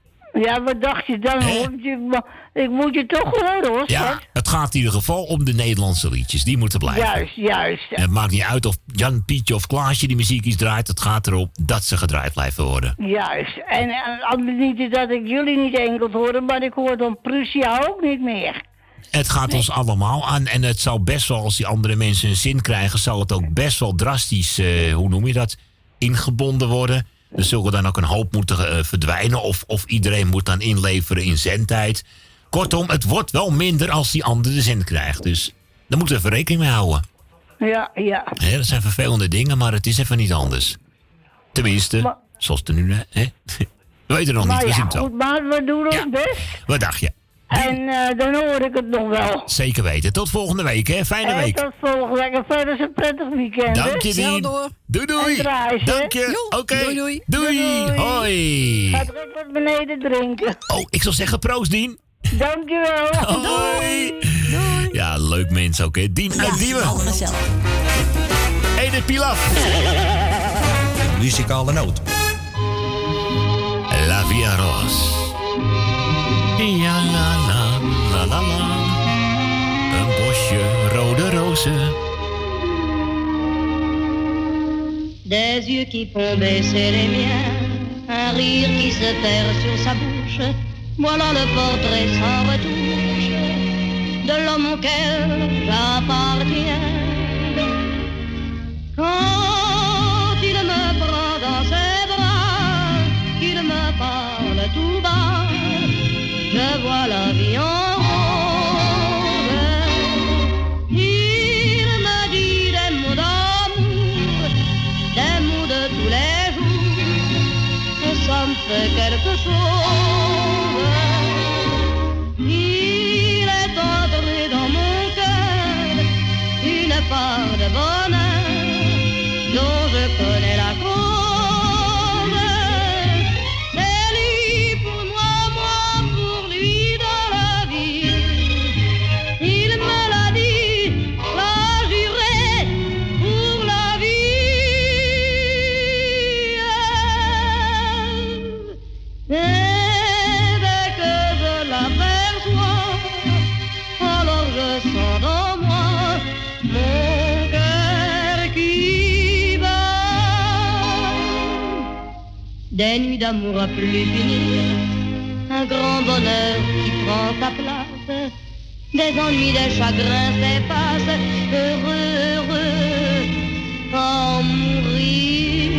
Ja, wat dacht je dan? Je- Ik moet je toch horen, hoor. Ja, schat. het gaat in ieder geval om de Nederlandse liedjes. Die moeten blijven. Juist, juist. En het maakt niet uit of Jan, Pietje of Klaasje die muziekjes draait. Het gaat erom dat ze gedraaid blijven worden. Juist. En, en niet dat ik jullie niet enkel hoor, maar ik hoor dan Prussia ook niet meer. Het gaat ons allemaal aan. En het zal best wel, als die andere mensen een zin krijgen, zal het ook best wel drastisch, eh, hoe noem je dat, ingebonden worden. Er zullen dan ook een hoop moeten eh, verdwijnen. Of, of iedereen moet dan inleveren in zendtijd. Kortom, het wordt wel minder als die andere de zend krijgt. Dus daar moeten we even rekening mee houden. Ja, ja. Hè, dat zijn vervelende dingen, maar het is even niet anders. Tenminste, zoals het er nu... Hè? We weten nog niet, we ja, zien het wel. maar we doen ons best. Wat dacht je? En eh, dan hoor ik het nog wel. Zeker weten. Tot volgende week, hè? Fijne En week. tot volgende week. En verder is een prettig weekend. Dank je, Dien. Doei, doei. En draai? Dank je. Oké. Doei, doei. Doei. Hoi. Ga druk wat beneden drinken. Oh, ik zal zeggen proost, Dien. Dankjewel. Hoi. Ja, leuk mens ook, hè? Dien uit Diemen. gezellig. Edith Pilaf. Muzikale noot. La Via Ros. La, la, la, la, la. Des yeux qui font baisser les miens, un rire qui se perd sur sa bouche. Voilà le portrait sans retouche de l'homme auquel j'appartiens. revoilà l'avion. Des nuits d'amour à plus finir, un grand bonheur qui prend sa place, des ennuis, des chagrins s'effacent, heureux, heureux, en mourir.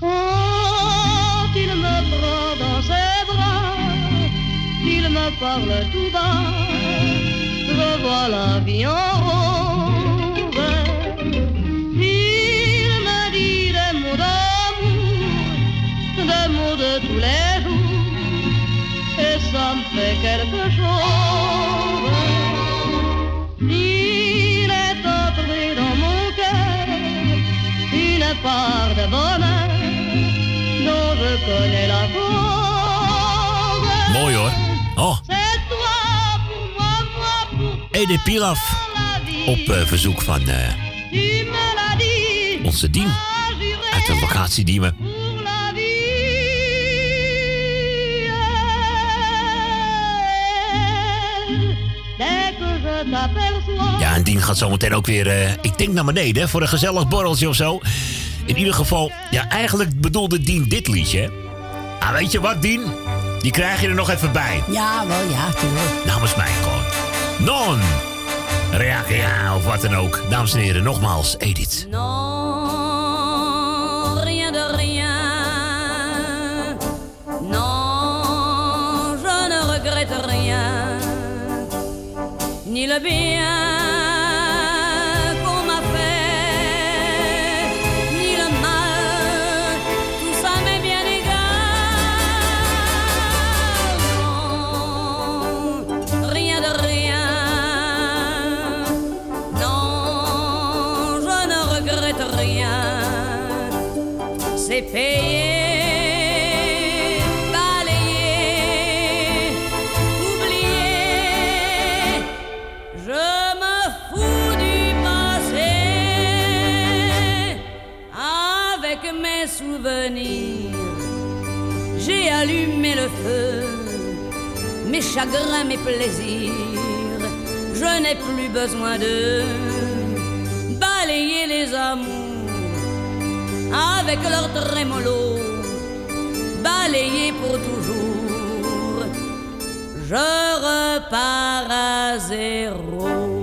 Quand il me prend dans ses bras, il me parle tout bas, je vois la vie en rose. De bonheur dont je connais la cause. Mooi hoor. Oh, Edith Pilaf. Op eh, verzoek van dit. onze Dien. Uit de locatie Diemen. Pour la vie. Dès que je t'aperçois. Ja, en Dien gaat zometeen ook weer, eh, ik denk naar beneden, voor een gezellig borreltje of zo. In ieder geval, ja, eigenlijk bedoelde Dien dit liedje. Ah, weet je wat, Dien? Die krijg je er nog even bij. Ja, wel ja, tuurlijk. Namens mij gewoon. Non! Reagia of wat dan ook. Dames en heren, nogmaals, Edith. Non, rien de rien. Non, je ne regrette rien. Ni le bien feu. Mes chagrins, mes plaisirs, je n'ai plus besoin de balayer les amours avec leur trémolo, balayer pour toujours. Je repars à zéro.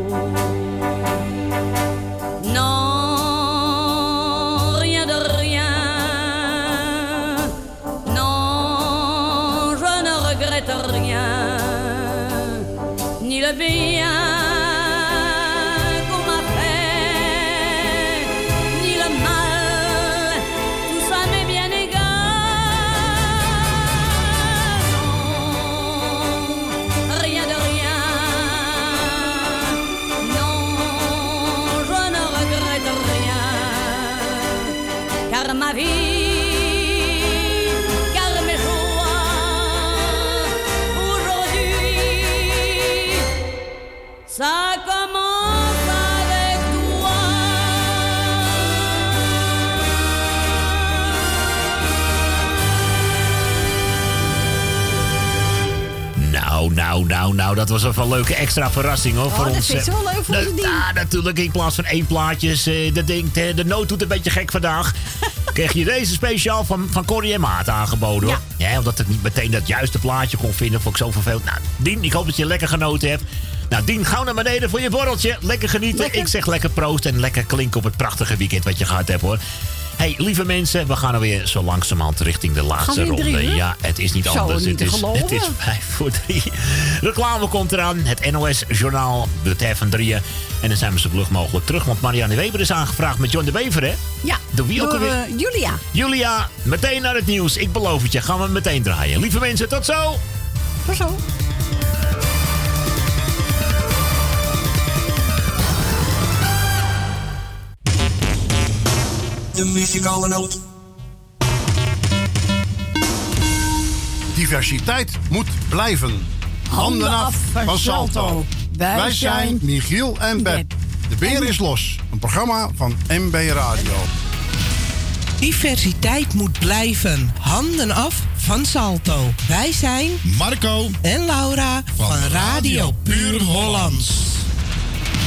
Nou, nou, nou, dat was even een leuke extra verrassing hoor. voor Oh, dat ons. vind ik wel leuk voor de Dien. Ja, natuurlijk. In plaats van één plaatjes. dat denkt, eh, de nood doet een beetje gek vandaag. Kreeg je deze speciaal van, van Corrie en Maat aangeboden hoor. Ja. omdat ik niet meteen dat juiste plaatje kon vinden. Vond ik zo vervelend. Nou, Dien, ik hoop dat je lekker genoten hebt. Nou, Dien, gauw naar beneden voor je borreltje. Lekker genieten. Ik zeg lekker proost en lekker klinken op het prachtige weekend wat je gehad hebt hoor. Hey, lieve mensen, we gaan alweer zo langzamerhand richting de laatste drie ronde. Ja, het is niet anders. niet het, is, het is vijf voor drie. Reclame komt eraan. Het NOS-journaal, de tijd van drieën. En dan zijn we zo vlug mogelijk terug. Want Marianne Weber is aangevraagd met John de Wever, hè? Ja, Door wie ook door, alweer? eh, Julia. Julia, meteen naar het nieuws. Ik beloof het je. Gaan we meteen draaien. Lieve mensen, tot zo! Tot zo. De muzikale noot. Diversiteit moet blijven. Handen af van Salto. Wij zijn Michiel en Beb. De beer is los. Een programma van MB Radio. Diversiteit moet blijven. Handen af van Salto. Wij zijn Marco en Laura van, Radio Puur Hollands.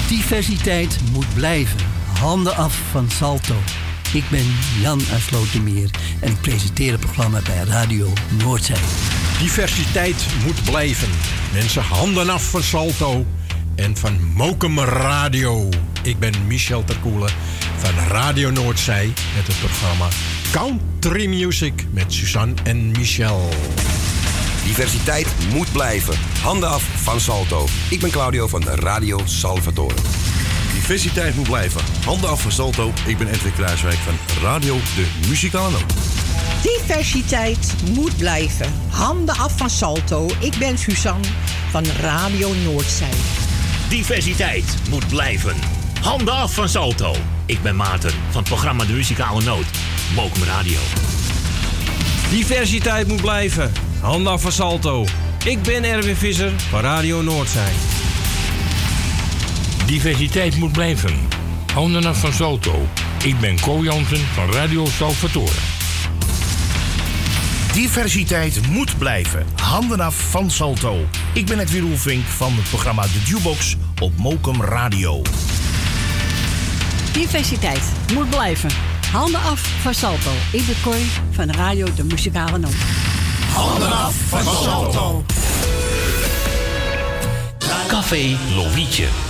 Diversiteit moet blijven. Handen af van Salto. Ik ben Jan uit Slotermeer en ik presenteer het programma bij Radio Noordzee. Diversiteit moet blijven. Mensen, handen af van Salto en van Mokum Radio. Ik ben Michel Terkoelen van Radio Noordzij met het programma Country Music met Suzanne en Michel. Diversiteit moet blijven. Handen af van Salto. Ik ben Claudio van Radio Salvatore. Diversiteit moet blijven. Handen af van Salto. Ik ben Edwin Kruiswijk van Radio De Muzikale Noot. Diversiteit moet blijven. Handen af van Salto. Ik ben Suzanne van Radio Noordzij. Diversiteit moet blijven. Handen af van Salto. Ik ben Maarten van het programma De Muzikale Noot. Mokum Radio. Diversiteit moet blijven. Handen af van Salto. Ik ben Erwin Visser van Radio Noordzij. Diversiteit moet blijven. Handen af van Salto. Ik ben Co Jansen van Radio Salvatore. Diversiteit moet blijven. Handen af van Salto. Ik ben Edwin Roelvink van het programma De Jukebox op Mokum Radio. Diversiteit moet blijven. Handen af van Salto. Ik ben Cor van Radio De Muzikale Noot. Handen af van Salto. Café Lovietje.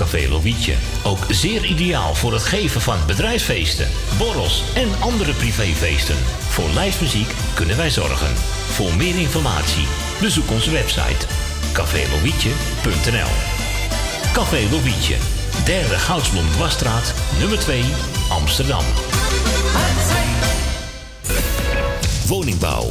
Café Lovietje. Ook zeer ideaal voor het geven van bedrijfsfeesten, borrels en andere privéfeesten. Voor lijstmuziek kunnen wij zorgen. Voor meer informatie bezoek onze website cafélovietje.nl Café Lovietje, derde Goudsblom Dwarsstraat, nummer 2, Amsterdam. Woningbouw,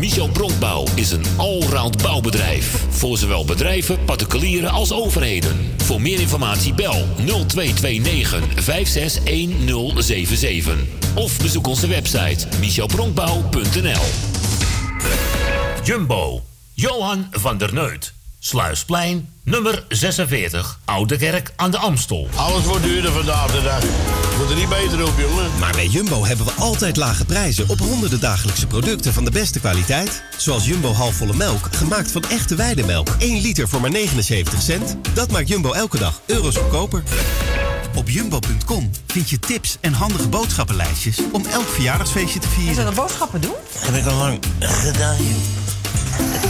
Michel Bronkbouw is een allround bouwbedrijf. Voor zowel bedrijven, particulieren als overheden. Voor meer informatie bel 0229 561077. Of bezoek onze website michelbronkbouw.nl Jumbo, Johan van der Neut. Sluisplein, nummer 46, Oude Kerk aan de Amstel. Alles wordt duurder vandaag de dag. Moet er niet beter op, jongen. Maar bij Jumbo hebben we altijd lage prijzen op honderden dagelijkse producten van de beste kwaliteit. Zoals Jumbo halfvolle melk, gemaakt van echte weidemelk. 1 liter voor maar 79 cent. Dat maakt Jumbo elke dag euro's goedkoper. Op jumbo.com vind je tips en handige boodschappenlijstjes om elk verjaardagsfeestje te vieren. Is dat een boodschappen doen? Heb ik al lang gedaan, Uw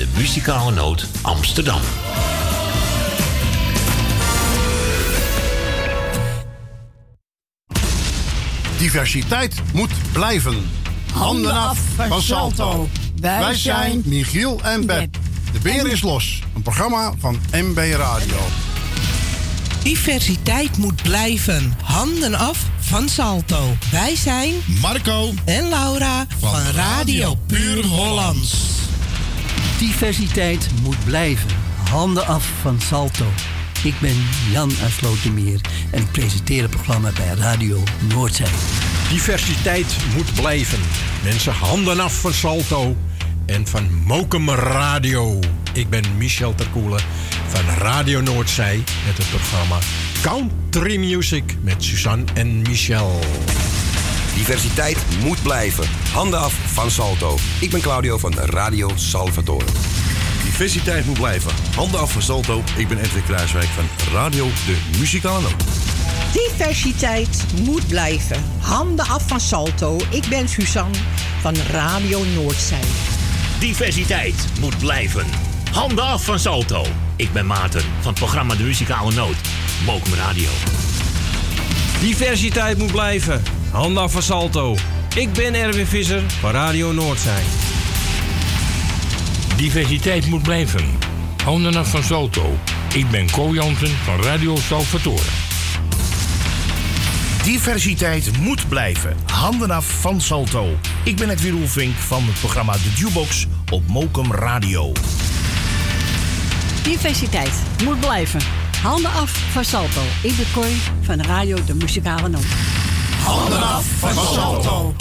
de muzikale noot Amsterdam. Diversiteit moet blijven. Handen af van Salto. Wij zijn Michiel en Beb. De beer is los. Een programma van MB Radio. Diversiteit moet blijven. Handen af van Salto. Wij zijn Marco en Laura van, Radio Puur Hollands. Diversiteit moet blijven. Handen af van Salto. Ik ben Jan uit Slotermeer en ik presenteer het programma bij Radio Noordzee. Diversiteit moet blijven. Mensen, handen af van Salto en van Mokum Radio. Ik ben Michel Terkoelen van Radio Noordzij met het programma Country Music met Suzanne en Michel. Diversiteit moet blijven. Handen af van Salto. Ik ben Claudio van Radio Salvatore. Diversiteit moet blijven. Handen af van Salto. Ik ben Edwin Kruiswijk van Radio De Muzikale Noot. Diversiteit moet blijven. Handen af van Salto. Ik ben Suzanne van Radio Noordzij. Diversiteit moet blijven. Handen af van Salto. Ik ben Maarten van het programma De Muzikale Noot. Mokum Radio. Diversiteit moet blijven. Handen af van Salto. Ik ben Erwin Visser van Radio Noordzij. Diversiteit moet blijven. Handen af van Salto. Ik ben Co Jansen van Radio Salvatore. Diversiteit moet blijven. Handen af van Salto. Ik ben Edwin Roelvink van het programma De Jukebox op Mokum Radio. Diversiteit moet blijven. Handen af van Salto. Ik ben Corrie van Radio De Muzikale Noot. Handen af van Salto.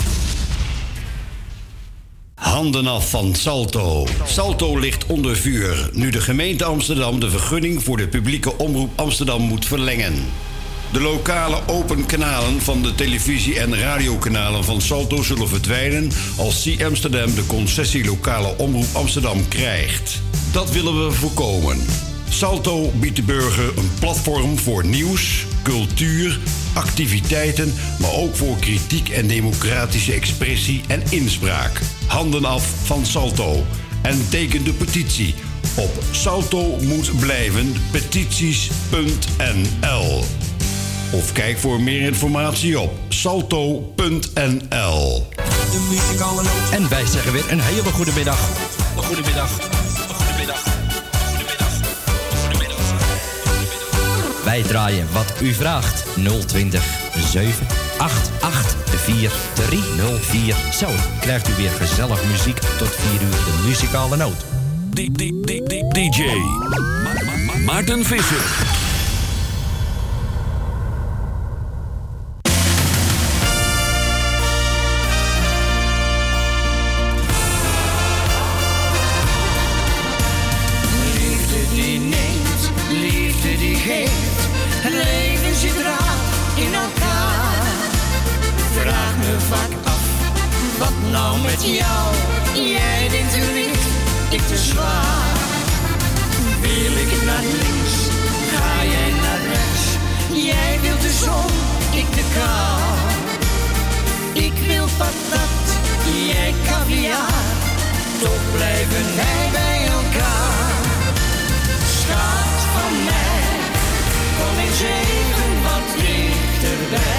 Handen af van Salto. Salto ligt onder vuur nu de gemeente Amsterdam de vergunning voor de publieke omroep Amsterdam moet verlengen. De lokale open kanalen van de televisie- en radiokanalen van Salto zullen verdwijnen als C Amsterdam de concessie lokale omroep Amsterdam krijgt. Dat willen we voorkomen. Salto biedt de burger een platform voor nieuws, cultuur, activiteiten, maar ook voor kritiek en democratische expressie en inspraak. Handen af van Salto en teken de petitie op salto moet blijven petities.nl. Of kijk voor meer informatie op salto.nl. En wij zeggen weer een hele goede middag. Een goede middag. Wij draaien wat u vraagt. 020 788 4304. Zo krijgt u weer gezellig muziek tot 4 uur de muzikale noot. DJ Maarten Visser. Jou? Jij denkt te licht, ik te zwaar. Wil ik naar links, ga jij naar rechts. Jij wilt de zon, ik de kou. Ik wil patat, jij caviar. Toch blijven wij bij elkaar. Schat van mij, kom eens even wat dichterbij.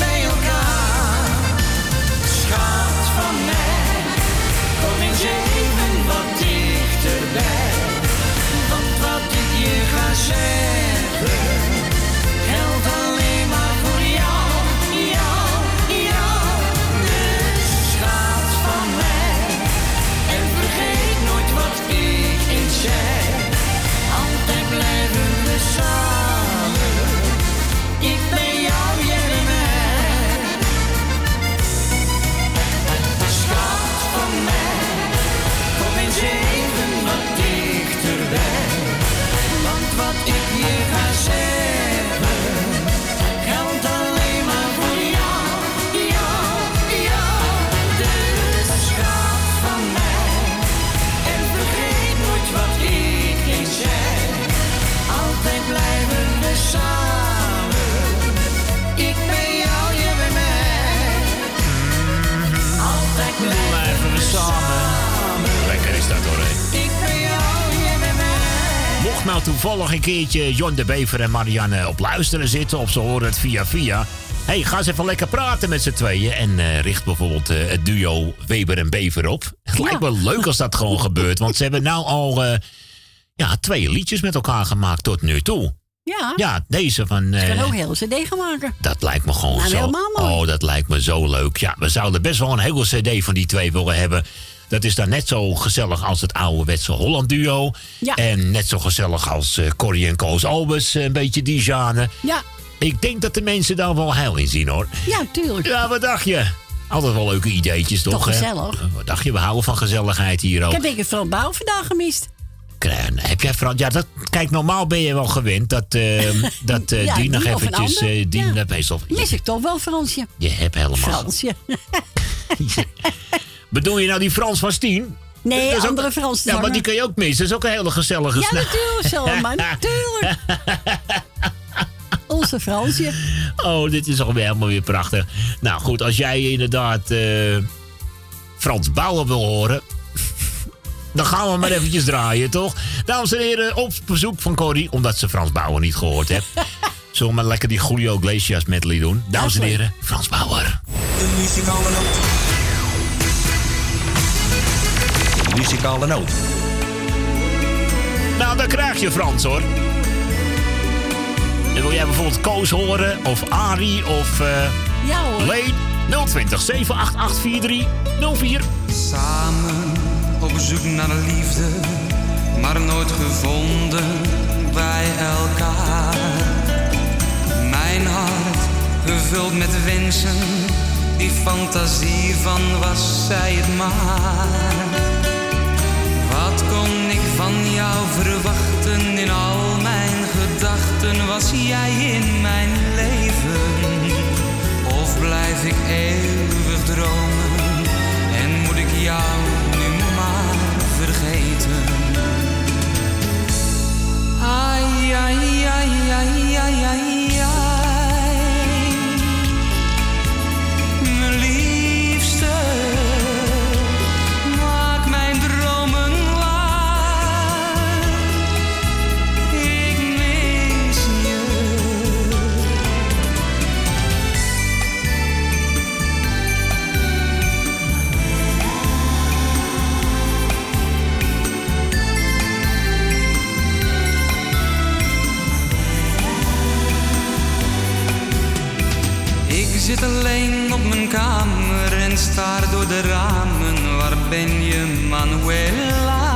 ga nou toevallig een keertje John de Bever en Marianne op luisteren zitten... of ze horen het via via... hey, ga eens even lekker praten met z'n tweeën... en eh, richt bijvoorbeeld eh, het duo Weber en Bever op. Het lijkt me leuk als dat gewoon gebeurt... want ze hebben nou al eh, ja, twee liedjes met elkaar gemaakt tot nu toe. Ja. Ja, deze van... Ze eh, kunnen ook heel cd gaan maken. dat lijkt me gewoon Nou, zo. Oh, dat lijkt me zo leuk. Ja, we zouden best wel een hele CD van die twee willen hebben. Dat is dan net zo gezellig als het ouderwetse Holland duo. Ja. En net zo gezellig als eh Corrie en Koos Albers. Een beetje die genre. Ja. Ik denk dat de mensen daar wel heil in zien hoor. Ja, tuurlijk. Ja, wat dacht je? Altijd wel leuke ideetjes toch? Toch gezellig. Eh, Wat dacht je? We houden van gezelligheid hier Ik ook. heb denk ik Frans Bouw vandaag gemist. Krijn, Heb jij Frans? Ja, dat, kijk, normaal ben je wel gewend dat, eh, dat eh, Ja, die nog die eventjes... eh, die Ja. meestal... Mis ik toch wel Fransje. Je hebt helemaal... Fransje. Bedoel je nou die Frans van Stien? Nee, Dat is ook- andere Frans Ja, maar die kun je ook missen. Dat is ook een hele gezellige Ja, snack. natuurlijk, Selma. Natuurlijk. Onze Fransje. Oh, dit is alweer helemaal weer prachtig. Nou goed, als jij inderdaad eh, Frans Bauer wil horen... dan gaan we maar eventjes draaien, toch? Dames en heren, op bezoek van Corrie... omdat ze Frans Bauer niet gehoord heeft. Zullen we maar lekker die Julio Iglesias medley doen? Dames en heren, Frans Bauer. De muzikale noot. Muzikale noot. Nou, dan krijg je Frans, hoor. En wil jij bijvoorbeeld Koos horen, of Ari, of eh ja, hoor. Leen? 020 788 4304. Samen op zoek naar de liefde, maar nooit gevonden bij elkaar. Mijn hart gevuld met wensen, die fantasie van was zij het maar. Wat kon ik van jou verwachten in al mijn gedachten? Was jij in mijn leven? Of blijf ik eeuwig dromen en moet ik jou nu maar vergeten? Ai, ai, ai, ai, ai, ai. Zit alleen op mijn kamer en staar door de ramen. Waar ben je, Manuela?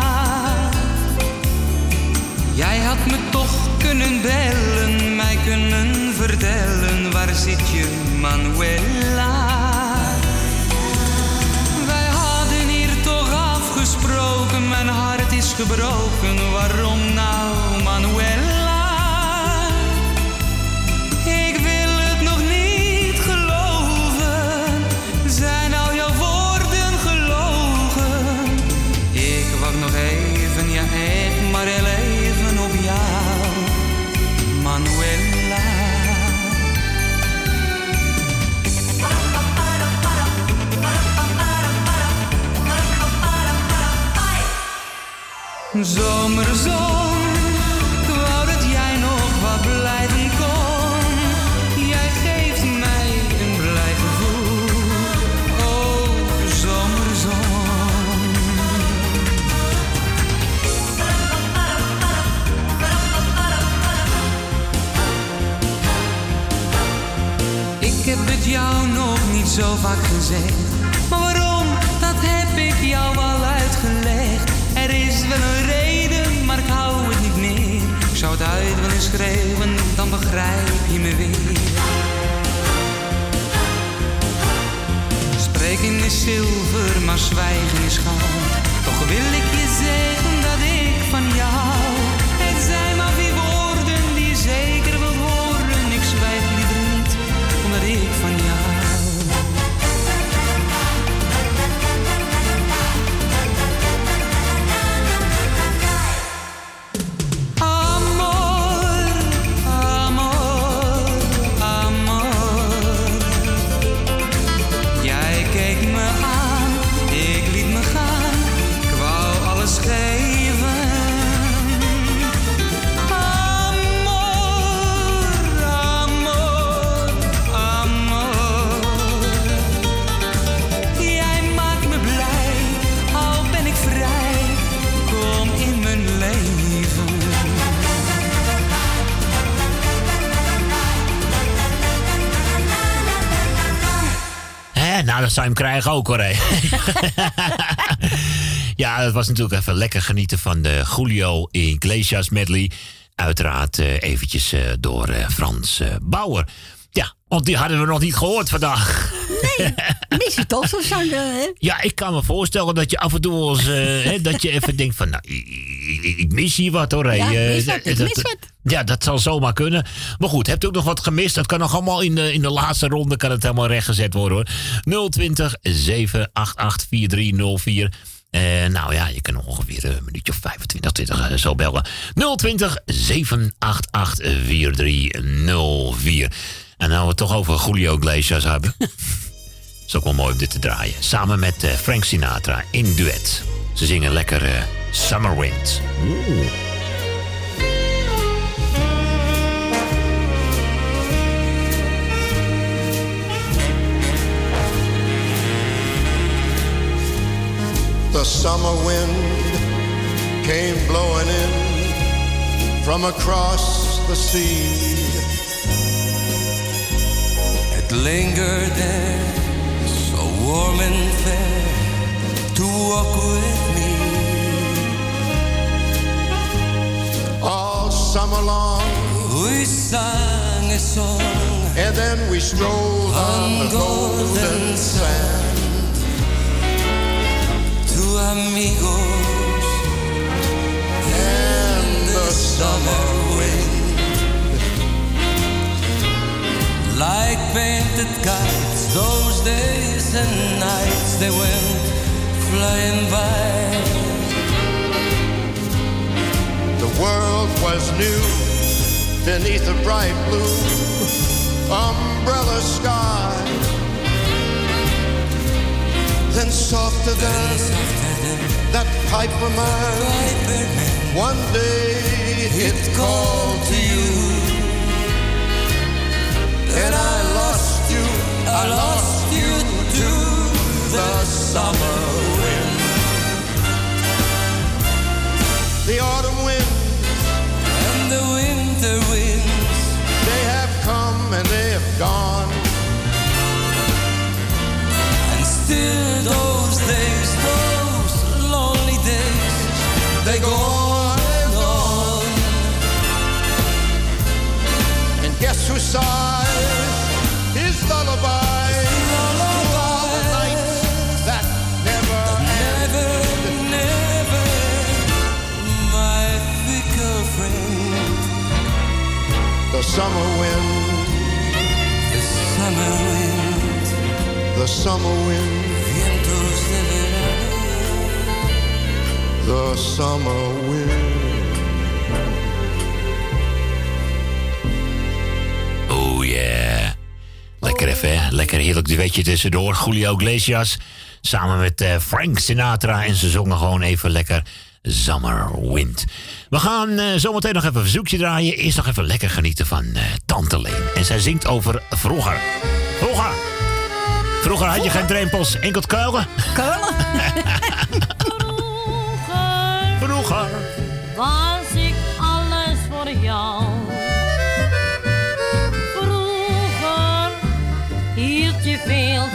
Jij had me toch kunnen bellen, mij kunnen vertellen. Waar zit je, Manuela? Wij hadden hier toch afgesproken, mijn hart is gebroken. Waarom nou, Manuela? Zomerzon, ik wou dat jij nog wat blijven kon. Jij geeft mij een blij gevoel. Oh, zomerzon. Ik heb het jou nog niet zo vaak gezegd. Maar waarom, dat heb ik jou al het uit willen schreeuwen, dan begrijp je me weer. Spreken is zilver, maar zwijgen is goud. Toch wil ik je zeggen dat ik van jou Nou, dat zou je hem krijgen ook hoor. ja, het was natuurlijk even lekker genieten van de Julio Iglesias medley. Uiteraard eh, eventjes eh, door eh, Frans eh, Bauer. Want die hadden we nog niet gehoord vandaag. Mis je toch zanger, hè? Ja, ik kan me voorstellen dat je af en toe eens, eh, dat je even denkt van, nou, ik, mis hier wat hoor. Ja, Eh, mis wat, ik dat- mis wat. Ja, dat zal zomaar kunnen. Maar goed, hebt u ook nog wat gemist? Dat kan nog allemaal in de, in de laatste ronde kan het helemaal rechtgezet worden hoor. 020 788 4304. Eh, nou ja, je kan ongeveer een minuutje of 25, 20 eh, zo bellen. 020 788 4304. En nou we het toch over Julio Iglesias hebben. is ook wel mooi om dit te draaien. Samen met eh, Frank Sinatra in duet. Ze zingen lekker eh, Summer Wind. Oeh. The summer wind came blowing in from across the sea. It lingered there, so warm and fair, to walk with me. All summer long, we sang a song, and then we strolled on, the golden sand. Two amigos and the summer wind, like painted kites. Those days and nights they went flying by. The world was new beneath a bright blue umbrella sky. Then softer than that pipe of mine. One day it called to you, and I lost you. I lost you to the summer wind, the autumn wind, and the winter winds. They have come and they have gone. And still those days, those lonely days, they go on and on. And guess who sighs summer wind, the summer wind, the summer wind, vientos de verano. the summer wind. Oh yeah. Lekker even, hè? Lekker heerlijk duetje tussendoor. Julio Iglesias samen met eh, Frank Sinatra. En ze zongen gewoon even lekker Summer Wind. We gaan eh, zometeen nog even een verzoekje draaien. Eerst nog even lekker genieten van eh, Tante Leen. En zij zingt over vroeger. Vroeger. Vroeger had je geen drempels, enkel kuilen. Kuilen? Vroeger was ik alles voor jou. Vroeger hield je veel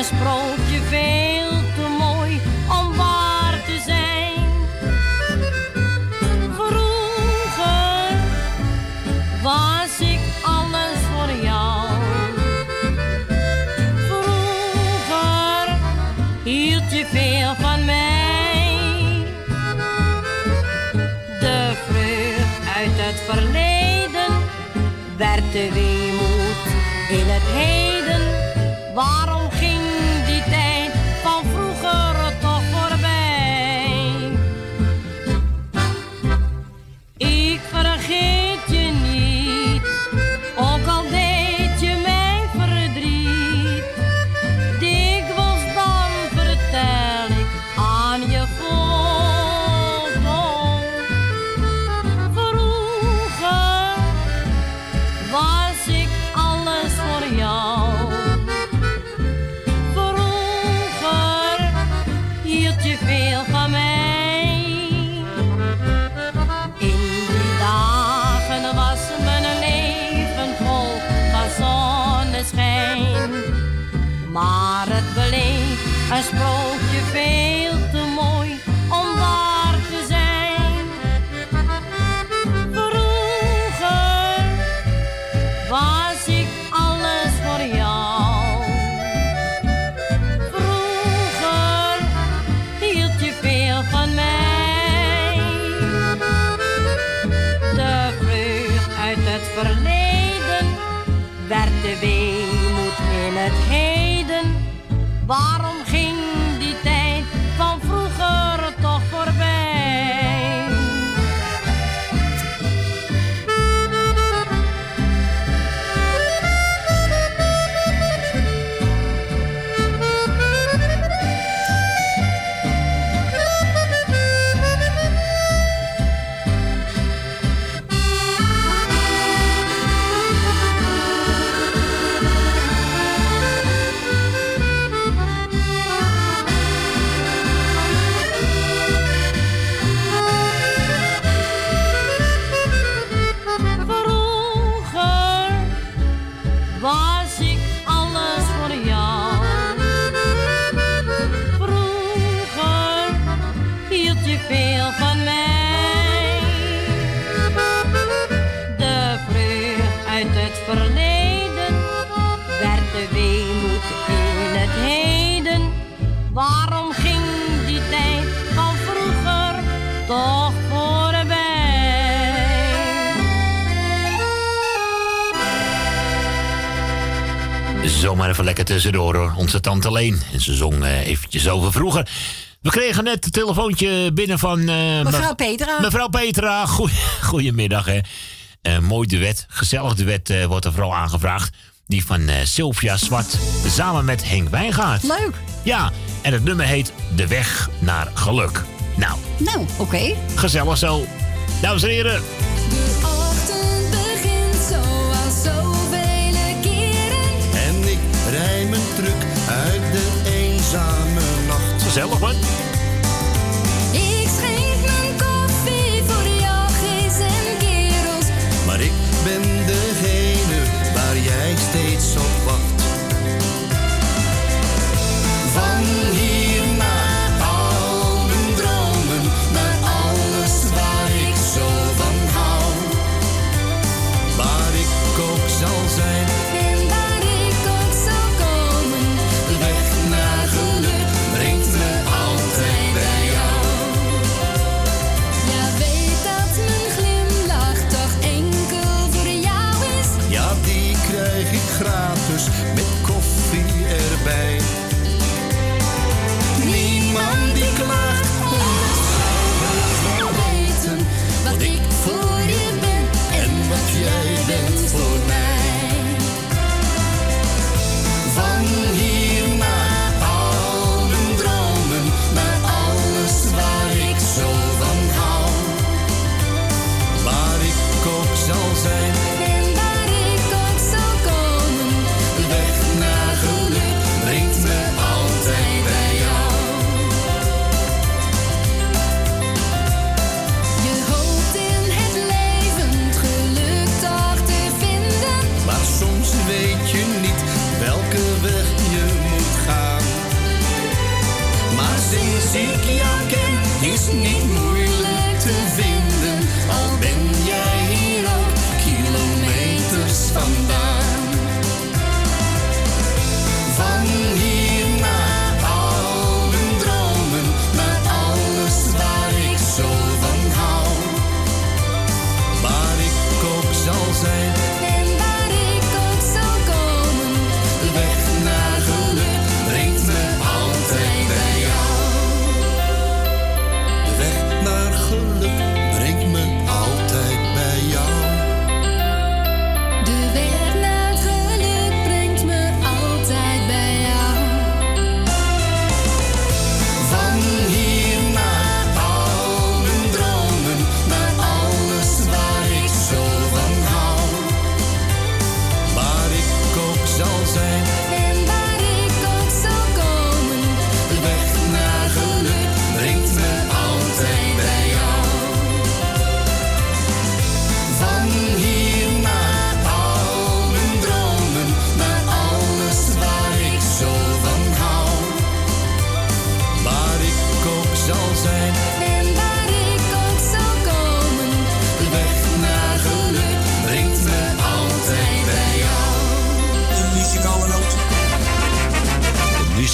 bleef een sprookje veel te lekker tussendoor hoor. Onze tante Leen. En ze zong eh, eventjes over vroeger. We kregen net een telefoontje binnen van... Eh, Mevrouw Petra. Mevrouw Petra, Goeie, goedemiddag hè. Uh, mooi duet, gezellig duet wordt er vooral aangevraagd. Die van Sylvia Zwart samen met Henk Wijngaard. Leuk. Ja, en het nummer heet De Weg naar Geluk. Nou. Nou, oké. Gezellig zo. Dames en heren. eenzame nacht. Gezellig, man. is niet moeilijk te vinden.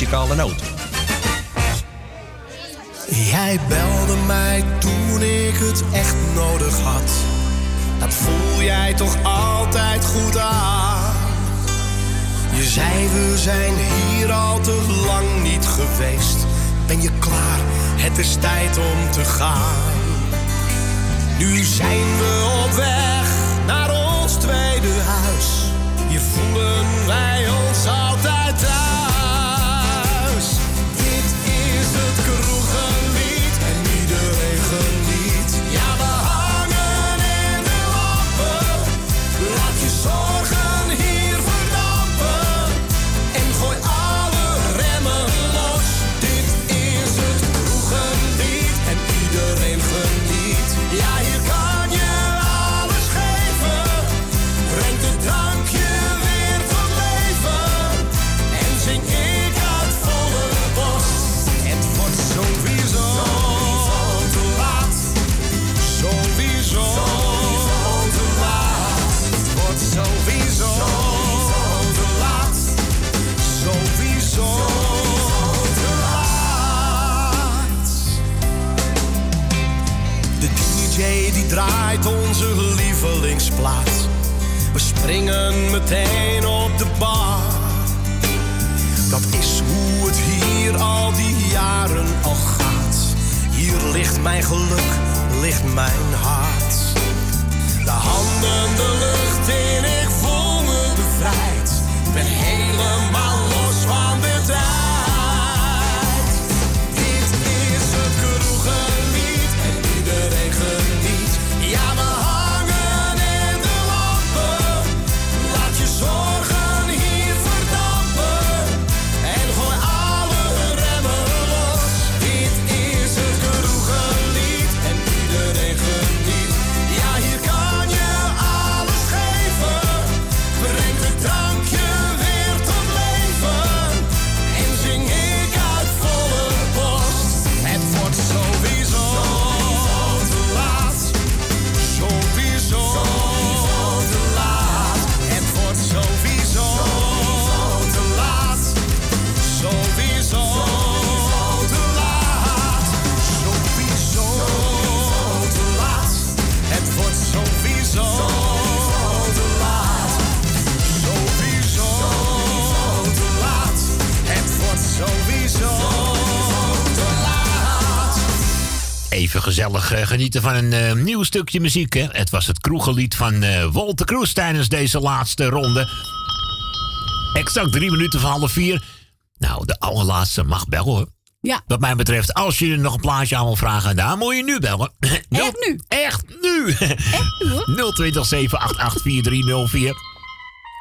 Muzikale noot. Jij belde mij toen ik het echt nodig had. Dat voel jij toch altijd goed aan. Je zei we zijn hier al te lang niet geweest. Ben je klaar? Het is tijd om te gaan. Nu zijn we op weg naar ons tweede huis. Je voelen wij ons altijd thuis. Onze lievelingsplaat. We springen meteen op de bar. Dat is hoe het hier al die jaren al gaat. Hier ligt mijn geluk, ligt mijn hart. De handen de lucht in, ik voel me bevrijd. Gezellig eh, genieten van een eh, nieuw stukje muziek. Hè? Het was het kroegenlied van eh Walter Kroes tijdens deze laatste ronde. Exact drie minuten van half vier. Nou, de allerlaatste mag bellen hoor. Ja. Wat mij betreft, als je er nog een plaatje aan wil vragen, dan moet je nu bellen. Echt nu? Echt nu. Echt nu hoor. 020 788 4304.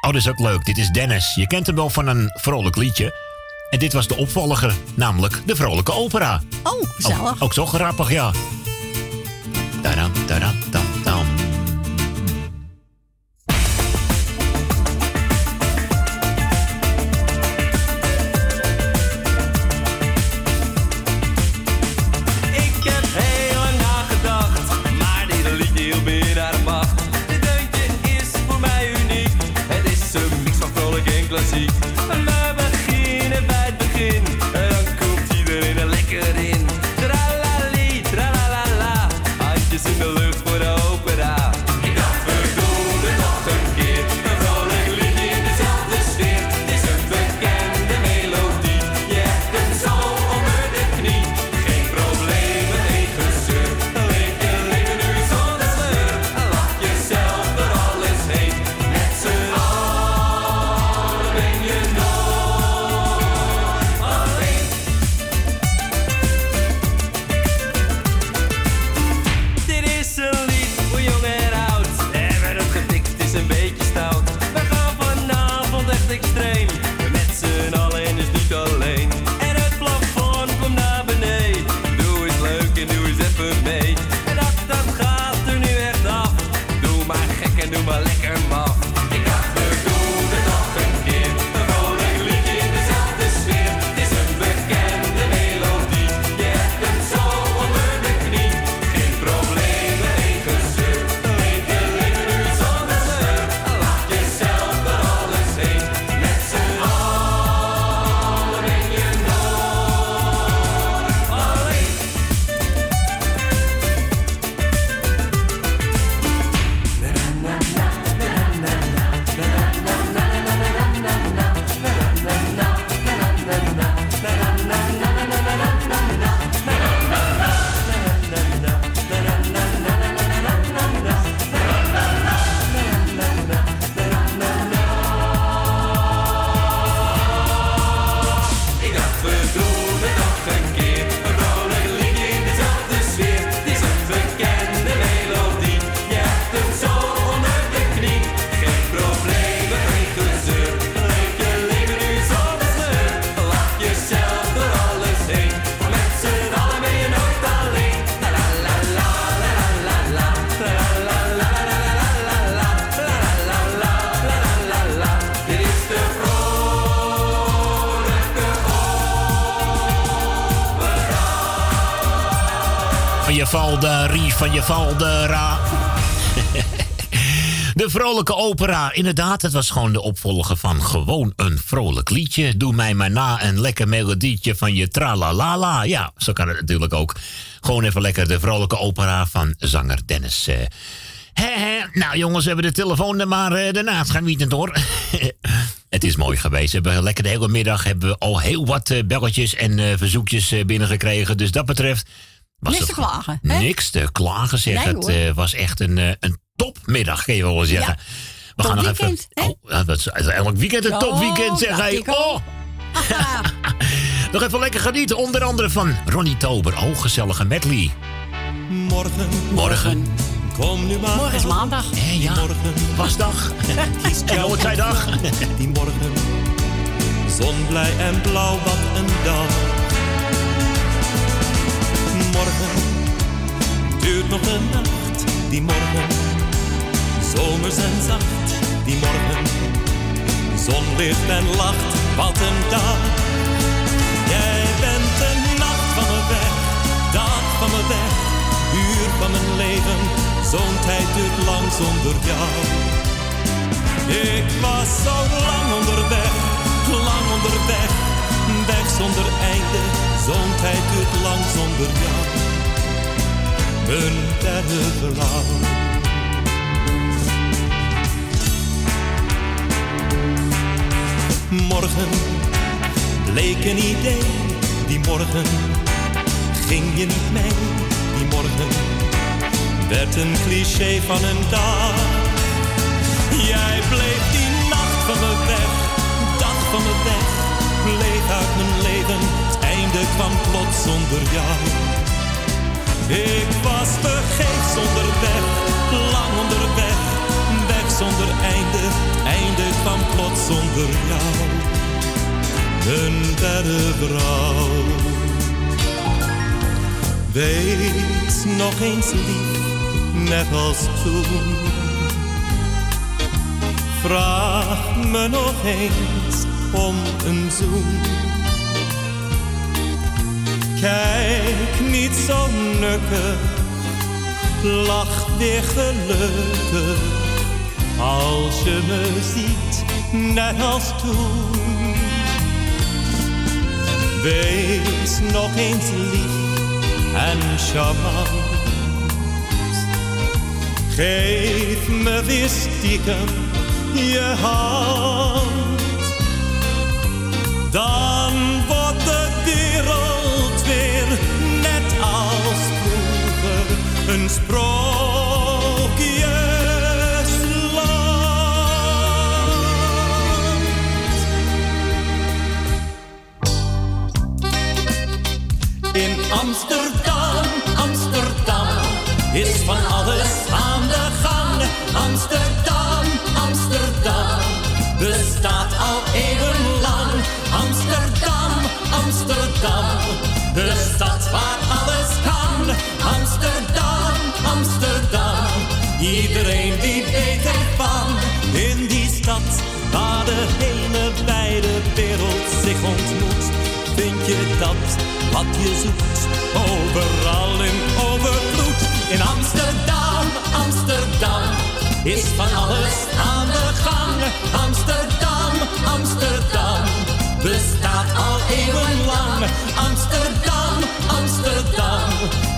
Oh, dat is ook leuk. Dit is Dennis. Je kent hem wel van een vrolijk liedje. En dit was de opvolger, namelijk de vrolijke opera. Oh, gezellig. Ook, ook zo grappig, ja. Ries van je valde, ra. De vrolijke opera, inderdaad, het was gewoon de opvolger van gewoon een vrolijk liedje. Doe mij maar na een lekker melodietje van je tralalala. Ja, zo kan het natuurlijk ook. Gewoon even lekker de vrolijke opera van zanger Dennis. eh. Nou jongens, we hebben de telefoon er maar eh, daarna. Het gaat niet hoor. Het is mooi geweest. We hebben lekker de hele middag hebben we al heel wat eh, belletjes en verzoekjes binnengekregen. Dus dat betreft was Niks het te klagen, hè? Niks te klagen, zeg. Nee, het eh, was echt een, eh, een topmiddag, kun je wel zeggen. We gaan nog even. Oh, dat is elk weekend een topweekend, zeg hij. Oh, nog even lekker genieten. Onder andere van Ronnie Tober. Oh, gezellige medley. Morgen, Morgen. kom nu maar. Morgen is maandag. Hé, ja. Wasdag. En jouw Noordzijdag. Die morgen, zonblij en blauw, wat een dag. Morgen, duurt nog een nacht. Die morgen, zomers en zacht. Die morgen, zonlicht en lacht, wat een dag. Jij bent de nacht van mijn weg, dag van mijn weg, uur van mijn leven. Zo'n tijd duurt lang zonder jou. Ik was zo lang onderweg, lang onderweg, weg zonder einde. Zo'n tijd duurt lang zonder jou. Een derde vrouw. Morgen bleek een idee, die morgen ging je niet mee. Die morgen werd een cliché van een dag. Jij bleef die nacht van me weg, dag van me weg, bleef uit mijn leven. Het einde kwam plots zonder jou. Ik was vergeefs onderweg, lang onderweg, weg zonder einde. Einde kwam plots zonder jou. Een derde vrouw. Wees nog eens lief, net als toen. Vraag me nog eens om een zoen. Kijk niet zo nukkig, lach weer gelukkig. Als je me ziet, net als toen. Wees nog eens lief en charmant. Geef me weer stiekem je hand. Dan wordt de wereld weer net als vroeger een sprookjesland. In Amsterdam, Amsterdam is van alles aan de gang. Amsterdam, waar alles kan. Amsterdam, Amsterdam, iedereen die weet ervan. In die stad waar de hele wijde wereld zich ontmoet, vind je dat wat je zoekt. Overal in overvloed. In Amsterdam, Amsterdam is van alles aan de gang. Amsterdam, Amsterdam bestaat al eeuwenlang. Amsterdam,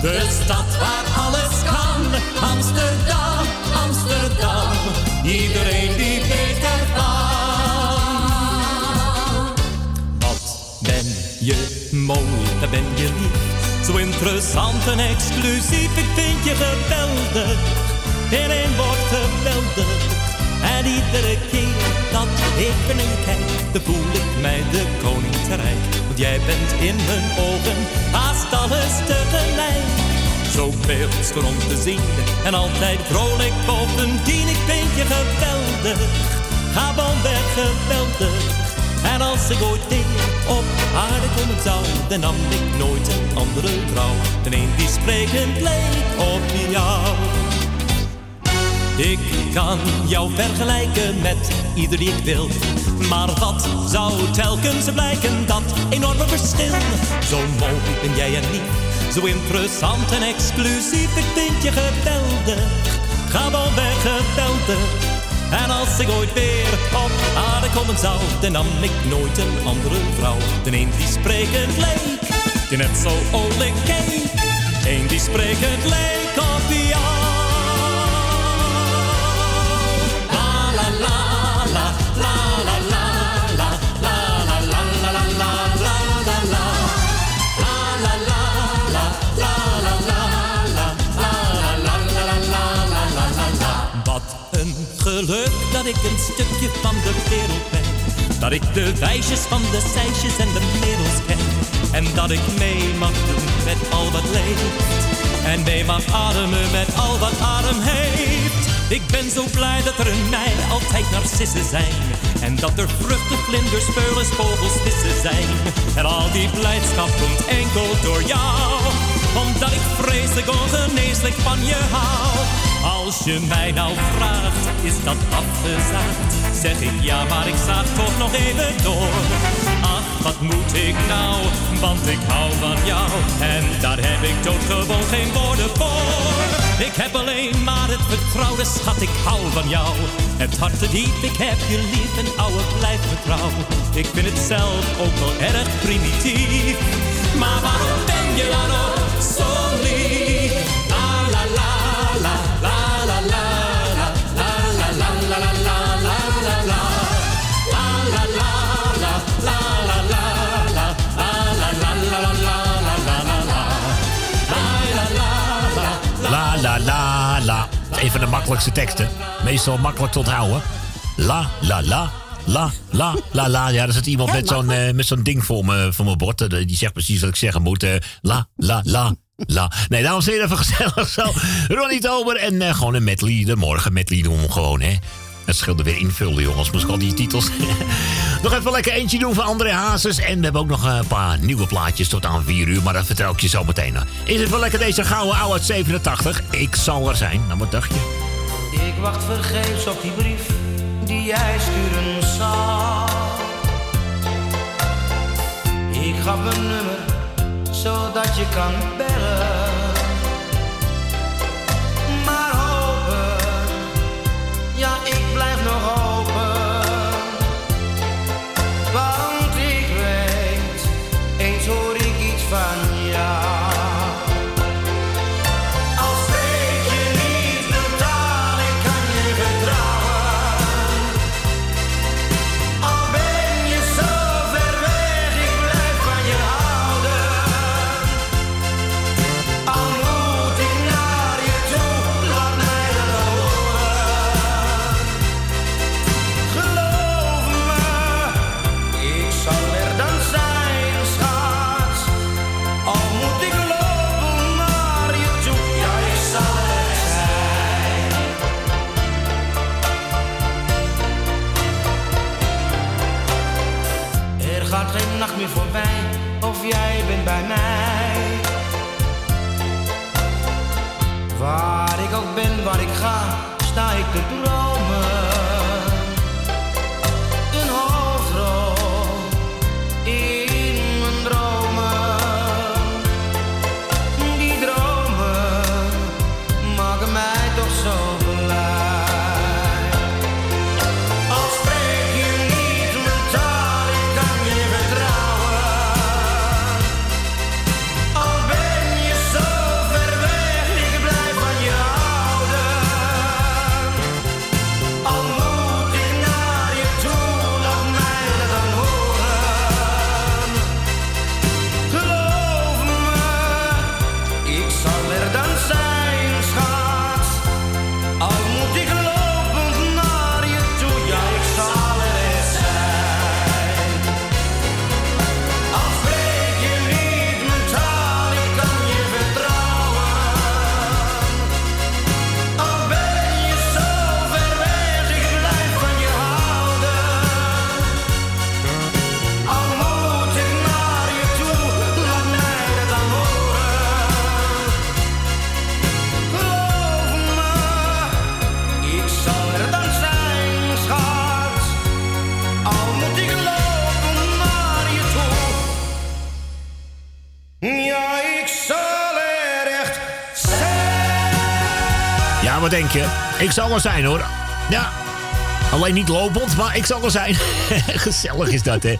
de stad waar alles kan. Amsterdam, Amsterdam, iedereen die weet ervan. Wat ben je mooi, ben je lief. Zo interessant en exclusief, ik vind je geweldig. Één woord geweldig. En iedere keer dat ik je kijk, dan voel ik mij de koning te. Jij bent in mijn ogen haast alles tegelijk. Zo beeldschoon om te zien en altijd vrolijk bovendien. Ik vind je geweldig, ga weg geweldig. En als ik ooit weer op aarde komen zou, dan nam ik nooit een andere vrouw. Dan een die sprekend leek op jou. Ik kan jou vergelijken met ieder die ik wil. Maar wat zou telkens blijken, dat enorme verschil? Zo mooi ben jij en lief, Zo interessant en exclusief, ik vind je geweldig. Gewoon weg geweldig. En als ik ooit weer op aarde komen zou, dan nam ik nooit een andere vrouw. Dan een die sprekend leek, die net zo olijk keek. Een die sprekend leek op jou. Ik een stukje van de wereld ben. Dat ik de wijsjes van de seisjes en de merels ken. En dat ik mee mag doen met al wat leeft. En mee mag ademen met al wat adem heeft. Ik ben zo blij dat er in mij altijd narcissen zijn. En dat er vruchten, vlinders, speulen, vogels, vissen zijn. En al die blijdschap komt enkel door jou. Omdat ik vreselijk ongeneeslijk van je hou. Als je mij nou vraagt, is dat afgezaagd? Zeg ik ja, maar ik zaag toch nog even door. Ach, wat moet ik nou, want ik hou van jou. En daar heb ik toch gewoon geen woorden voor. Ik heb alleen maar het vertrouwen, schat, ik hou van jou. Het hart te diep, ik heb je lief en ouwe blijf me trouw. Ik vind het zelf ook wel erg primitief. Maar waarom ben je dan ook zo Een van de makkelijkste teksten. Meestal makkelijk te onthouden. La la la. La, la, la, la. Ja, er zit iemand met zo'n eh, met zo'n ding voor, me, voor mijn bord. Eh, Die zegt precies wat ik zeggen moet. Eh, la, la, la, la. Nee, dames en heren, even gezellig zo. Ronnie Tober en gewoon een medley. De morgen medley doen we gewoon, hè. Het scheelde weer invullen, jongens. Moest ik al die titels. nog even lekker eentje doen van André Hazes. En we hebben ook nog een paar nieuwe plaatjes tot aan 4 uur. Maar dat vertel ik je zo meteen. Is het wel lekker deze gouden oude uit 87? Ik zal er zijn. Nou, wat dacht je? Ik wacht vergeefs op die brief die jij sturen zal. Ik gaf mijn nummer zodat je kan bellen. Meer voorbij, of jij bent bij mij. Waar ik ook ben, waar ik ga, sta ik te dromen. Wat denk je? Ik zal er zijn hoor. Ja. Alleen niet lopend, maar ik zal er zijn. Gezellig is dat, hè?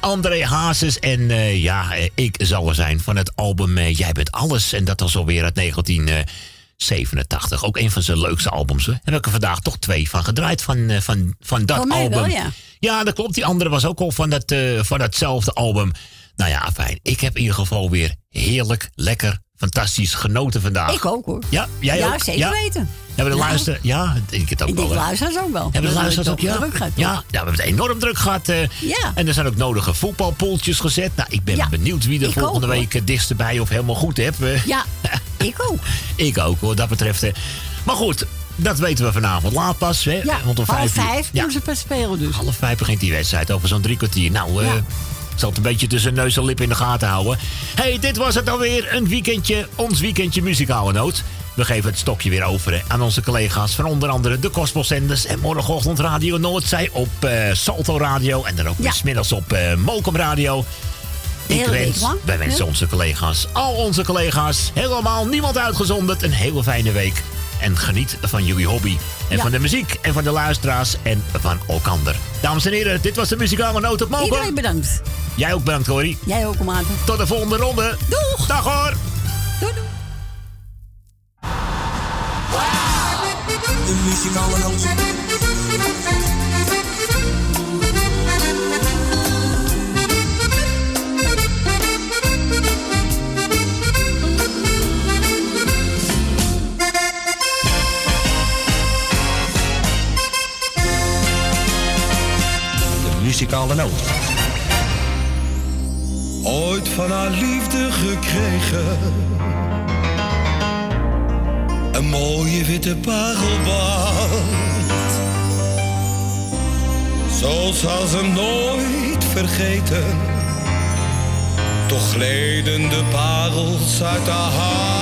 André Hazes en eh, ja, eh, ik zal er zijn van het album eh, Jij bent alles. En dat was alweer uit 1987. Ook een van zijn leukste albums. Hè? Heb ik er vandaag toch twee van gedraaid van, van, van dat album. wel, ja. Ja, dat klopt. Die andere was ook al van, dat, van datzelfde album. Nou ja, fijn. Ik heb in ieder geval weer heerlijk, lekker, fantastisch genoten vandaag. Ik ook hoor. Ja, jij ja, ook? zeker Ja. weten. Hebben de Ja. luisteren? Ja, ik het ook Ik wel. hè. luisteraars ook wel. Hebben de luisteraars ook, ja? druk gaat, ja, ja, we hebben het enorm druk gehad. eh. Ja. En er zijn ook nodige voetbalpoeltjes gezet. Nou, ik ben Ja, benieuwd wie er ik volgende ook, week het dichtst bij of helemaal goed heeft. Eh, Ja, ik ook. ik ook, hoor, dat betreft. eh. Maar goed, dat weten we vanavond laat pas. Hè? Ja, Want om half vijf, uur- vijf Ja, doen ze pas spelen dus. half vijf begint die wedstrijd over zo'n drie kwartier. Nou, eh ik zal het een beetje tussen neus en lip in de gaten houden. hey, dit was het alweer. Een weekendje, ons weekendje muzikale noot. We geven het stokje weer over aan onze collega's van onder andere de Kosmosenders en morgenochtend Radio Noordzij op eh, Salto Radio en dan ook weer 's middags op Mokum Radio. Ik wens, wij wensen hè? onze collega's, al onze collega's, helemaal niemand uitgezonderd, een hele fijne week. En geniet van jullie hobby. En Ja. van de muziek en van de luisteraars en van elkander. Dames en heren, dit was de muzikale noot op Mokum. Iedereen bedankt. Jij ook bedankt, Corrie. Jij ook, Maarten. Tot de volgende ronde. Doeg. Dag hoor. Doei, doei. De muzikale noot. Ooit van haar liefde gekregen. Een mooie witte parelband. Zo zal ze nooit vergeten. Toch gleden de parels uit haar.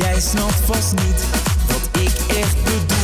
Jij snapt vast niet wat ik echt bedoel.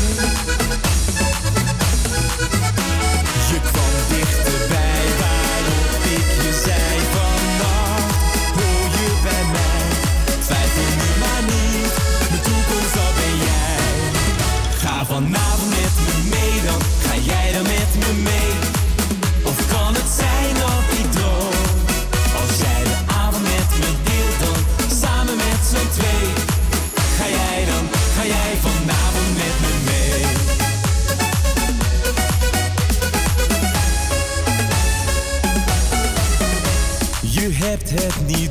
het nieuws.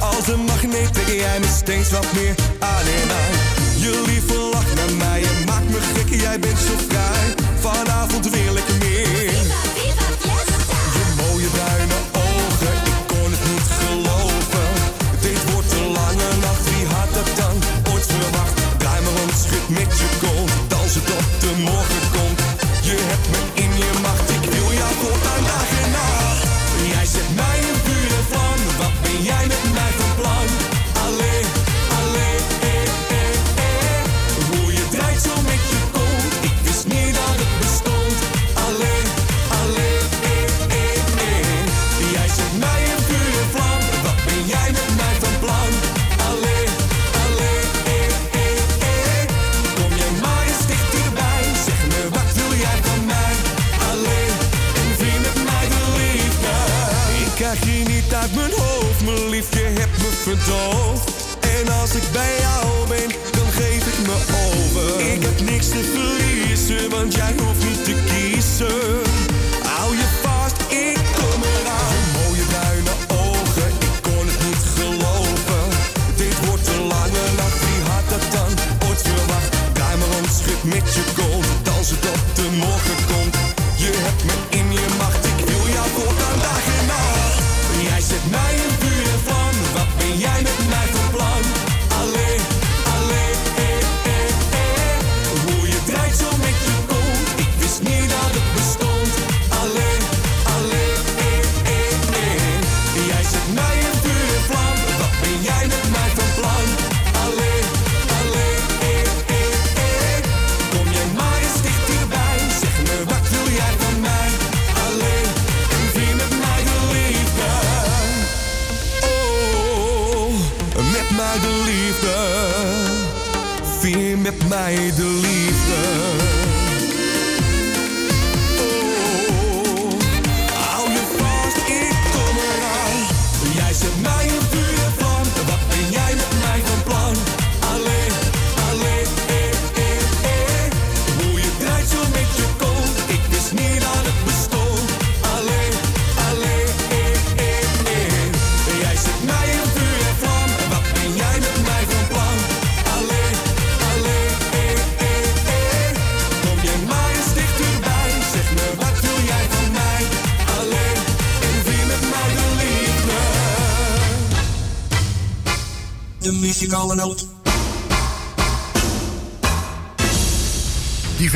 Als een magneet trek jij me steeds wat meer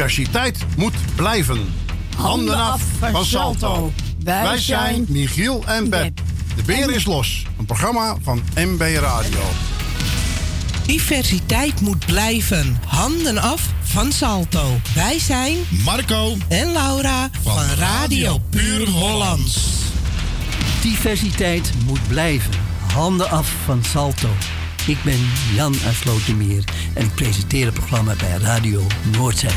Diversiteit moet blijven. Handen af van Salto. Wij zijn Michiel en Beb. De beer is los. Een programma van MB Radio. Diversiteit moet blijven. Handen af van Salto. Wij zijn Marco en Laura van, Radio Puur Hollands. Diversiteit moet blijven. Handen af van Salto. Ik ben Jan uit Slotermeer en ik presenteer het programma bij Radio Noordzee.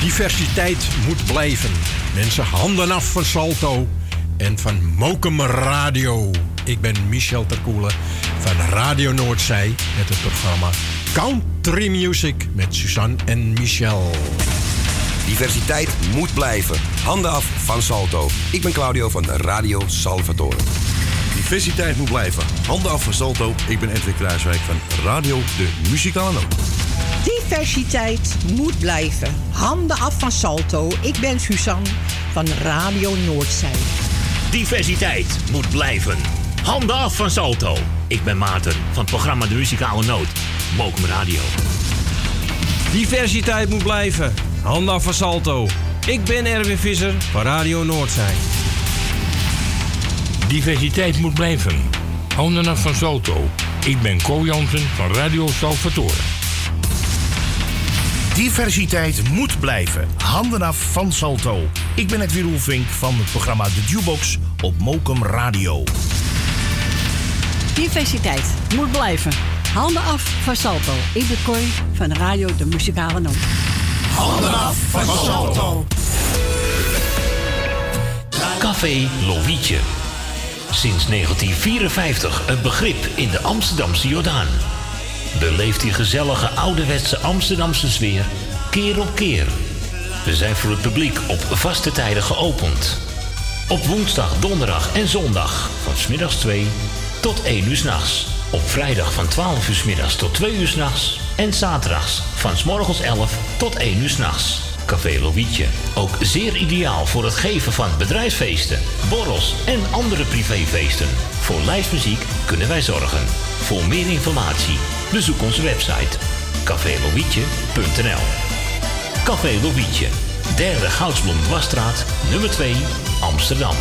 Diversiteit moet blijven. Mensen, handen af van Salto en van Mokum Radio. Ik ben Michel Terkoelen van Radio Noordzee met het programma Country Music met Suzanne en Michel. Diversiteit moet blijven. Handen af van Salto. Ik ben Claudio van Radio Salvatore. Diversiteit moet blijven. Handen af van Salto. Ik ben Edwin Kruiswijk van Radio De Muzikale Noot. Diversiteit moet blijven. Handen af van Salto. Ik ben Suzanne van Radio Noordzee. Diversiteit moet blijven. Handen af van Salto. Ik ben Maarten van het programma De Muzikale Noot. Mokum Radio. Diversiteit moet blijven. Handen af van Salto. Ik ben Erwin Visser van Radio Noordzee. Diversiteit moet blijven. Handen af van Salto. Ik ben Co Jansen van Radio Salvatore. Diversiteit moet blijven. Handen af van Salto. Ik ben Edwin Roelvink van het programma De Jukebox op Mokum Radio. Diversiteit moet blijven. Handen af van Salto. Ik ben van Radio De Muzikale Noot. Handen af van Salto. Café Lovietje. Sinds 1954 een begrip in de Amsterdamse Jordaan. Beleef die gezellige ouderwetse Amsterdamse sfeer keer op keer. We zijn voor het publiek op vaste tijden geopend. Op woensdag, donderdag en zondag van smiddags 2 tot 1 uur s'nachts. Op vrijdag van 12 uur 's middags tot 2 uur s'nachts. En zaterdags van s morgens 11 tot 1 uur s'nachts. Café Lovietje. Ook zeer ideaal voor het geven van bedrijfsfeesten, borrels en andere privéfeesten. Voor lijstmuziek kunnen wij zorgen. Voor meer informatie bezoek onze website cafélovietje.nl Café Lovietje, derde Goudsblom Dwarsstraat, nummer 2, Amsterdam.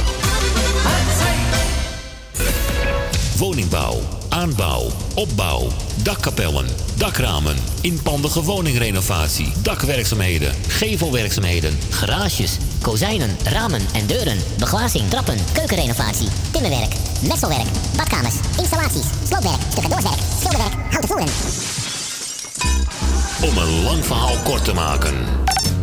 Woningbouw, aanbouw, opbouw, dakkapellen, dakramen, inpandige woningrenovatie, dakwerkzaamheden, gevelwerkzaamheden, Garages, kozijnen, ramen en deuren, beglazing, trappen, keukenrenovatie, timmerwerk, messelwerk, badkamers, installaties, sloopwerk, tussendoorwerk, schilderwerk, houten voeren. Om een lang verhaal kort te maken.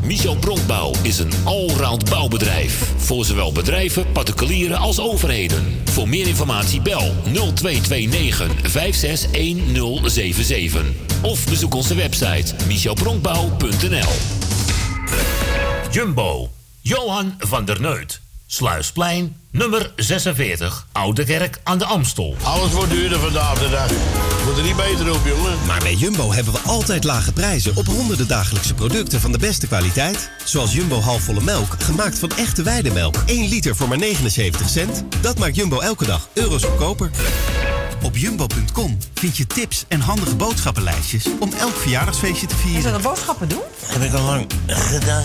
Michel Bronkbouw is een allround bouwbedrijf. Voor zowel bedrijven, particulieren als overheden. Voor meer informatie bel 0229 561077. Of bezoek onze website michelbronkbouw.nl Jumbo, Johan van der Neut. Sluisplein, nummer 46, Oude Kerk aan de Amstel. Alles wordt duurder vandaag de dag. Wordt er niet beter op, jongen. Maar bij Jumbo hebben we altijd lage prijzen op honderden dagelijkse producten van de beste kwaliteit. Zoals Jumbo halfvolle melk, gemaakt van echte weidemelk. 1 liter voor maar 79 cent. Dat maakt Jumbo elke dag euro's goedkoper. Op jumbo.com vind je tips en handige boodschappenlijstjes om elk verjaardagsfeestje te vieren. Is dat een boodschappen doen? Heb ik al lang gedaan,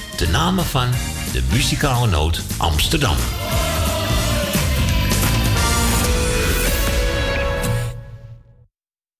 De namen van de muzikale noot Amsterdam.